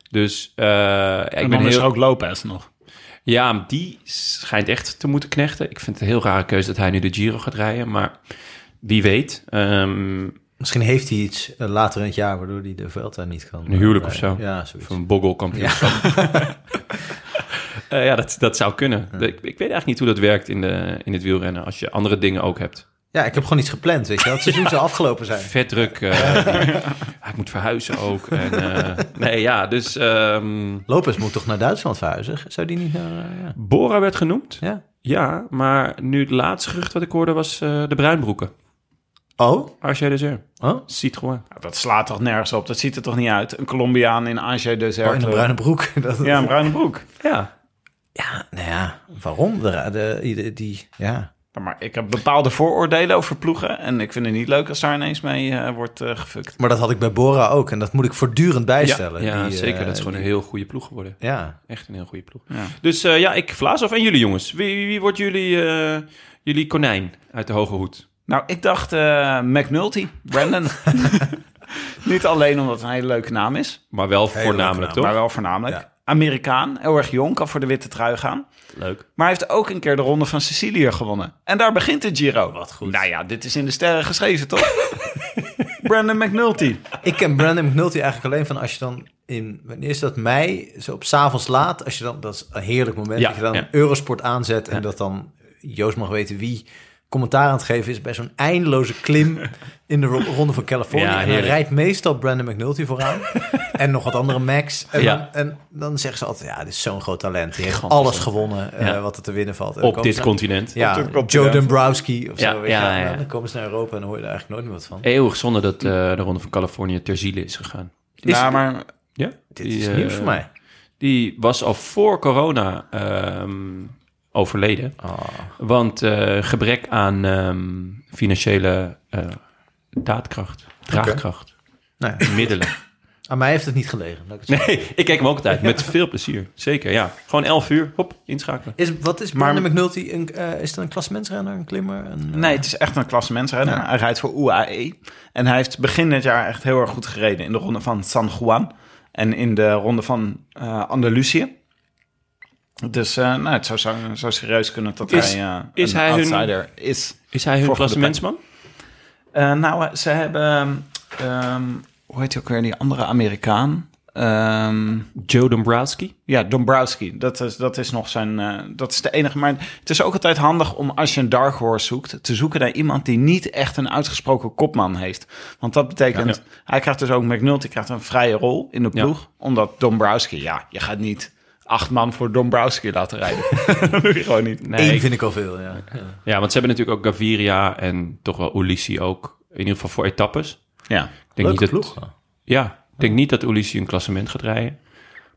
Dus eh, ja, ik en ben dan is heel... ook Lopez nog. Ja, die schijnt echt te moeten knechten. Ik vind het een heel rare keuze dat hij nu de Giro gaat rijden. Maar wie weet. Ehm, Misschien heeft hij iets eh, later in het jaar waardoor hij de Vuelta niet kan. Een huwelijk of zo. Ja, zoiets. Of een boggelkampioenschap. [laughs] Eh, ja, dat, dat zou kunnen. Ik, ik weet eigenlijk niet hoe dat werkt in, de, in het wielrennen als je andere dingen ook hebt. Ja, ik heb gewoon iets gepland, weet je wel. Het seizoen [laughs] zou afgelopen zijn. Vet druk. eh, ja, [laughs] ik moet verhuizen ook. En, eh, [laughs] nee, ja, dus ehm, Lopez moet toch naar Duitsland verhuizen? Zou die niet naar... eh, ja. Bora werd genoemd. ja. Ja, maar nu het laatste gerucht wat ik hoorde was eh, de Bruinbroeken. Oh? Arche Dessert. Oh? Citroën. Ja, dat slaat toch nergens op? Dat ziet er toch niet uit? Een Colombiaan in Angers Desert. Oh, in een bruine broek. Dat, Ja, een bruine broek. Ja. Ja, nou ja, waarom? De, de, die, die, ja. Maar ik heb bepaalde vooroordelen over ploegen. En ik vind het niet leuk als daar ineens mee eh, wordt eh, gefukt. Maar dat had ik bij Bora ook. En dat moet ik voortdurend bijstellen. Ja, Die, zeker. eh, dat is gewoon een heel goede ploeg geworden. Ja. Echt een heel goede ploeg. Ja. Dus eh, ja, ik Vlaas of en jullie jongens. Wie, wie, wie wordt jullie, eh, jullie konijn uit de hoge hoed? Nou, ik dacht eh McNulty, Brandon. [laughs] [laughs] niet alleen omdat het een hele leuke naam is. Maar wel voornamelijk, toch? Maar wel voornamelijk. Ja. Amerikaan, heel erg jong, kan voor de witte trui gaan. Leuk. Maar hij heeft ook een keer de ronde van Sicilië gewonnen. En daar begint de Giro. Wat goed. Nou ja, dit is in de sterren geschreven, toch? [laughs] Brandon McNulty. Ik ken Brandon McNulty eigenlijk alleen van als je dan in, wanneer is dat mei, zo op 's avonds laat, als je dan, dat is een heerlijk moment, Ja, dat je dan ja. Eurosport aanzet en Ja. dat dan, Joost mag weten wie commentaar aan het geven is bij zo'n eindeloze klim [laughs] in de ro- ronde van Californië. Ja, en dan rijdt meestal Brandon McNulty vooraan [laughs] en nog wat andere Max. En, Ja. dan, en dan zeggen ze altijd, ja, dit is zo'n groot talent. Die heeft alles gewonnen eh, wat er te winnen valt. En Op dit continent. Ja, continent. Joe Dombrowski of Ja, zo. weet ja, ja. Dan komen ze naar Europa en dan hoor je er eigenlijk nooit meer wat van. Eeuwig zonde dat eh, de Ronde van Californië ter ziele is gegaan. Is- ja, maar Ja? Dit Die, is eh, nieuws voor mij. Die was al voor corona ehm, overleden. Oh. Want eh, gebrek aan ehm, financiële eh, daadkracht, draagkracht, Nou ja. middelen. [laughs] Aan mij heeft het niet gelegen. ik het Nee, ik kijk hem ook altijd met veel plezier. Zeker, ja. Gewoon 11 uur, hop, inschakelen. Is, wat is Maar- McNulty? Een, eh, is dat een klassementsrenner, een klimmer? Een, nee, het is echt een klassementsrenner. Ja. Hij rijdt voor UAE. En hij heeft begin dit jaar echt heel erg goed gereden in de ronde van San Juan. En in de ronde van eh Andalusië. Dus eh, nou, het zou zo, zo serieus kunnen dat Is- hij eh, is een hij hun- outsider is. Is hij hun klassementsman? Eh, nou, eh, ze hebben... ehm, hoe heet hij ook weer, die andere Amerikaan? Ehm, Joe Dombrowski? ja, Dombrowski. Dat is, dat is nog zijn... eh, dat is de enige... Maar het is ook altijd handig om als je een dark horse zoekt... te zoeken naar iemand die niet echt een uitgesproken kopman heeft. Want dat betekent... Ja. Hij krijgt dus ook... McNulty krijgt een vrije rol in de Ja. ploeg. Omdat Dombrowski... Ja, je gaat niet acht man voor Dombrowski laten rijden. [laughs] dat doe je gewoon niet. Nee, Eén ik- vind ik al veel, ja. ja. want ze hebben natuurlijk ook Gaviria en toch wel Ulissi ook. In ieder geval voor etappes. Ja. Ik denk Leuke niet dat, ploeg. Ja, ik denk niet dat Ulissi een klassement gaat rijden.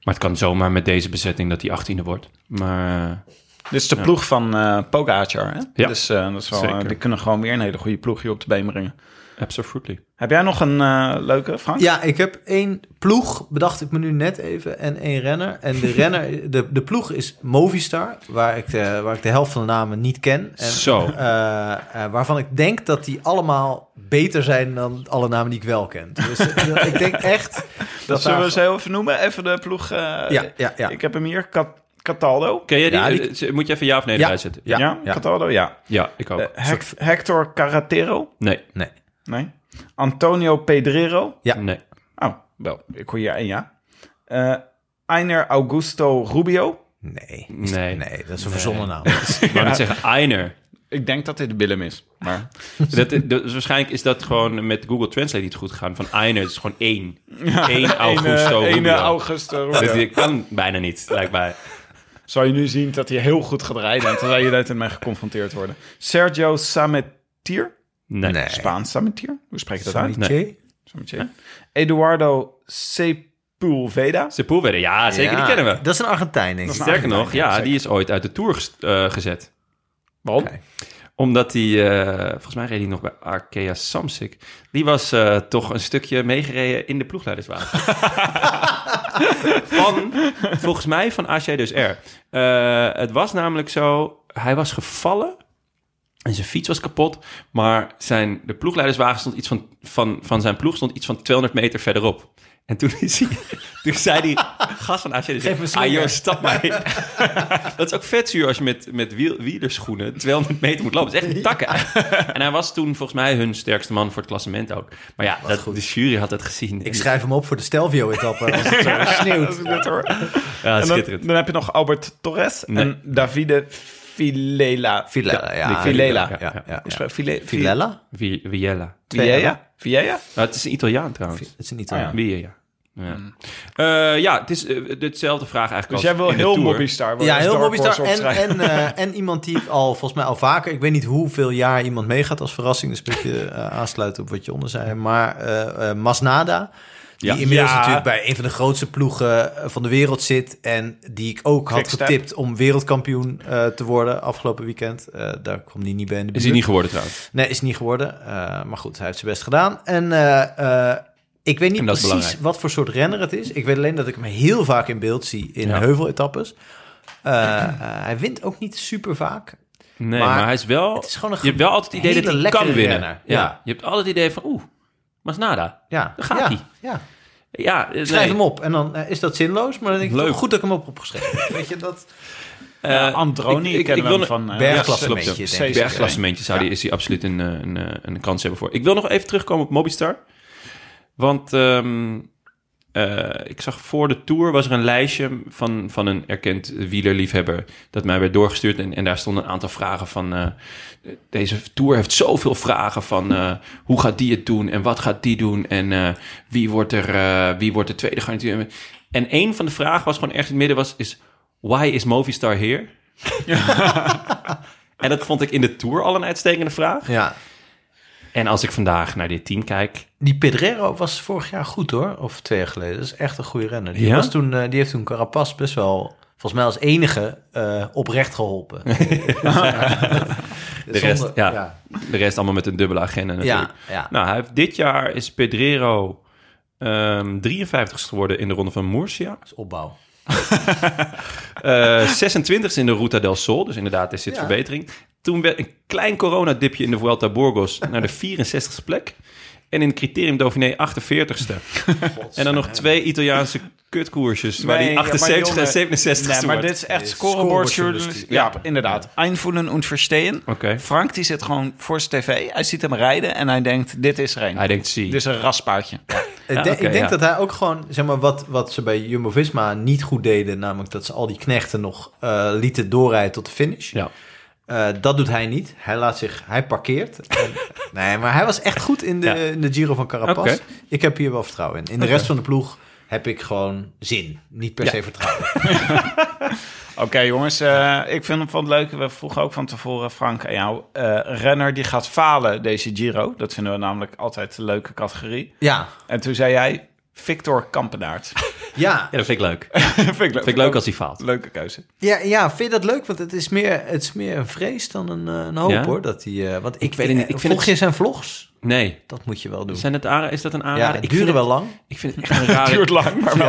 Maar het kan zomaar met deze bezetting dat hij 18e wordt. Maar Dit is de ploeg van eh Pogacar. Hè? Ja. Dus eh, dat is wel, Zeker. eh, die kunnen gewoon weer een hele goede ploeg hier op de been brengen. absolutely. Heb jij nog een eh, leuke, Frank? Ja, ik heb één ploeg, bedacht ik me nu net even, en één renner. En de [laughs] renner, de, de ploeg is Movistar, waar ik, de, waar ik de helft van de namen niet ken. En, Zo. eh, eh, waarvan ik denk dat die allemaal beter zijn dan alle namen die ik wel ken. Dus eh, [laughs] ik denk echt dat Dat zullen we ze heel even noemen. Even de ploeg. eh, Ja, ja, ja. Ik heb hem hier. Cat- Cataldo. Ken jij die? Ja, die- Eh, Moet je even ja of nee Ja. erbij zetten? Ja, Ja, ja. Cataldo, ja. Ja, ik ook. Eh, Hec- Hector Carretero. nee, Nee, Nee. Antonio Pedrero. Ja. nee. Oh, wel. Ik hoor hier één ja. Eh Einer Augusto Rubio. nee. Nee. Nee, dat is een Nee. verzonnen naam. [laughs] Ik wou net zeggen Einer. Ik denk dat dit de Willem is. Maar [laughs] Dat, dus waarschijnlijk is dat gewoon met Google Translate niet goed gegaan. Van Einer, het is gewoon één. [laughs] Eén Augusto Eén, eh, Augusto Rubio. Dat, dat kan bijna niet, lijkt mij. Zal je nu zien dat hij heel goed gaat rijden en terwijl je net mee geconfronteerd worden. Sergio Sametier, Nee. Nee. Spaans Sametier, hoe spreek je dat uit? Samitier? Sametier. Eduardo Sepulveda. Sepulveda, ja, zeker, die kennen we. Dat is een Argentijn, denk ik. Sterker nog, ja, zeker. die is ooit uit de Tour ges- eh, gezet. Waarom? Omdat hij, eh, volgens mij reed hij nog bij Arkea Samsic. Die was eh, toch een stukje meegereden in de ploegleiderswagen. [laughs] van, volgens mij van AG dus R. Eh, het was namelijk zo, hij was gevallen en zijn fiets was kapot. Maar zijn, de ploegleiderswagen stond iets van, van, van zijn ploeg stond iets van 200 meter verderop. En toen, is hij, [laughs] toen zei die gast van AG Geef me een ah slinger." joh, stap maar in. [laughs] Dat is ook vet zuur als je met, met wiel, wielerschoenen 200 meter moet lopen. Het is echt een takken. en hij was toen volgens mij hun sterkste man voor het klassement ook. Maar ja, dat, de jury had het gezien. Ik schrijf hem op voor de Stelvio-etappe. Als het zo [laughs] sneeuwt. Ja, En dan, dan heb je nog Albert Torres Nee. en Davide Vilela. Vilela, ja. Vilela. Ja, Viella. Vieja? Nou, het is een Italiaan trouwens. Het is een Italiaan. Viella. Ja. Ja. ja, het is eh, dezelfde vraag eigenlijk Dus als jij wil heel. Mobbystar worden Ja, heel Mobbystar. En, en, eh, en iemand die al volgens mij al vaker... Ik weet niet hoeveel jaar iemand meegaat als verrassing. Dus een beetje eh, aansluiten op wat je onder zei. Maar eh, eh, Masnada... Die Ja. inmiddels Ja. natuurlijk bij een van de grootste ploegen eh, van de wereld zit. En die ik ook had Quickstep. getipt om wereldkampioen eh, te worden afgelopen weekend. Eh, daar kwam die niet bij in de Is hij buurt. niet geworden trouwens. Nee, is niet geworden. Eh, maar goed, hij heeft zijn best gedaan. En eh, eh, ik weet niet precies belangrijk. wat voor soort renner het is. Ik weet alleen dat ik hem heel vaak in beeld zie in Ja. heuveletappes. Hij wint ook niet super vaak. Nee, Maar maar, hij is wel... het is gewoon een je hebt wel altijd het idee hele dat hij lekkere kan winnen. renner. Ja. Ja. Je hebt altijd het idee van, oeh, Masnada. Ja, Daar gaat ja, hij. Ja. Ja, schrijf nee. hem op en dan eh, is dat zinloos. Maar dan denk ik, Leuk. goed dat ik hem op opgeschreven. [laughs] weet je, dat... Ja, Eh, Androni, ik- ik, ik- hem wil- van... eh, Bergklassementje, ja, bergklassementje zou die, is hij absoluut een, een, een kans hebben voor. Ik wil nog even terugkomen op Mobistar. Want ehm, eh, ik zag voor de Tour was er een lijstje van, van een erkend wielerliefhebber... dat mij werd doorgestuurd en, en daar stonden een aantal vragen van... eh, deze Tour heeft zoveel vragen van eh, hoe gaat die het doen... en wat gaat die doen en wie, wordt er, wie wordt de tweede garnituur... En een van de vragen was gewoon ergens in het midden was... Is, Why is Movistar here? [laughs] [laughs] en dat vond ik in de Tour al een uitstekende vraag. Ja. En als ik vandaag naar dit team kijk... Die Pedrero was vorig jaar goed hoor. Of twee jaar geleden. Dat is echt een goede renner. Die, Ja? was toen, eh, die heeft toen Carapaz best wel... Volgens mij als enige eh, oprecht geholpen. [laughs] De rest, ja, de rest allemaal met een dubbele agenda natuurlijk. Ja, ja. Nou, hij heeft, dit jaar is Pedrero ehm 53ste geworden in de ronde van Murcia. Dat is opbouw. [laughs] Eh 26ste in de Ruta del Sol. Dus inderdaad, er zit Ja. verbetering. Toen werd een klein coronadipje in de Vuelta Burgos [laughs] naar de 64ste plek. En in het criterium Dauphiné 48ste. en dan nog twee Italiaanse kutkoersjes. waar Nee, die ja, maar 78 jongen, en 67 Nee, maar wordt. dit is echt scorebordjournalistiek. scorebordjournalistiek. Ja, inderdaad. Einvoelen und verstehen. Oké. Frank die zit gewoon voor zijn tv. Hij ziet hem rijden en hij denkt, dit is er een. Hij denkt, zie. Dit is een raspaardje. Ik, Ja, denk- oké, ik denk ja. dat hij ook gewoon, zeg maar, wat, wat ze bij Jumbo-Visma niet goed deden, namelijk dat ze al die knechten nog eh, lieten doorrijden tot de finish. Ja. Eh, dat doet hij niet. Hij laat zich, hij parkeert. En- [laughs] nee, maar hij was echt goed in de, Ja. in de Giro van Carapaz. Ik heb hier wel vertrouwen in. In de rest van de ploeg heb ik gewoon zin. Niet per Ja. se vertrouwen. [laughs] [laughs] Oké jongens, eh, ik vind het van het leuke. We vroegen ook van tevoren, Frank, aan jou. eh, renner die gaat falen deze Giro. Dat vinden we namelijk altijd een leuke categorie. Ja, En toen zei jij, Victor Kampenaert. [laughs] ja. Ja, dat vind ik leuk. [laughs] vind ik leuk. Vind ik leuk als hij faalt. Leuke keuze. Ja, ja, vind je dat leuk? Want het is meer, het is meer een vrees dan een, eh, een hoop Ja? hoor. Dat hij, eh, want ik, Ik weet het niet. Ik vind volg het- je zijn vlogs? Nee. Dat moet je wel doen. Zijn het is dat een ja, aanrader? het ik duurde wel lang. Ik vind het [laughs] echt een rare... Duurt lang, maar wel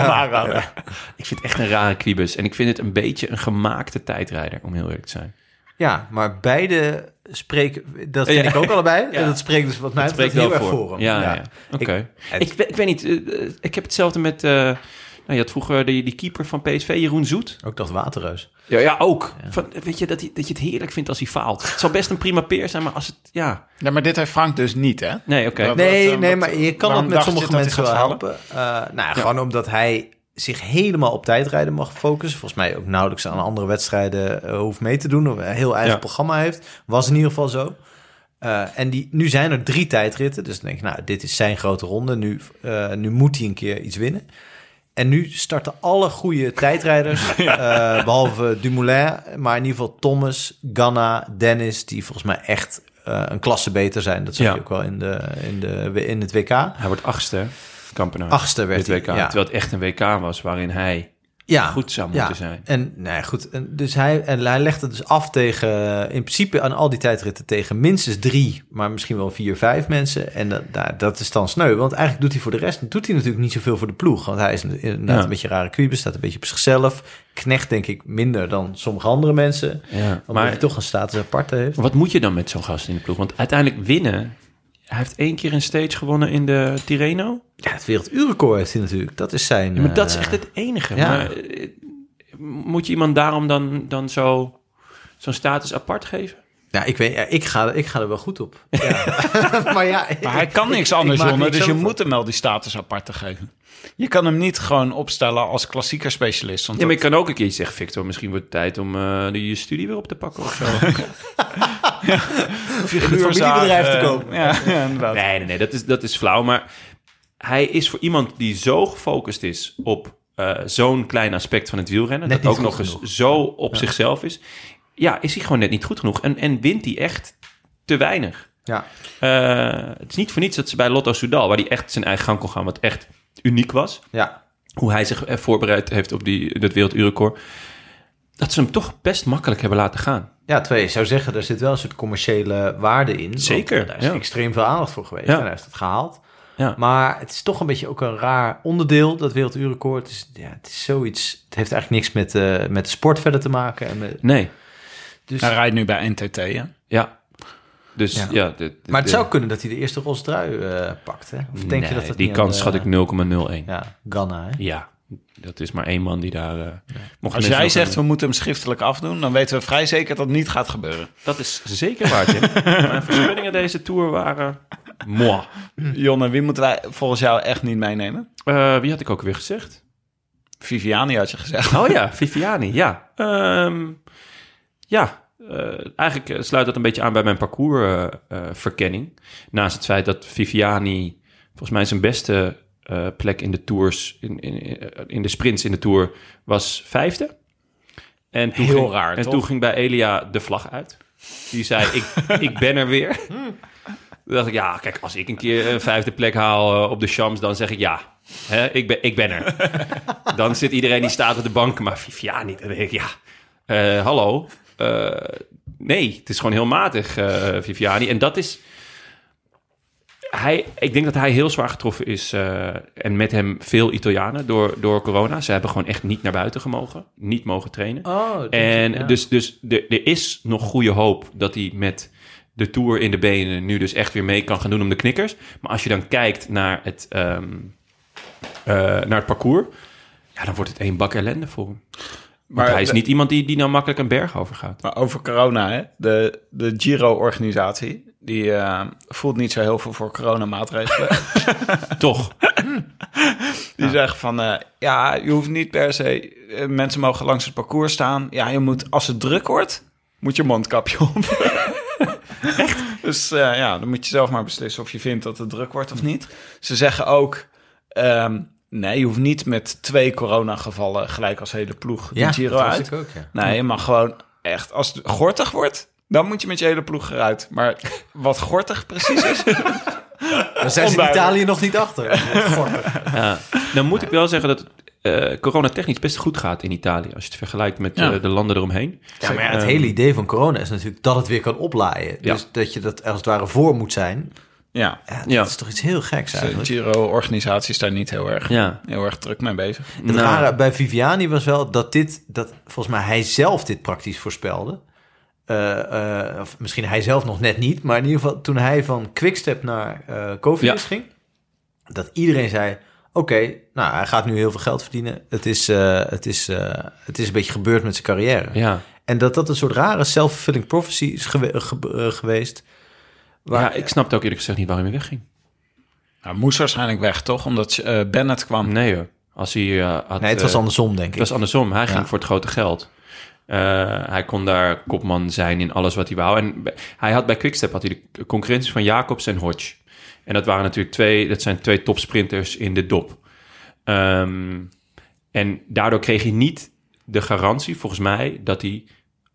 Ja. Ik vind het echt een rare quibus. En ik vind het een beetje een gemaakte tijdrijder, om heel eerlijk te zijn. Ja, maar beide spreken, dat vind Ja. ik ook allebei. [laughs] Ja. En dat spreekt dus wat mij Het betreft spreekt heel erg voor. hem. Ja, ja. ja. Oké. Ik, weet- ik weet niet, eh, eh, ik heb hetzelfde met... eh, nou, je had vroeger die, die keeper van PSV, Jeroen Zoet. Ook dat waterreus. Ja, ja ook. Van, weet je, dat, hij, dat je het heerlijk vindt als hij faalt. Het zal best een prima peer zijn, maar als het... Ja, Ja, maar dit heeft Frank dus niet, hè? nee, oké. Nee, nee, wat- maar je kan het met sommige dat mensen wel helpen. Eh, nou, ja, gewoon omdat hij zich helemaal op tijdrijden mag focussen. Volgens mij ook nauwelijks aan andere wedstrijden eh, hoeft mee te doen. Of een heel eigen Ja. programma heeft. Was in ieder geval zo. Eh, en die, nu zijn er drie tijdritten. Dus dan denk ik, nou, dit is zijn grote ronde. Nu, eh, nu moet hij een keer iets winnen. En nu starten alle goede tijdrijders, [laughs] eh, behalve Dumoulin, maar in ieder geval Thomas, Ganna, Dennis, die volgens mij echt een klasse beter zijn. Dat zag Ja. je ook wel in, de, in, de, in het WK. Hij wordt achtste, Kampenaar. Achtste werd Dit WK. hij, ja. Terwijl het echt een WK was waarin hij Ja, goed zou ja. moeten zijn. En nee, goed. En dus hij, en hij legt het dus af tegen, in principe aan al die tijdritten tegen minstens drie, maar misschien wel vier, vijf mensen. En dat, nou, dat is dan sneu, want eigenlijk doet hij voor de rest, doet hij natuurlijk niet zoveel voor de ploeg. Want hij is inderdaad Ja. een beetje rare kwiebus, staat een beetje op zichzelf. Knecht denk ik minder dan sommige andere mensen. Ja, maar hij toch een status apart heeft. wat moet je dan met zo'n gast in de ploeg? Want uiteindelijk winnen... Hij heeft één keer een stage gewonnen in de Tirreno. Ja, het werelduurrecord heeft hij natuurlijk. Dat is zijn... Ja, maar dat is eh, echt het enige. ja. Maar, eh, moet je iemand daarom dan, dan zo, zo'n status apart geven? Ja, ik weet, ja, ik, ga, ik ga er wel goed op. Ja. [laughs] maar ja, [laughs] Maar hij kan ik- niks ik anders, er Jonne. Dus je moet hem wel die status apart te geven. Je kan hem niet gewoon opstellen als klassieker specialist. Want Ja, maar dat- ik kan ook een keertje zeggen, Victor, misschien wordt het tijd om eh, je studie weer op te pakken of zo. familiebedrijf te kopen. Ja, ja, [laughs] nee, nee, nee, dat is, dat is flauw. Maar hij is voor iemand die zo gefocust is op eh, zo'n klein aspect van het wielrennen, Net dat ook nog eens zo op zichzelf is, ja, is hij gewoon net niet goed genoeg. En, en wint hij echt te weinig. Ja, Eh, het is niet voor niets dat ze bij Lotto Soudal, waar hij echt zijn eigen gang kon gaan, wat echt uniek was, ja. hoe hij zich voorbereid heeft op die, dat werelduurrecord, dat ze hem toch best makkelijk hebben laten gaan. Ja, twee. Ik zou zeggen, er zit wel een soort commerciële waarde in. Zeker, Daar is ja. extreem veel aandacht voor geweest. Ja. En hij heeft het gehaald. Ja. Maar het is toch een beetje ook een raar onderdeel, dat werelduurrecord. Het is, ja, het is zoiets... Het heeft eigenlijk niks met, eh, met sport verder te maken. En met, Nee, dus, Hij rijdt nu bij NTT, hè? ja. Dus Ja. ja, de- de- maar het de- zou kunnen dat hij de eerste roze trui eh, pakt. Hè? Of denk je dat het die kans de- schat ik 0,01. Ja. Ja, Ghana, hè? dat is maar één man die daar... eh, mocht Als jij zegt, we moeten hem schriftelijk afdoen... dan weten we vrij zeker dat het niet gaat gebeuren. Dat is zeker waar, Tim. [laughs] Mijn voorspellingen deze Tour waren... Moi. Jonne, wie moeten wij volgens jou echt niet meenemen? Eh, wie had ik ook weer gezegd? Viviani had je gezegd. Oh ja, Viviani, ja. Ehm, ja, eh, eigenlijk eh, sluit dat een beetje aan bij mijn parcoursverkenning. Naast het feit dat Viviani volgens mij zijn beste eh, plek in de tours, in, in, in de sprints in de tour, was vijfde. En toen Heel ging, raar, En toch? toen ging bij Elia de vlag uit. Die zei, ik, [laughs] ik ben er weer. Toen dacht ik, ja, kijk, als ik een keer een vijfde plek haal op de Shams, dan zeg ik ja. Hè, ik, ben, ik ben er. [laughs] dan zit iedereen die staat op de bank, maar Viviani, dan denk ik, ja, eh, hallo. Eh, nee, het is gewoon heel matig, eh, Viviani. En dat is... Hij, ik denk dat hij heel zwaar getroffen is. eh, en met hem veel Italianen door, door corona. Ze hebben gewoon echt niet naar buiten gemogen. Niet mogen trainen. Oh, En ja. dus, dus er, er is nog goede hoop dat hij met de Tour in de benen nu dus echt weer mee kan gaan doen om de knikkers. Maar als je dan kijkt naar het, ehm, eh, naar het parcours, ja, dan wordt het één bak ellende voor hem. Want hij is niet iemand die, die nou makkelijk een berg over gaat. Maar over corona, hè? De, de Giro-organisatie... die eh, voelt niet zo heel veel voor coronamaatregelen. [laughs] [laughs] Toch? Die zeggen van, eh, ja, je hoeft niet per se... eh, mensen mogen langs het parcours staan. Ja, je moet, als het druk wordt, moet je mondkapje op. [laughs] Echt? Dus ja, dan moet je zelf maar beslissen of je vindt dat het druk wordt of niet. Ze zeggen ook, ehm, nee, je hoeft niet met twee coronagevallen... gelijk als hele ploeg de ja, Giro dat was uit. ik ook, ja. Nee, je mag gewoon echt, als het gortig wordt... Dan moet je met je hele ploeg eruit. Maar wat gortig precies is... [laughs] Dan zijn ze in. Italië nog niet achter. [laughs] Ja. Dan moet ik wel zeggen dat het eh coronatechnisch best goed gaat in Italië. Als je het vergelijkt met Ja. eh, de landen eromheen. Ja, maar ja, het Ehm, hele idee van corona is natuurlijk dat het weer kan oplaaien. Ja. Dus dat je dat als het ware voor moet zijn. Ja, Ja, dat Ja. is toch iets heel geks de eigenlijk. Giro-organisatie is daar niet heel erg, Ja. heel erg druk mee bezig. Het Nou. rare bij Viviani was wel dat dit, dat volgens mij hij zelf dit praktisch voorspelde. Eh, eh, of misschien hij zelf nog net niet, maar in ieder geval toen hij van Quickstep naar eh Ja. ging, dat iedereen zei: Oké, nou hij gaat nu heel veel geld verdienen. Het is, eh, het, is, eh, het is een beetje gebeurd met zijn carrière. Ja. En dat dat een soort rare self-fulfilling prophecy is gewe- ge- geweest. Waar, ja, ik snapte ook eerlijk gezegd niet waarom hij wegging. Nou, moest waarschijnlijk weg, toch? Omdat eh, Bennett kwam. Nee hoor. Als hij eh, had, nee, het was eh, andersom, denk ik. Het was andersom. Hij ging Ja. voor het grote geld. Eh, hij kon daar kopman zijn in alles wat hij wou. En hij had bij Quickstep had hij de concurrenties van Jacobs en Hodge. En dat waren natuurlijk twee, dat zijn twee topsprinters in de dop. Ehm, en daardoor kreeg hij niet de garantie, volgens mij, dat hij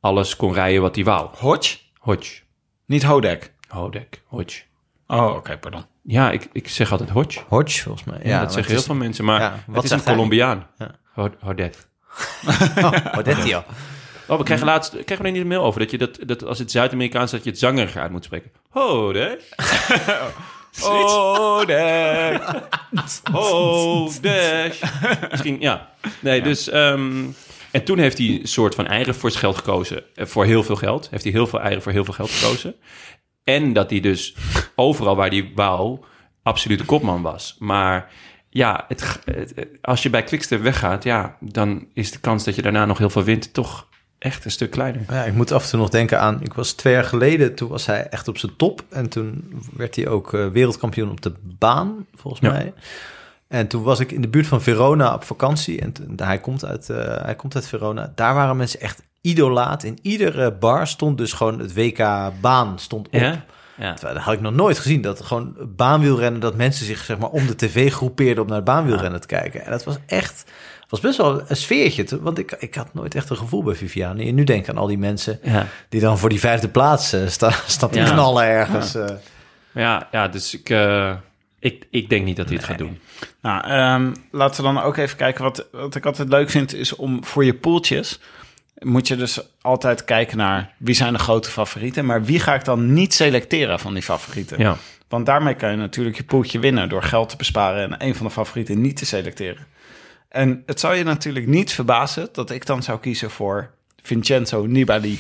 alles kon rijden wat hij wou. Hodge? Hodge. Niet Hodek. Hodek. Hodge. Oh, oké, pardon. Ja, ik, ik zeg altijd Hodge. Hodge, volgens mij. Ja, dat zeggen het heel is- veel mensen. Maar Ja, het wat is een? Colombiaan. Ja. Ho- Hodet. [laughs] Hodetti al. Oh, we kregen laatst kregen we er niet een mail over dat je dat, dat als het Zuid-Amerikaans is, dat je het zangeriger uit moet spreken. Hodet. Hodek. [laughs] Hodet. [laughs] Misschien, ja. Nee, dus... ehm, en toen heeft hij een soort van eieren voor zijn geld gekozen. Eh, Voor heel veel geld. Heeft hij heel veel eieren voor heel veel geld gekozen. En dat hij dus overal waar hij wou, absolute kopman was. Maar ja, het, als je bij Quickstep weggaat, ja, dan is de kans dat je daarna nog heel veel wint toch echt een stuk kleiner. Ja, ik moet af en toe nog denken aan... Ik was twee jaar geleden, toen was hij echt op zijn top. En toen werd hij ook eh, wereldkampioen op de baan, volgens Ja. mij. En toen was ik in de buurt van Verona op vakantie. En toen- hij, komt uit, eh, hij komt uit Verona. Daar waren mensen echt idolaat. In iedere bar stond dus gewoon het WK baan stond op. Ja? Ja. Dat had ik nog nooit gezien. Dat gewoon baanwielrennen, dat mensen zich zeg maar om de tv groepeerden om naar het baanwielrennen te kijken. En dat was echt, was best wel een sfeertje. te- Want ik, ik had nooit echt een gevoel bij Viviane. En nu denk ik aan al die mensen Ja. die dan voor die vijfde plaats eh, staan, [laughs] staan te Ja. knallen ergens. eh. Ja, ja, dus ik, eh, ik, ik denk niet dat hij het gaat doen. Nou, ehm, laten we dan ook even kijken. Wat, wat ik altijd leuk vind, is om voor je poeltjes... moet je dus altijd kijken naar wie zijn de grote favorieten... maar wie ga ik dan niet selecteren van die favorieten? Ja. Want daarmee kan je natuurlijk je poeltje winnen... door geld te besparen en een van de favorieten niet te selecteren. En het zou je natuurlijk niet verbazen... dat ik dan zou kiezen voor Vincenzo Nibali.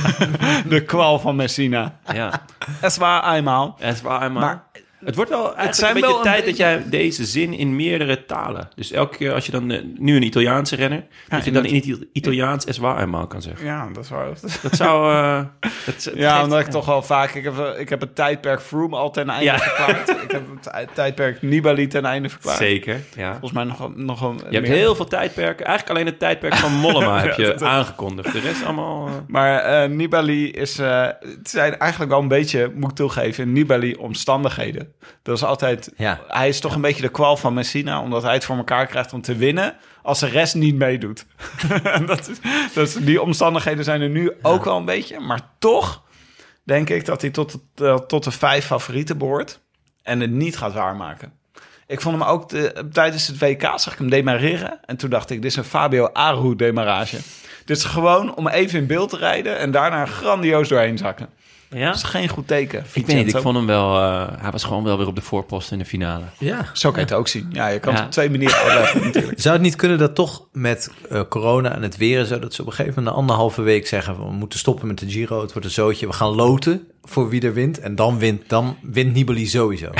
[laughs] de kwal van Messina. ja. Is waar, eenmaal. Is waar. Maar het wordt wel eigenlijk zijn een beetje wel een tijd dat jij deze zin in meerdere talen... Dus elke keer als je dan eh, nu een Italiaanse renner... dat je dan in het Ita- Italiaans es waar eenmaal kan zeggen. Ja, dat is waar. [laughs] Dat zou... eh, dat, het Ja, geeft- omdat ik toch wel vaak... Ik heb, ik heb het tijdperk Froome al ten einde Ja. verklaard. [laughs] ik heb het tij- tijdperk Nibali ten einde verklaard. Zeker, ja. Volgens mij nog, nog een Je hebt meer. heel veel tijdperken. Eigenlijk alleen het tijdperk van Mollema [laughs] heb je dat- aangekondigd. De rest allemaal... eh, Maar eh, Nibali is... eh, het zijn eigenlijk wel een beetje, moet ik toegeven... Nibali omstandigheden. Dat is altijd... Ja. Hij is toch een beetje de kwal van Messina... omdat hij het voor elkaar krijgt om te winnen... als de rest niet meedoet. [laughs] dat is, dat is, die omstandigheden zijn er nu ook wel een beetje. Maar toch denk ik dat hij tot, eh, tot de vijf favorieten behoort... en het niet gaat waarmaken. Ik vond hem ook de- tijdens het WK, zag ik hem demareren. En toen dacht ik, dit is een Fabio Aru demarage. Dit is gewoon om even in beeld te rijden en daarna grandioos doorheen zakken. Ja? Dat is geen goed teken. Ik weet niet, ik vond hem wel... eh, hij was gewoon wel weer op de voorpost in de finale. ja. Zo kan je het ook zien. Ja, je kan Ja. het op twee manieren uitleggen [laughs] natuurlijk. Zou het niet kunnen dat toch met eh, corona en het weer en zo... dat ze op een gegeven moment een anderhalve week zeggen... van, we moeten stoppen met de Giro, het wordt een zootje. We gaan loten voor wie er wint. En dan wint, dan wint Nibali sowieso.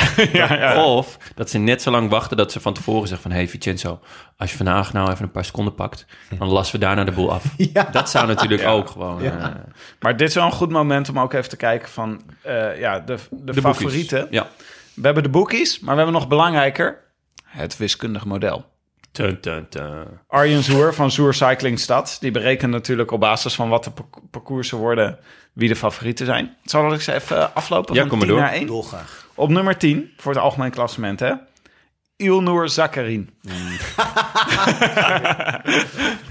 [laughs] Of dat ze net zo lang wachten dat ze van tevoren zeggen van... hey Vincenzo, als je vandaag nou even een paar seconden pakt... dan lassen we daarna de boel af. [laughs] Ja. Dat zou natuurlijk ook gewoon... Ja. eh, Maar dit is wel een goed moment om ook even te kijken van eh, ja, de, de, de favorieten. Ja. We hebben de boekies, maar we hebben nog belangrijker het wiskundig model. Tun, tun, tun. Arjen Zoer van Zoer Cycling Stad. Die berekent natuurlijk op basis van wat de parc- parcoursen worden... wie de favorieten zijn. Zal ik eens even aflopen Ja, van kom maar 10 door. naar 1? Dolgraag. Op nummer 10, voor het algemeen klassement, hè? Ilnur Zakarin. [laughs]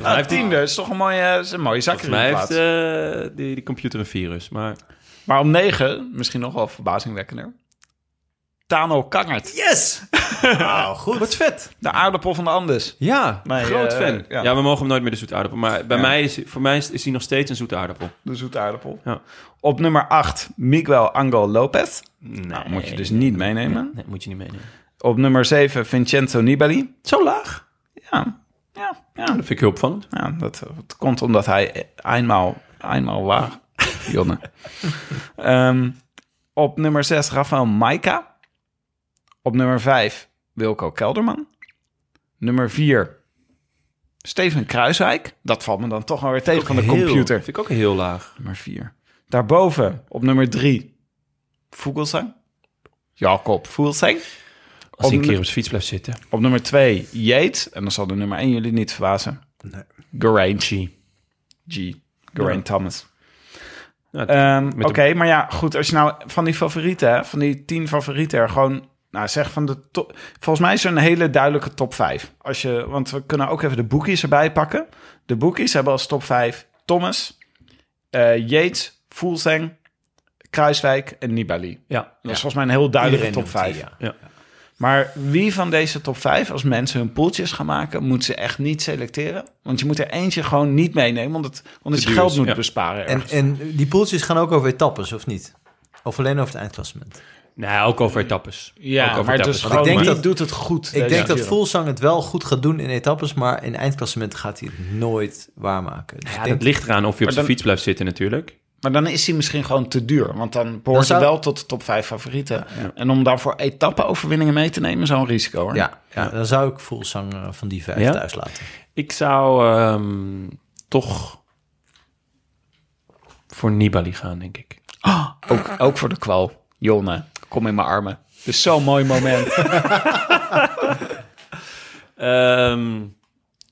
nou, tiende is toch een mooie, is een mooie mij heeft Zakarin eh, die, die computer een virus, maar... Maar op 9, misschien nog wel verbazingwekkender. Tano Kangert. Yes! [laughs] Nou, goed. Wat vet. De aardappel van de Andes. Ja, Nee, groot eh, fan. ja. Ja. we mogen hem nooit meer de zoete aardappel. Maar bij Ja. mij is, voor mij is, is hij nog steeds een zoete aardappel. De zoete aardappel. Ja. Op nummer 8, Miguel Angel Lopez. Nee, Nou, moet je dus niet meenemen. Nee, moet je niet meenemen. Op nummer 7, Vincenzo Nibali. Zo laag? Ja, ja, ja. Dat vind ik heel opvallend. ja dat, dat komt omdat hij eenmaal, eenmaal waar. [laughs] Jonne. Ehm, op nummer 6, Rafael Maika. Op nummer 5, Wilco Kelderman. Nummer 4, Steven Kruiswijk. Dat valt me dan toch wel weer tegen van de Heel- computer. Vind ik ook heel laag. Nummer 4. Daarboven, op nummer 3, Vogelsang. Jacob Vogelsang. Als hij Op een keer op zijn fiets blijft zitten. Op nummer 2, Yates. En dan zal de nummer 1 jullie niet verbazen. Nee. Geraint. G. G. Geraint Thomas. Ja, Ehm, Oké, maar ja, goed. Als je nou van die favorieten, hè, van die tien favorieten, er gewoon, nou zeg van de top. Volgens mij is er een hele duidelijke top 5. Als je, want we kunnen ook even de boekies erbij pakken. De boekies hebben als top 5 Thomas, eh Yates, Fulsang, Kruiswijk en Nibali. ja. Dat is volgens mij een heel duidelijke top 5. Ja. Ja. Maar wie van deze top 5, als mensen hun poeltjes gaan maken, moeten ze echt niet selecteren. Want je moet er eentje gewoon niet meenemen, omdat, omdat Te je geld moet ja. besparen. En, en die poeltjes gaan ook over etappes, of niet? Of alleen over het eindklassement? Nee, ook over etappes. ook ja, over maar etappes. dus ik denk wie dat- doet het goed. Ik denk dat Giro? Volsang het wel goed gaat doen in etappes, maar in eindklassement gaat hij het nooit waarmaken. Dus Ja, dat ligt eraan of je op dan- fiets blijft zitten natuurlijk. Maar dan is hij misschien gewoon te duur. Want dan behoort zou- hij wel tot de top 5 favorieten. En om daarvoor etappe-overwinningen mee te nemen, is wel een risico hoor. Ja, ja, dan zou ik Volsang eh, van die vijf Ja? thuis laten. Ik zou ehm, toch voor Nibali gaan, denk ik. Ook, ook voor de kwal. Jonne, kom in mijn armen. Het is zo'n mooi moment. [laughs] Ehm,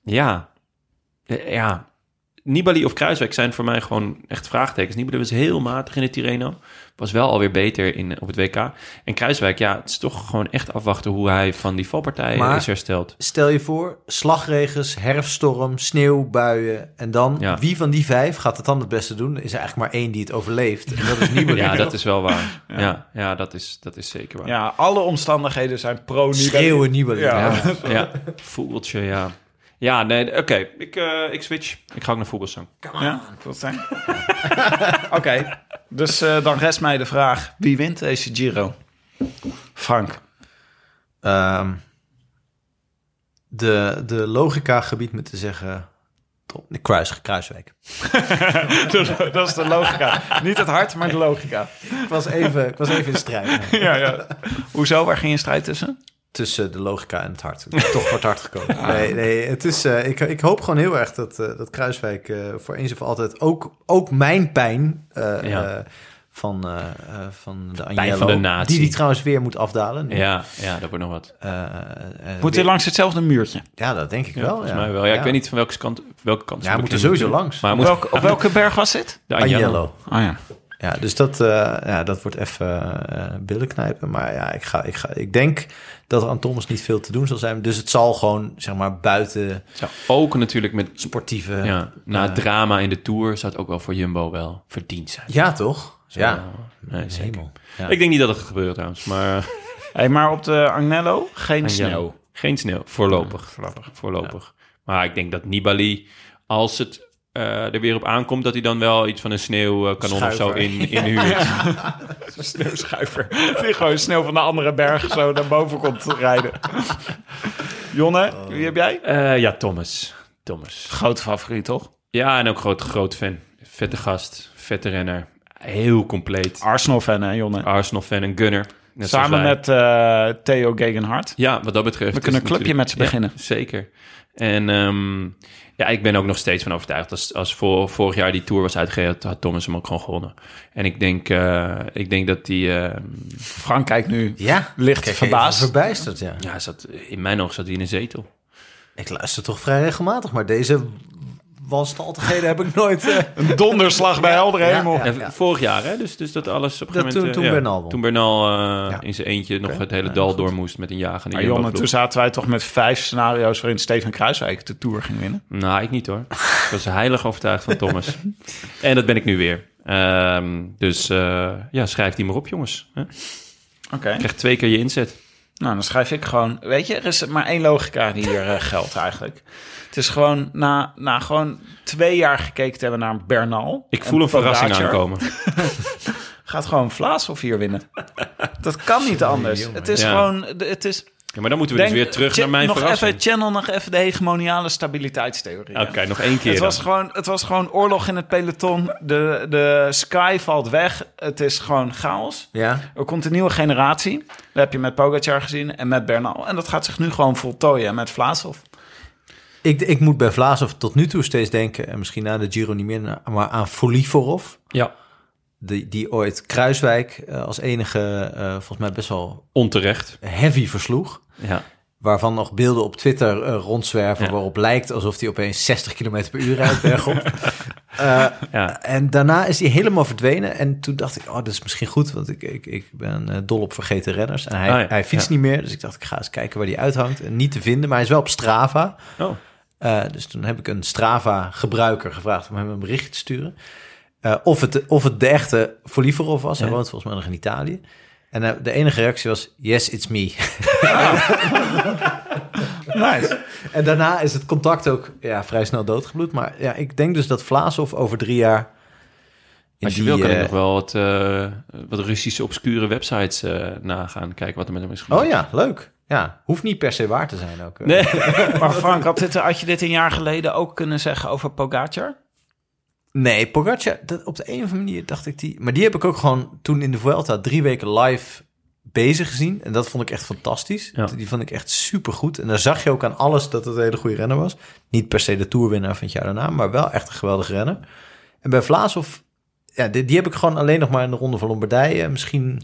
ja. Ja. Nibali of Kruiswijk zijn voor mij gewoon echt vraagtekens. Nibali was heel matig in de Tirreno. Was wel alweer beter in, op het WK. En Kruiswijk, ja, het is toch gewoon echt afwachten hoe hij van die valpartij Maar- is hersteld. Stel je voor, slagregens, herfststorm, sneeuwbuien. En dan, Ja. wie van die vijf gaat het dan het beste doen? Is er eigenlijk maar één die het overleeft. En dat is Nibali. [laughs] Ja, dat is wel waar. [laughs] Ja, ja, dat, is, dat is zeker waar. Ja, alle omstandigheden zijn pro Schreeuwen Nibali. Ja. Ja, ja. voeltje, ja. Ja, nee, oké. Ik, eh, ik switch. Ik ga ook naar voetbalzang. Ja, dat zijn. [laughs] Oké, dus eh, dan rest mij de vraag: wie wint deze Giro? Frank. Ehm, de, de logica gebiedt me te zeggen... Top, nee, Kruis, Kruiswijk. [laughs] dat is de logica. Niet het hart, maar de logica. Ik was even, ik was even in strijd. Ja, ja. Hoezo? Waar ging je strijd tussen? Tussen de logica en het hart. Toch voor het hart gekomen. [laughs] Nee, nee het is, eh, ik, ik hoop gewoon heel erg dat, eh, dat Kruiswijk eh, voor eens of altijd ook, ook mijn pijn eh, Ja. eh, van, van de Pijn Agnello, van de natie. die die trouwens weer moet afdalen. Ja, ja, dat wordt nog wat. Eh, eh, Moet hij langs hetzelfde muurtje? Ja, dat denk ik Ja, wel. volgens ja. mij wel. Ja, ik weet niet van welke kant, welke kant Ja, hij moet er beklimmen. sowieso langs. Maar hij Op moet, welke, op welke berg was dit? de Agnello. Agnello. Oh ja. Ja, dus dat, eh, ja, dat wordt even eh billen knijpen. Maar ja, ik, ga, ik, ga, ik denk dat er aan Thomas niet veel te doen zal zijn. Dus het zal gewoon, zeg maar, buiten Zou ook natuurlijk met... sportieve... Ja, na eh, drama in de Tour zou het ook wel voor Jumbo wel verdiend zijn. ja, toch? Ja. Ja, nee, zeker. Hemel. Ja. Ik denk niet dat het gaat gebeuren trouwens, maar... [laughs] Hey, maar op de Agnello geen Agnello. sneeuw. Geen sneeuw, voorlopig. voorlopig. voorlopig. Maar ik denk dat Nibali, als het eh, er weer op aankomt... dat hij dan wel iets van een sneeuwkanon of zo in, inhuurt. [laughs] Een sneeuwschuiver. Die gewoon sneeuw van de andere berg zo naar boven komt rijden. Jonne, wie heb jij? Eh, ja, Thomas. Thomas. Grote favoriet, toch? Ja, en ook groot, groot fan. Vette gast, vette renner. Heel compleet. Arsenal-fan, hè, Jonne? Arsenal-fan en gunner. Net Samen met eh, Theo Gegenhardt. Ja, wat dat betreft. We kunnen een clubje natuurlijk- met ze beginnen. Ja, zeker. En ehm, ja, ik ben ook nog steeds van overtuigd. Als, als voor, vorig jaar die Tour was uitgegeven, had Thomas hem ook gewoon gewonnen. En ik denk, eh, ik denk dat die... ehm, Frank kijkt nu Ja, licht Kijk, verbaasd. Verbijsterd, ja. ja, zat, in mijn ogen zat hij in een zetel. Ik luister toch vrij regelmatig, maar deze wanstaltigheden heb ik nooit... eh, [laughs] Een donderslag bij heldere Ja, hemel. ja. En vorig jaar, hè? Dus, dus dat alles op een gegeven moment... toen- eh, toen ja, Bernal won. Toen Bernal eh, Ja. in zijn eentje nog het hele dal door moest met een Maar Jonne, Jumbo-ploeg. toen zaten wij toch met vijf scenario's waarin Steven Kruiswijk de Tour ging winnen. Nou, ik niet hoor. Ik was heilig overtuigd van Thomas. [laughs] en dat ben ik nu weer. Ehm, dus eh, ja, schrijf die maar op, jongens. Hè? Oké. Krijgt twee keer je inzet. Nou, dan schrijf ik gewoon... Weet je, er is maar één logica die hier geldt eigenlijk. Het is gewoon na, na gewoon twee jaar gekeken te hebben naar Bernal. Ik voel een verrassing aankomen. [laughs] Gaat gewoon Vlaashoff hier winnen. Dat kan niet anders. jongen. Het is Ja. gewoon... Het is, Ja, maar dan moeten we denk- dus weer terug naar mijn nog verrassing. Even, channel nog even de hegemoniale stabiliteitstheorie. Oké, nog één keer Het dan. was, gewoon, het was gewoon oorlog in het peloton. De, de sky valt weg. Het is gewoon chaos. ja, Er komt een nieuwe generatie. Dat heb je met Pogacar gezien en met Bernal. En dat gaat zich nu gewoon voltooien met Vlaashoff. Ik, ik moet bij Vlaasov tot nu toe steeds denken... en misschien na de Giro niet meer, maar aan Folivorov... Ja, Die, die ooit Kruiswijk eh, als enige, eh, volgens mij best wel onterecht. heavy versloeg. Ja. Waarvan nog beelden op Twitter eh, rondzwerven... Ja. waarop lijkt alsof hij opeens 60 km per uur rijdt bergop. [laughs] Ja. En daarna is hij helemaal verdwenen. En toen dacht ik, oh, dat is misschien goed, want ik, ik, ik ben dol op vergeten renners. En hij, Ah, ja. hij fietst niet meer, dus ik dacht, ik ga eens kijken waar hij uithangt. En niet te vinden, maar hij is wel op Strava. Oh, Eh, dus toen heb ik een Strava-gebruiker gevraagd om hem een berichtje te sturen. Eh, of, het, of het de echte Folivorov was. Hij Ja. woont volgens mij nog in Italië. En eh, de enige reactie was, yes, it's me. [laughs] Nice. en daarna is het contact ook ja, vrij snel doodgebloed. Maar ja, ik denk dus dat Vlaasov over drie jaar... in als je die, wil kan ik nog wel wat, eh, wat Russische obscure websites eh, nagaan. Kijken wat er met hem is gebeurd. Oh ja, leuk. Ja, hoeft niet per se waar te zijn ook. Nee. [laughs] Maar Frank, had, dit, had je dit een jaar geleden ook kunnen zeggen over Pogacar? Nee, Pogacar, dat, op de een of andere manier dacht ik die... Maar die heb ik ook gewoon toen in de Vuelta drie weken live bezig gezien. En dat vond ik echt fantastisch. Ja. Die vond ik echt supergoed. En daar zag je ook aan alles dat het een hele goede renner was. Niet per se de toerwinnaar van het jaar daarna, maar wel echt een geweldige renner. En bij Vlaashoff ja, die, die heb ik gewoon alleen nog maar in de Ronde van Lombardije. Misschien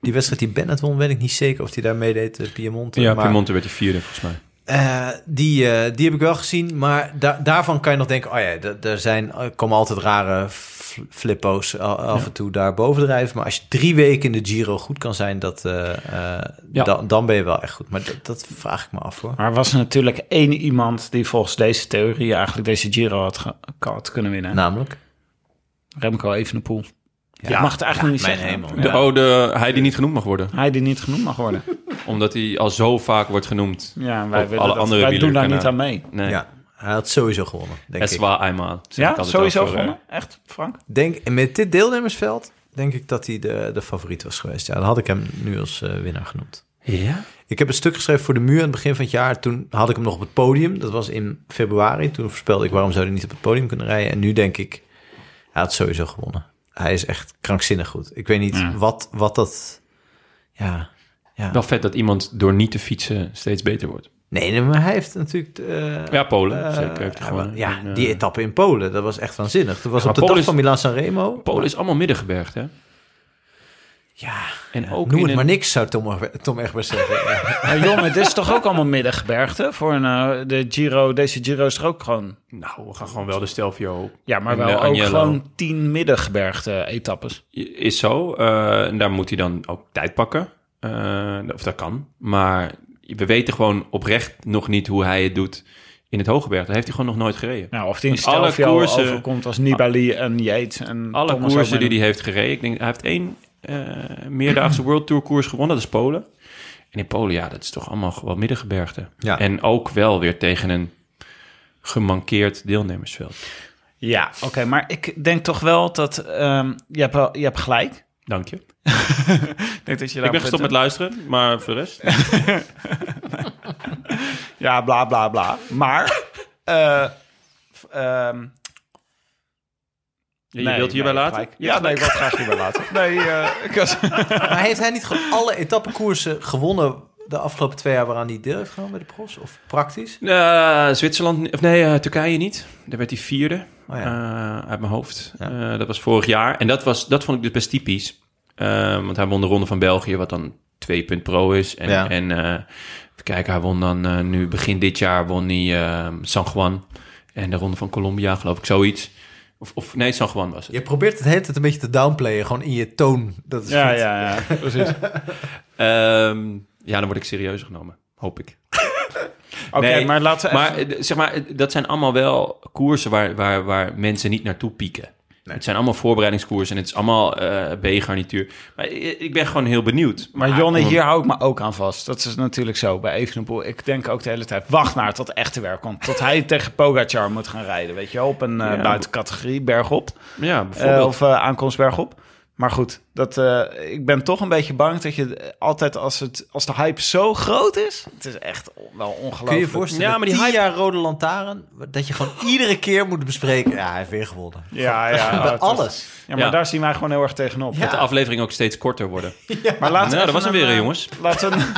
die wedstrijd die Bennett won, weet ik niet zeker of hij daar meedeed, eh, Piemonte. Ja, maar, Piemonte werd die vierde volgens mij. eh, die, eh, die heb ik wel gezien, maar da- daarvan kan je nog denken... oh ja, er zijn, komen altijd rare flippo's af en toe daar bovendrijven. Maar als je drie weken in de Giro goed kan zijn, dat, eh, eh, Ja. dan, dan ben je wel echt goed. Maar dat, dat vraag ik me af hoor. Maar er was natuurlijk één iemand die volgens deze theorie eigenlijk deze Giro had, had kunnen winnen. Namelijk? Remco Evenepoel. Ja, Ja, ik mag het eigenlijk ja, niet mijn zeggen. hemel. De, oh, de, hij die niet genoemd mag worden. Hij die niet genoemd mag worden. [laughs] Omdat hij al zo vaak wordt genoemd. Ja, wij, willen alle dat- andere wij doen daar niet aan mee. Nee, Ja, hij had sowieso gewonnen, denk het is ik. waar eenmaal. Ja, sowieso over, eh, gewonnen? Echt, Frank? Denk, en met dit deelnemersveld denk ik dat hij de, de favoriet was geweest. Ja, dan had ik hem nu als eh, winnaar genoemd. Ja? Ik heb een stuk geschreven voor de muur aan het begin van het jaar. Toen had ik hem nog op het podium. Dat was in februari. Toen voorspelde ik waarom zou hij niet op het podium kunnen rijden. En nu denk ik, hij had sowieso gewonnen. Hij is echt krankzinnig goed. Ik weet niet Ja. wat, wat dat... Ja, ja. Wel vet dat iemand door niet te fietsen steeds beter wordt. Nee, nee, maar hij heeft natuurlijk... eh, Ja, Polen. eh, zeker hij ja, En, eh, die etappe in Polen, dat was echt waanzinnig. Dat was op de Polen dag is- van Milaan San Remo. Polen is allemaal middengebergte, hè? Ja, En ook noem in het maar een- niks, zou Tom, Tom Egbers zeggen. Maar [laughs] jongen, dit is toch ook allemaal middengebergte? Voor een, eh, de Giro, deze Giro is er ook gewoon... Nou, we gaan gewoon wel de Stelvio op. Ja, maar wel eh, ook Agnello. gewoon tien middengebergte etappes. Is zo. eh, en daar moet hij dan ook tijd pakken. Eh, of dat kan. Maar we weten gewoon oprecht nog niet hoe hij het doet in het Hooggebergte. Dat heeft hij gewoon nog nooit gereden. Nou, of die in alle Stelvio koersen- overkomt als Nibali en Yates en Alle Thomas koersen die hij heeft gereden. Ik denk, hij heeft één meerdaagse World Tour koers gewonnen. Dat is Polen. En in Polen, ja, dat is toch allemaal gewoon middengebergte. Ja. En ook wel weer tegen een gemankeerd deelnemersveld. Ja, oké, maar ik denk toch wel dat... ehm, je, hebt, wel- je hebt gelijk. Dank je. [laughs] Ik, denk dat je Ik ben gestopt met luisteren, maar voor de rest... [laughs] Ja, bla bla bla. Maar... eh, f- je nee, wilt hierbij nee, laten? gelijk. Je Ja, nee, ik wil het graag hierbij laten. [laughs] Nee, eh, ik was... [laughs] Maar heeft hij niet gewoon alle etappekoersen gewonnen de afgelopen twee jaar waaraan hij deel heeft genomen bij de pros? Of praktisch? Eh, Zwitserland, of nee, eh, Turkije niet. Daar werd hij vierde Oh ja. eh, uit mijn hoofd. Ja. Eh, dat was vorig jaar. En dat, was, dat vond ik dus best typisch. Want hij won de Ronde van België, wat dan 2 pro is. En, Ja. en eh, even kijken, hij won dan eh, nu begin dit jaar won hij eh, San Juan. En de Ronde van Colombia, geloof ik, zoiets. Of, of nee, San Juan was het. Je probeert het hele tijd een beetje te downplayen, gewoon in je toon. Dat is Ja, goed. ja, ja, precies. [laughs] Ehm, ja, dan word ik serieus genomen. Hoop ik. [laughs] Oké, Nee, maar laten we Maar even- eh, zeg maar, eh, dat zijn allemaal wel koersen waar, waar, waar mensen niet naartoe pieken. Het zijn allemaal voorbereidingskoersen en het is allemaal eh, B-garnituur. Maar ik ben gewoon heel benieuwd. Maar Jonne, hier hou ik me ook aan vast. Dat is natuurlijk zo bij Evenepoel. Ik denk ook de hele tijd, wacht maar tot het echte werk komt. Tot hij [laughs] tegen Pogacar moet gaan rijden, weet je. Op een eh, Ja. buitencategorie, bergop. Ja, bijvoorbeeld. of eh, aankomst bergop. Maar goed, dat, eh, ik ben toch een beetje bang dat je altijd als, het, als de hype zo groot is... Het is echt on- wel ongelooflijk. Kun je je voorstellen, Ja, ja, maar die hype- jaar rode lantaarn, dat je gewoon iedere keer moet bespreken. Ja, hij heeft weer gewonnen. Ja, ja. Bij alles. Ja, maar Ja. daar zien wij gewoon heel erg tegenop. Ja. Dat de aflevering ook steeds korter worden. [laughs] Maar laten we Nou, dat even was hem weer, een, eh, jongens. Laten we, een-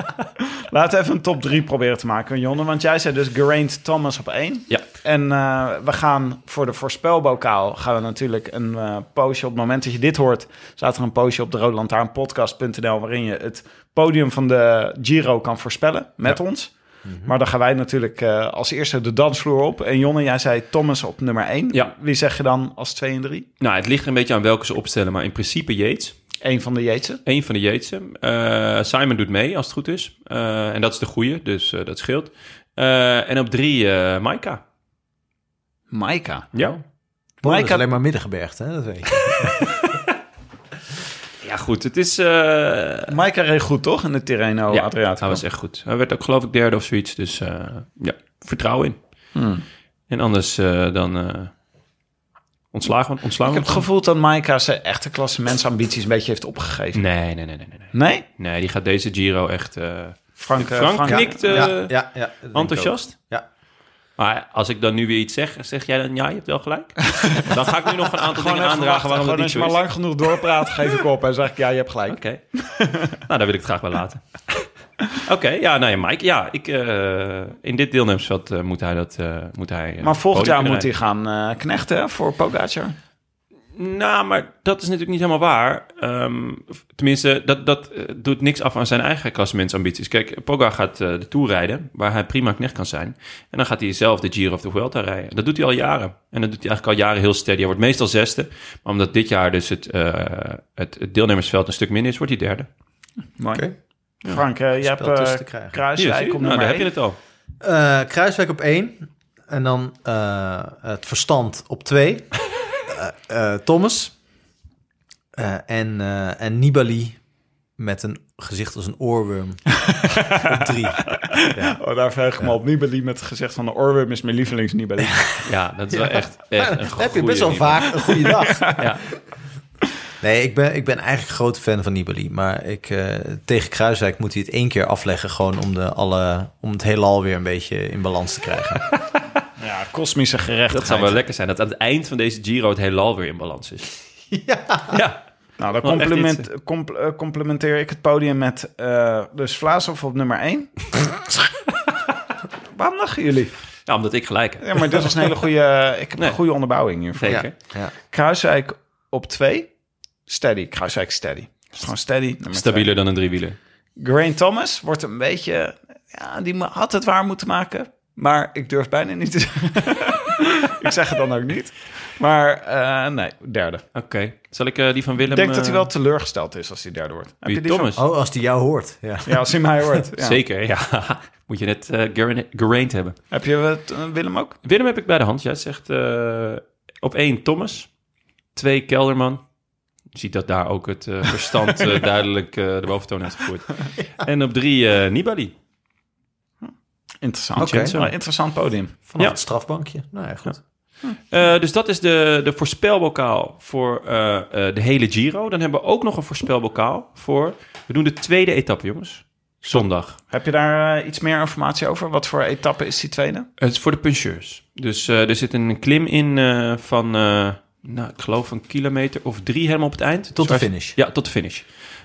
[laughs] laten we even een top 3 proberen te maken, Jonne. Want jij zei dus Geraint Thomas op 1. Ja. En eh, we gaan voor de voorspelbokaal gaan we natuurlijk een eh postje. Op het moment dat je dit hoort, staat er een postje op de Rode Lantaarn podcast.nl waarin je het podium van de Giro kan voorspellen met ons. Mhm. Maar dan gaan wij natuurlijk eh, als eerste de dansvloer op. En Jonne, jij zei Thomas op nummer 1. Ja. Wie zeg je dan als 2 en 3? Nou, het ligt er een beetje aan welke ze opstellen. Maar in principe Yates. Eén van de Jeetsen. Eén van de Yatesen. Eh, Simon doet mee, als het goed is. Eh, en dat is de goede, dus dat scheelt. Eh, en op drie uh, Maika. Maika. Ja. Polen is Maika- alleen maar middengebergte, hè? dat weet je. [laughs] Ja, goed. Het is... eh, Maika reed goed, toch? In de Tirreno ja, Adriatico. hij was echt goed. Hij werd ook geloof ik derde of zoiets. Dus eh, ja, vertrouwen in. Hmm. En anders eh, dan eh ontslagen, we- Ik ontslagen heb het gevoel dat Maika zijn echte klassementsambities een beetje heeft opgegeven. Nee, nee, nee, nee, nee. nee. Nee? Nee, die gaat deze Giro echt... eh, Frank, eh, Frank knikt, eh, ja, ja, enthousiast. Ja. Maar als ik dan nu weer iets zeg, zeg jij dan ja, je hebt wel gelijk? [laughs] dan ga ik nu nog een aantal dingen aandragen waarom niet als je maar lang genoeg doorpraat, geef ik op en zeg ik ja, je hebt gelijk. Oké. [laughs] nou, daar wil ik het graag bij laten. [laughs] Oké, ja, nou ja, Mike. Ja, ik, eh, in dit deelnemersveld eh, moet hij dat... eh, moet hij, Maar volgend jaar moet hij gaan knechten voor Pogacar. Nou, maar dat is natuurlijk niet helemaal waar. Ehm, tenminste, dat, dat eh, doet niks af aan zijn eigen klassementsambities. Kijk, Pogba gaat eh, de Tour rijden, waar hij prima knecht kan zijn. En dan gaat hij zelf de Giro of de Vuelta rijden. Dat doet hij al jaren. En dat doet hij eigenlijk al jaren heel steady. Hij wordt meestal zesde. Maar omdat dit jaar dus het, eh, het, het deelnemersveld een stuk minder is, wordt hij derde. Mooi. Oké. Frank, je Spel hebt zie Kruiswijk op nou, daar heb je één. het al. Eh, Kruiswijk op 1. En dan eh, het verstand op 2. Thomas. Eh, en, eh, en Nibali met een gezicht als een oorworm [laughs] op 3. Ja. Oh, daar verheug ik me op. Nibali met het gezicht van de oorworm is mijn lievelings Nibali. Ja, dat is wel echt, echt een [laughs] heb je best wel vaak een goede dag. [laughs] Ja. Nee, ik ben, ik ben eigenlijk groot fan van Nibali. Maar ik, eh, tegen Kruiswijk moet hij het één keer afleggen... gewoon om, de alle, om het heelal weer een beetje in balans te krijgen. Ja, kosmische gerechtigheid. Dat zou wel lekker zijn, dat aan het eind van deze Giro het heelal weer in balans is. [laughs] Ja. ja. Nou, dan compliment, compl- eh, complementeer ik het podium met uh, dus Vlaashoff op nummer 1. [laughs] Waarom lachen jullie? Ja, omdat ik gelijk heb. Ja, maar dit is een hele goede... Ik heb Nee. een goede onderbouwing hiervoor. Zeker. Ja. Kruiswijk op 2. Steady. Kruiswijk steady. Dus gewoon steady. Stabieler dan een driewieler. Geraint Thomas wordt een beetje... Ja, die had het waar moeten maken. Maar ik durf bijna niet te zeggen. [laughs] ik zeg het dan ook niet. Maar eh, nee, derde. Oké. Zal ik eh, die van Willem... Ik denk dat hij eh, wel teleurgesteld is als hij derde wordt. Heb je die van- Thomas? Oh, als die jou hoort. Ja. Ja, als hij mij hoort. Ja. Zeker, ja. [laughs] Moet je net eh Geraint- hebben. Heb je het, Willem ook? Willem heb ik bij de hand. Jij zegt eh, op één Thomas. Twee Kelderman. Je ziet dat daar ook het verstand [laughs] duidelijk eh, de boventoon heeft gevoerd. En op drie eh, Nibali. Interessant. Oké. Vincenzo. Wel, interessant podium. Vanaf Ja. het strafbankje. Nou ja, goed. Eh, dus dat is de, de voorspelbokaal voor eh, eh, de hele Giro. Dan hebben we ook nog een voorspelbokaal voor... We doen de tweede etappe, jongens. Zondag. Heb je daar iets meer informatie over? Wat voor etappe is die tweede? Het is voor de puncheurs. Dus eh, er zit een klim in eh, van, eh, nou, ik geloof een kilometer of drie helemaal op het eind. Tot de finish. Ja, tot de finish.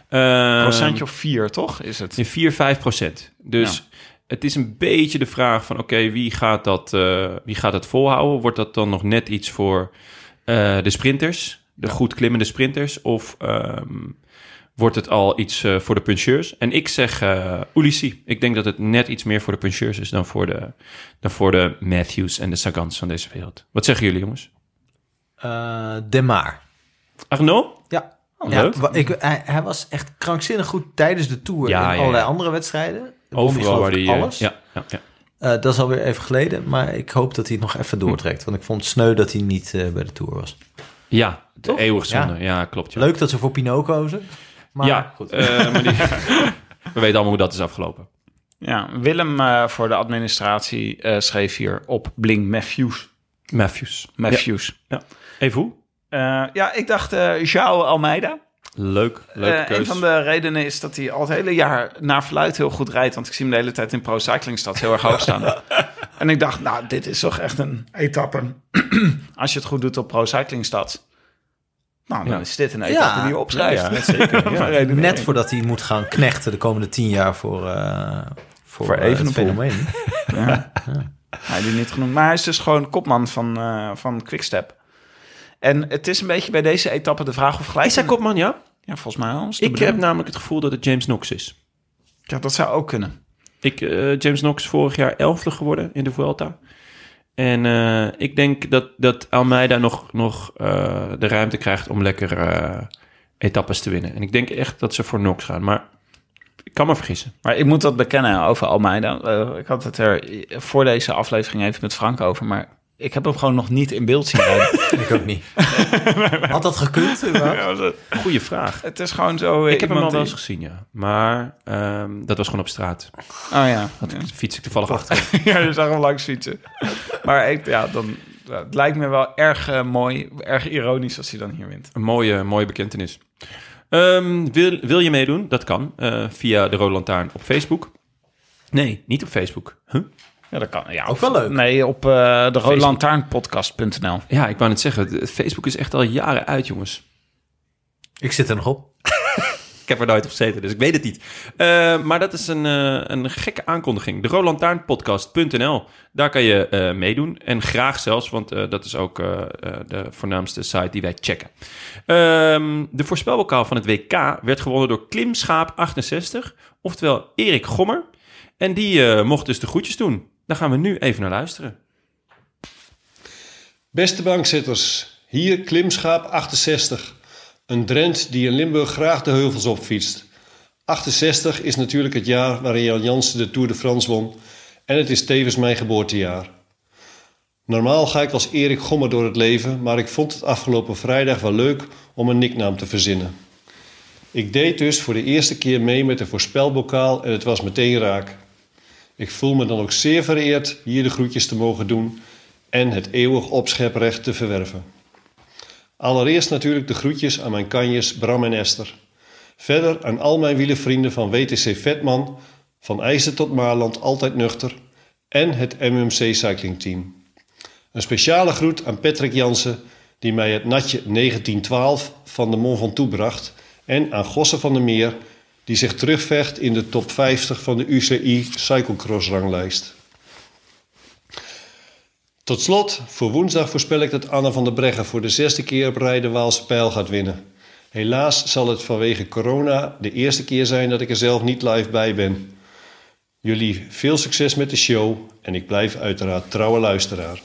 Eh, Procentje of vier, toch? Is het? In 4, 5 procent. Dus het is een beetje de vraag van... oké, wie, gaat dat, eh, wie gaat dat volhouden? Wordt dat dan nog net iets voor eh, de sprinters? De goed klimmende sprinters? Of ehm, wordt het al iets eh, voor de puncheurs? En ik zeg uh, Ulissi. Ik denk dat het net iets meer voor de puncheurs is... dan voor de, dan voor de Matthews en de Sagans van deze wereld. Wat zeggen jullie, jongens? De Maar. Arnaud? Ja. Oh, Ja, leuk. ik, hij, hij was echt krankzinnig goed tijdens de Tour Ja, en ja. allerlei andere wedstrijden. Overal waar die... eh, alles. ja, ja, ja. Eh, dat is alweer even geleden, maar ik hoop dat hij het nog even doortrekt. Want ik vond het sneu dat hij niet eh, bij de Tour was. ja de Toch? eeuwig zonde. Ja. Ja, klopt. Ja. Leuk dat ze voor Pinot kozen. Maar ja, goed. eh, maar die... [laughs] we weten allemaal hoe dat is afgelopen. Ja, Willem eh, voor de administratie eh, schreef hier op Blink Matthews. Matthews. Matthews. Ja. Even hoe? Ja, ja ik dacht eh João Almeida. Leuk, leuke Eh, keus. een van de redenen is dat hij al het hele jaar naar verluid heel goed rijdt. Want ik zie hem de hele tijd in Pro Cycling Stad heel erg hoog staan. [laughs] en ik dacht, nou, dit is toch echt een etappe. [clears throat] Als je het goed doet op Pro Cycling Stad. Nou, dan Ja. is dit een etappe die je opschrijft. Ja, [laughs] zeker. Net voordat hij moet gaan knechten de komende tien jaar voor, eh voor, Voor eh, fenomeen. [laughs] Ja. Hij die niet genoemd. Maar hij is dus gewoon kopman van, eh van Quickstep. En het is een beetje bij deze etappe de vraag of gelijk... Is hij kopman, ja? Ja, volgens mij de Ik heb namelijk het gevoel dat het James Knox is. Ja, dat zou ook kunnen. Ik, eh, James Knox vorig jaar elfde geworden in de Vuelta. En eh, ik denk dat, dat Almeida nog, nog eh, de ruimte krijgt om lekker eh, etappes te winnen. En ik denk echt dat ze voor Knox gaan. Maar ik kan me vergissen. Maar ik moet dat bekennen over Almeida. Ik had het er voor deze aflevering even met Frank over. Maar ik heb hem gewoon nog niet in beeld zien rijden. [laughs] ik ook niet. Had dat gekund? Goeie vraag. het is gewoon zo... eh, Ik heb hem al wel eens gezien, ja. Maar ehm, dat was gewoon op straat. Oh ja. Dat fiets ik toevallig achter. [laughs] ja, je zag hem langs fietsen. Maar ik, ja, dan, het lijkt me wel erg eh, mooi, erg ironisch als hij dan hier wint. Een mooie, mooie bekentenis. Ehm, wil, wil je meedoen? Dat kan. eh, via de Lantaarn op Facebook. Nee, niet op Facebook. Huh? Ja, dat kan. Ja, Ook wel leuk. Nee, op eh de roodlantaarnpodcast.nl. Ja, ik wou net zeggen, het- Facebook is echt al jaren uit, jongens. Ik zit er nog op. [laughs] ik heb er nooit op gezeten, dus ik weet het niet. Eh, maar dat is een, eh, een gekke aankondiging. De rolandtaarnpodcast.nl. Daar kan je eh, meedoen. En graag zelfs, want eh, dat is ook eh, eh, de voornaamste site die wij checken. Ehm, de voorspelbokaal van het WK werd gewonnen door Klimschaap68. Oftewel Erik Gommer. En die eh, mocht dus de groetjes doen. Daar gaan we nu even naar luisteren. Beste bankzitters, hier Klimschaap 68. Een Drent die in Limburg graag de heuvels opfietst. 68 is natuurlijk het jaar waarin Jan Jansen de Tour de France won. En het is tevens mijn geboortejaar. Normaal ga ik als Erik Gommer door het leven, maar ik vond het afgelopen vrijdag wel leuk om een nicknaam te verzinnen. Ik deed dus voor de eerste keer mee met de voorspelbokaal en het was meteen raak. Ik voel me dan ook zeer vereerd hier de groetjes te mogen doen en het eeuwig opscheprecht te verwerven. Allereerst natuurlijk de groetjes aan mijn kanjes Bram en Esther. Verder aan al mijn wielervrienden van WTC Vetman, van IJzer tot Maarland altijd nuchter en het MMC Cycling Team. Een speciale groet aan Patrick Jansen, die mij het natje 1912 van de Mont Ventoux bracht, en aan Gosse van der Meer, die zich terugvecht in de top 50 van de UCI Cyclocross ranglijst. Tot slot, voor woensdag voorspel ik dat Anna van der Breggen voor de zesde keer op rij de Waalse Pijl gaat winnen. Helaas zal het vanwege corona de eerste keer zijn dat ik er zelf niet live bij ben. Jullie veel succes met de show en ik blijf uiteraard trouwe luisteraar.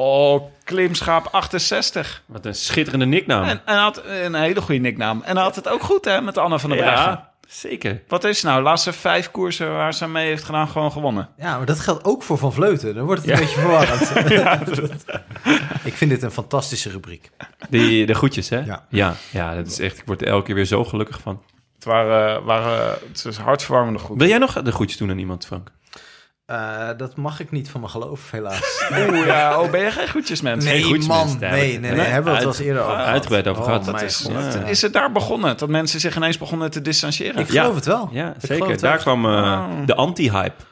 Oh, Klimschaap 68. Wat een schitterende nicknaam. En, en had een hele goede nicknaam. En hij had het ook goed, hè, met Anne van der Breggen. ja, zeker. Wat is nou? Laatste vijf koersen waar ze mee heeft gedaan, gewoon gewonnen. Ja, maar dat geldt ook voor Van Vleuten. Dan wordt het een beetje verwarrend. [laughs] [laughs] Ik vind dit een fantastische rubriek. Die, de groetjes, hè? Ja. ja. Ja, dat is echt... Ik word er elke keer weer zo gelukkig van. Het waren, waren het is hartverwarmende goed. Wil jij nog de groetjes doen aan iemand, Frank? Eh, dat mag ik niet van mijn geloof, helaas. [laughs] Oeh, ja, oh, ben je geen goedjesmens? Geen Nee, man. Nee, nee, we nee. Hebben we het wel eens eerder over gehad. uitgebreid over gehad. mijn Dat is. Ja. is het daar begonnen? Dat mensen zich ineens begonnen te distancieren? Ik geloof het wel. Ja, Ik zeker. wel. Daar kwam eh, Oh. de anti-hype.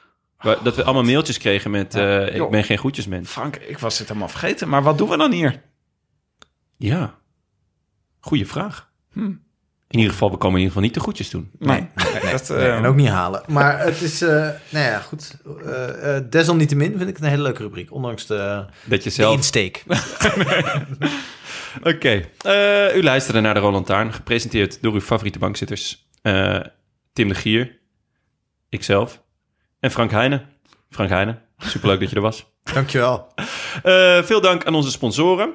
Waar- Dat we allemaal mailtjes kregen met... eh, ik ben geen goedjesmens. Frank, ik was het helemaal vergeten. Maar wat doen we dan hier? Ja. Goeie vraag. Hm. In ieder geval, we komen in ieder geval niet de groetjes doen. Nee, Nee, dat, nee, eh, en ook niet halen. Maar het is, eh, nou ja, goed. Eh, eh, desalniettemin vind ik het een hele leuke rubriek. Ondanks de, Dat je de zelf... insteek. [laughs] Oké. Eh, u luisterde naar de Roland Taarn, gepresenteerd door uw favoriete bankzitters. Eh, Tim de Gier, ikzelf en Frank Heijnen. Frank Heijnen, superleuk dat je er was. Dankjewel. Eh, veel dank aan onze sponsoren.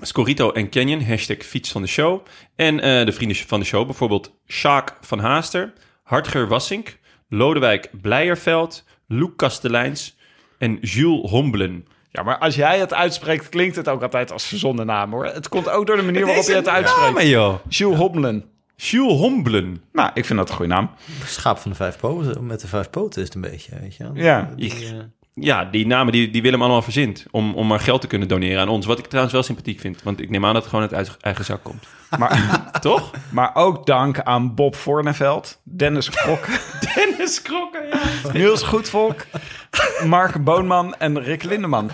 Scorito en Canyon, hashtag fiets van de show. En eh, de vrienden van de show, bijvoorbeeld Sjaak van Haaster, Hartger Wassink, Lodewijk Blijerveld, Loek Kasteleins en Jules Hombelen. Ja, maar als jij het uitspreekt, klinkt het ook altijd als verzonnen naam, hoor. Het komt ook door de manier [laughs] waarop je het uitspreekt. maar joh. Jules Hobbelen. Jules Hombelen. Nou, ik vind dat een goede naam. Schaap van de vijf poten. Met de vijf poten is het een beetje, weet je wel. Ja. Die, eh, Ja, die namen die, die Willem allemaal verzint. Om, om maar geld te kunnen doneren aan ons. Wat ik trouwens wel sympathiek vind. Want ik neem aan dat het gewoon uit eigen- zak komt. Maar, [laughs] Toch? maar ook dank aan Bob Voorneveld, Dennis Krok, [laughs] Dennis Krokken, ja. Niels Goedvolk, Mark Boonman en Rick Lindeman.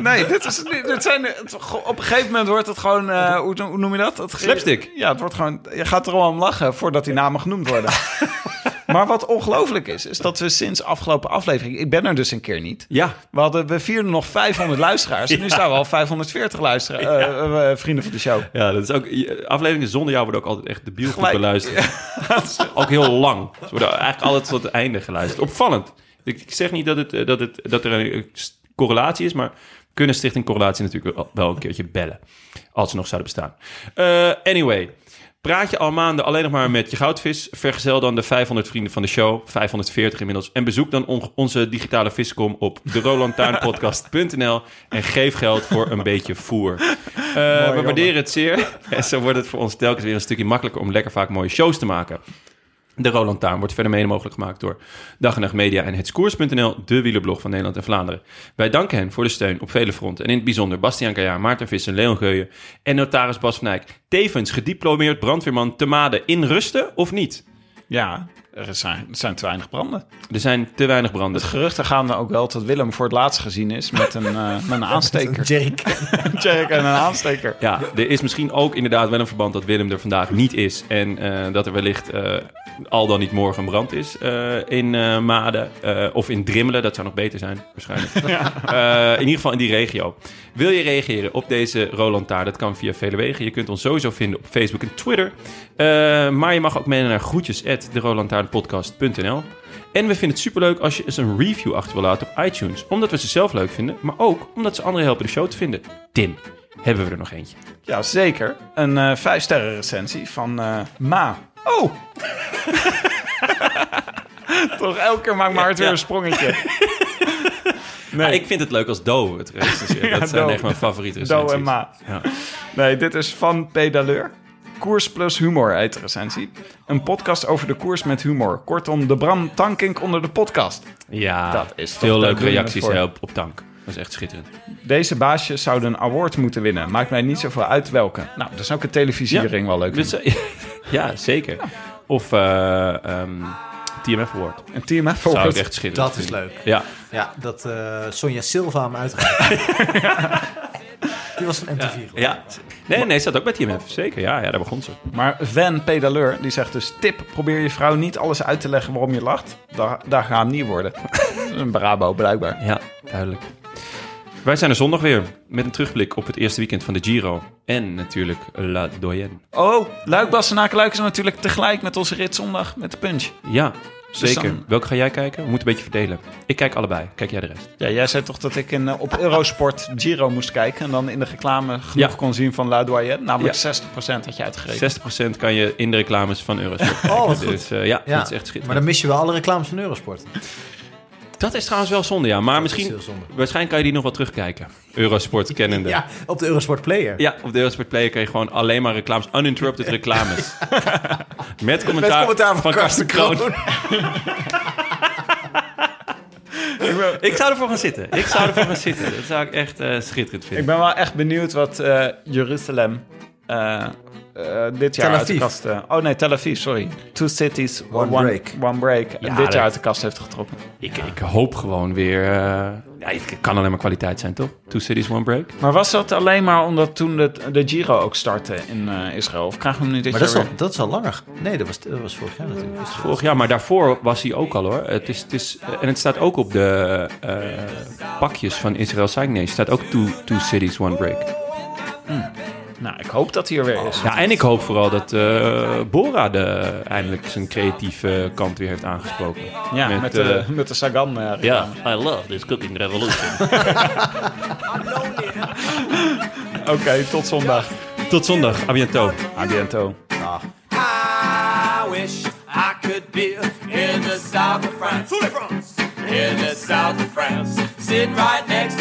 Nee, dit, is, dit zijn, het- op een gegeven moment wordt het gewoon, eh, hoe, hoe noem je dat? Het, Slapstick. Ja, het wordt gewoon, je gaat er al om lachen voordat die namen genoemd worden. [laughs] maar wat ongelooflijk is, is dat we sinds afgelopen aflevering, ik ben er dus een keer niet, Ja, we, hadden, we vierden nog 500 luisteraars en nu [laughs] staan we al 540 luisteraars, eh, eh, vrienden van de show. ja, dat is ook... Afleveringen zonder jou worden ook altijd echt debiel goed beluisterd. [laughs] ook heel lang. Ze worden eigenlijk altijd tot het einde geluisterd. Opvallend. Ik, ik zeg niet dat, het, eh, dat, het, dat er een eh, correlatie is, maar kunnen Stichting Correlatie natuurlijk wel- een keertje bellen. Als ze nog zouden bestaan. Eh, anyway. Praat je al maanden alleen nog maar met je goudvis? Vergezel dan de 500 vrienden van de show, 540 inmiddels. En bezoek dan on- onze digitale viscom op derolandtuinpodcast.nl en geef geld voor een beetje voer. Eh, we waarderen het zeer. [laughs] En zo wordt het voor ons telkens weer een stukje makkelijker om lekker vaak mooie shows te maken. De Roland Taarn wordt verder mede mogelijk gemaakt door Dag en Nacht Media en Hetskoers.nl, de wielerblog van Nederland en Vlaanderen. Wij danken hen voor de steun op vele fronten. En in het bijzonder Bastiaan Kajaar, Maarten Visser, Leon Geuyen en notaris Bas van Eyck. Tevens gediplomeerd brandweerman te Maden in rusten of niet? Ja, Er zijn, er zijn te weinig branden. Er zijn te weinig branden. De geruchten gaan er ook wel dat Willem voor het laatst gezien is met een, eh, met een [laughs] aansteker. Jack [laughs] en een aansteker. Ja, er is misschien ook inderdaad wel een verband dat Willem er vandaag niet is. En eh, dat er wellicht eh, al dan niet morgen een brand is eh, in eh Maden. eh, of in Drimmelen, dat zou nog beter zijn waarschijnlijk. [laughs] Eh, in ieder geval in die regio. Wil je reageren op deze Roland Taart? Dat kan via vele wegen. Je kunt ons sowieso vinden op Facebook en Twitter. Eh, maar je mag ook mailen naar groetjes En we vinden het superleuk als je eens een review achter wil laten op iTunes. Omdat we ze zelf leuk vinden, maar ook omdat ze anderen helpen de show te vinden. Tim, hebben we er nog eentje? Ja, zeker. Een eh vijf sterren recensie van eh, Ma. Oh! [laughs] Toch, elke keer maakt Maarten weer Ja. een sprongetje. [laughs] Nee. Ah, ik vind het leuk als Do het recenseert. [laughs] dat zijn Do. echt mijn favoriete Do recensies. en Ma. Ja. Nee, dit is van Pedaleur. Koers plus humor heet de recensie. Een podcast over de koers met humor. Kortom, de Bram Tankink onder de podcast. ja, Dat is veel leuke reacties hè, op, op tank. Dat is echt schitterend. Deze baasjes zouden een award moeten winnen. Maakt mij niet zoveel uit welke. Nou, dat is ook een televisiering wel leuk. Dus, [laughs] ja, zeker. Of eh, ehm, TMF Award. Een TMF Zou Award. ik echt schitterend Dat is leuk. Ja, Ja, dat eh, Sonja Silva hem uitreikt. [laughs] [laughs] Die was van MTV. ik. ja. Nee, nee, staat ook bij TMF. Zeker, ja, ja daar begon ze. Maar Van Pedaleur, die zegt dus... Tip, probeer je vrouw niet alles uit te leggen waarom je lacht. Daar, daar hem niet worden. [laughs] Een Brabo, blijkbaar. Ja, duidelijk. Wij zijn er zondag weer met een terugblik op het eerste weekend van de Giro. En natuurlijk La Doyenne. Oh, Luik, Bastenaken, Luik is natuurlijk tegelijk met onze rit zondag met de punch. Ja, zeker. dan- Welke ga jij kijken? We moeten een beetje verdelen. Ik kijk allebei. Kijk jij de rest? Ja, jij zei toch dat ik in, eh, op Eurosport Giro moest kijken... en dan in de reclame genoeg Ja. kon zien van La Doyenne. Namelijk Ja. 60% had je uitgegeven. 60% kan je in de reclames van Eurosport [laughs] kijken. Oh, wat goed. Dus eh, ja, Ja, dat is echt maar schitterend. dan mis je wel alle reclames van Eurosport. Dat is trouwens wel zonde, ja. Maar is misschien, waarschijnlijk kan je die nog wel terugkijken. Eurosport [laughs] kennende. Ja, op de Eurosport Player. Ja, op de Eurosport Player kan je gewoon alleen maar reclames, uninterrupted [laughs] reclames. Met commentaar, Met commentaar van, Karsten Karsten Kroon. [laughs] Ik zou ervoor gaan zitten. Ik zou ervoor gaan zitten. Dat zou ik echt eh, schitterend Ik vinden. ben wel echt benieuwd wat eh, Jeruzalem eh, eh, dit jaar Tel uit de kast... eh, oh nee, Tel Aviv, sorry. Two cities, One one, break. One break. Ja, dit dat- jaar uit de kast heeft getrokken. Ik, ik hoop gewoon weer... eh, ja, het kan alleen maar kwaliteit zijn, toch? Two cities, one break. Maar was dat alleen maar omdat toen de, de Giro ook startte in eh, Israël? Of krijgen we hem nu dit Maar dat jaar is, al, dat is al langer. Nee, dat was, dat was vorig jaar natuurlijk. Dus- Vorig jaar, maar daarvoor was hij ook al hoor. Het is, het is, en het staat ook op de eh, pakjes van Israël Cycling Nation. staat ook two, two cities, one break. weer? Nou, ik hoop dat hij er weer is. Ja, en ik hoop vooral dat eh, Bora de, eindelijk zijn creatieve kant weer heeft aangesproken. Ja, met, met, de, eh, met de Sagan. eh, Ja. I love this cooking revolution. [laughs] Oké, tot zondag. Tot zondag, a bientôt. A biento. I wish I could be in the south of France. In the south of France. Sitting right next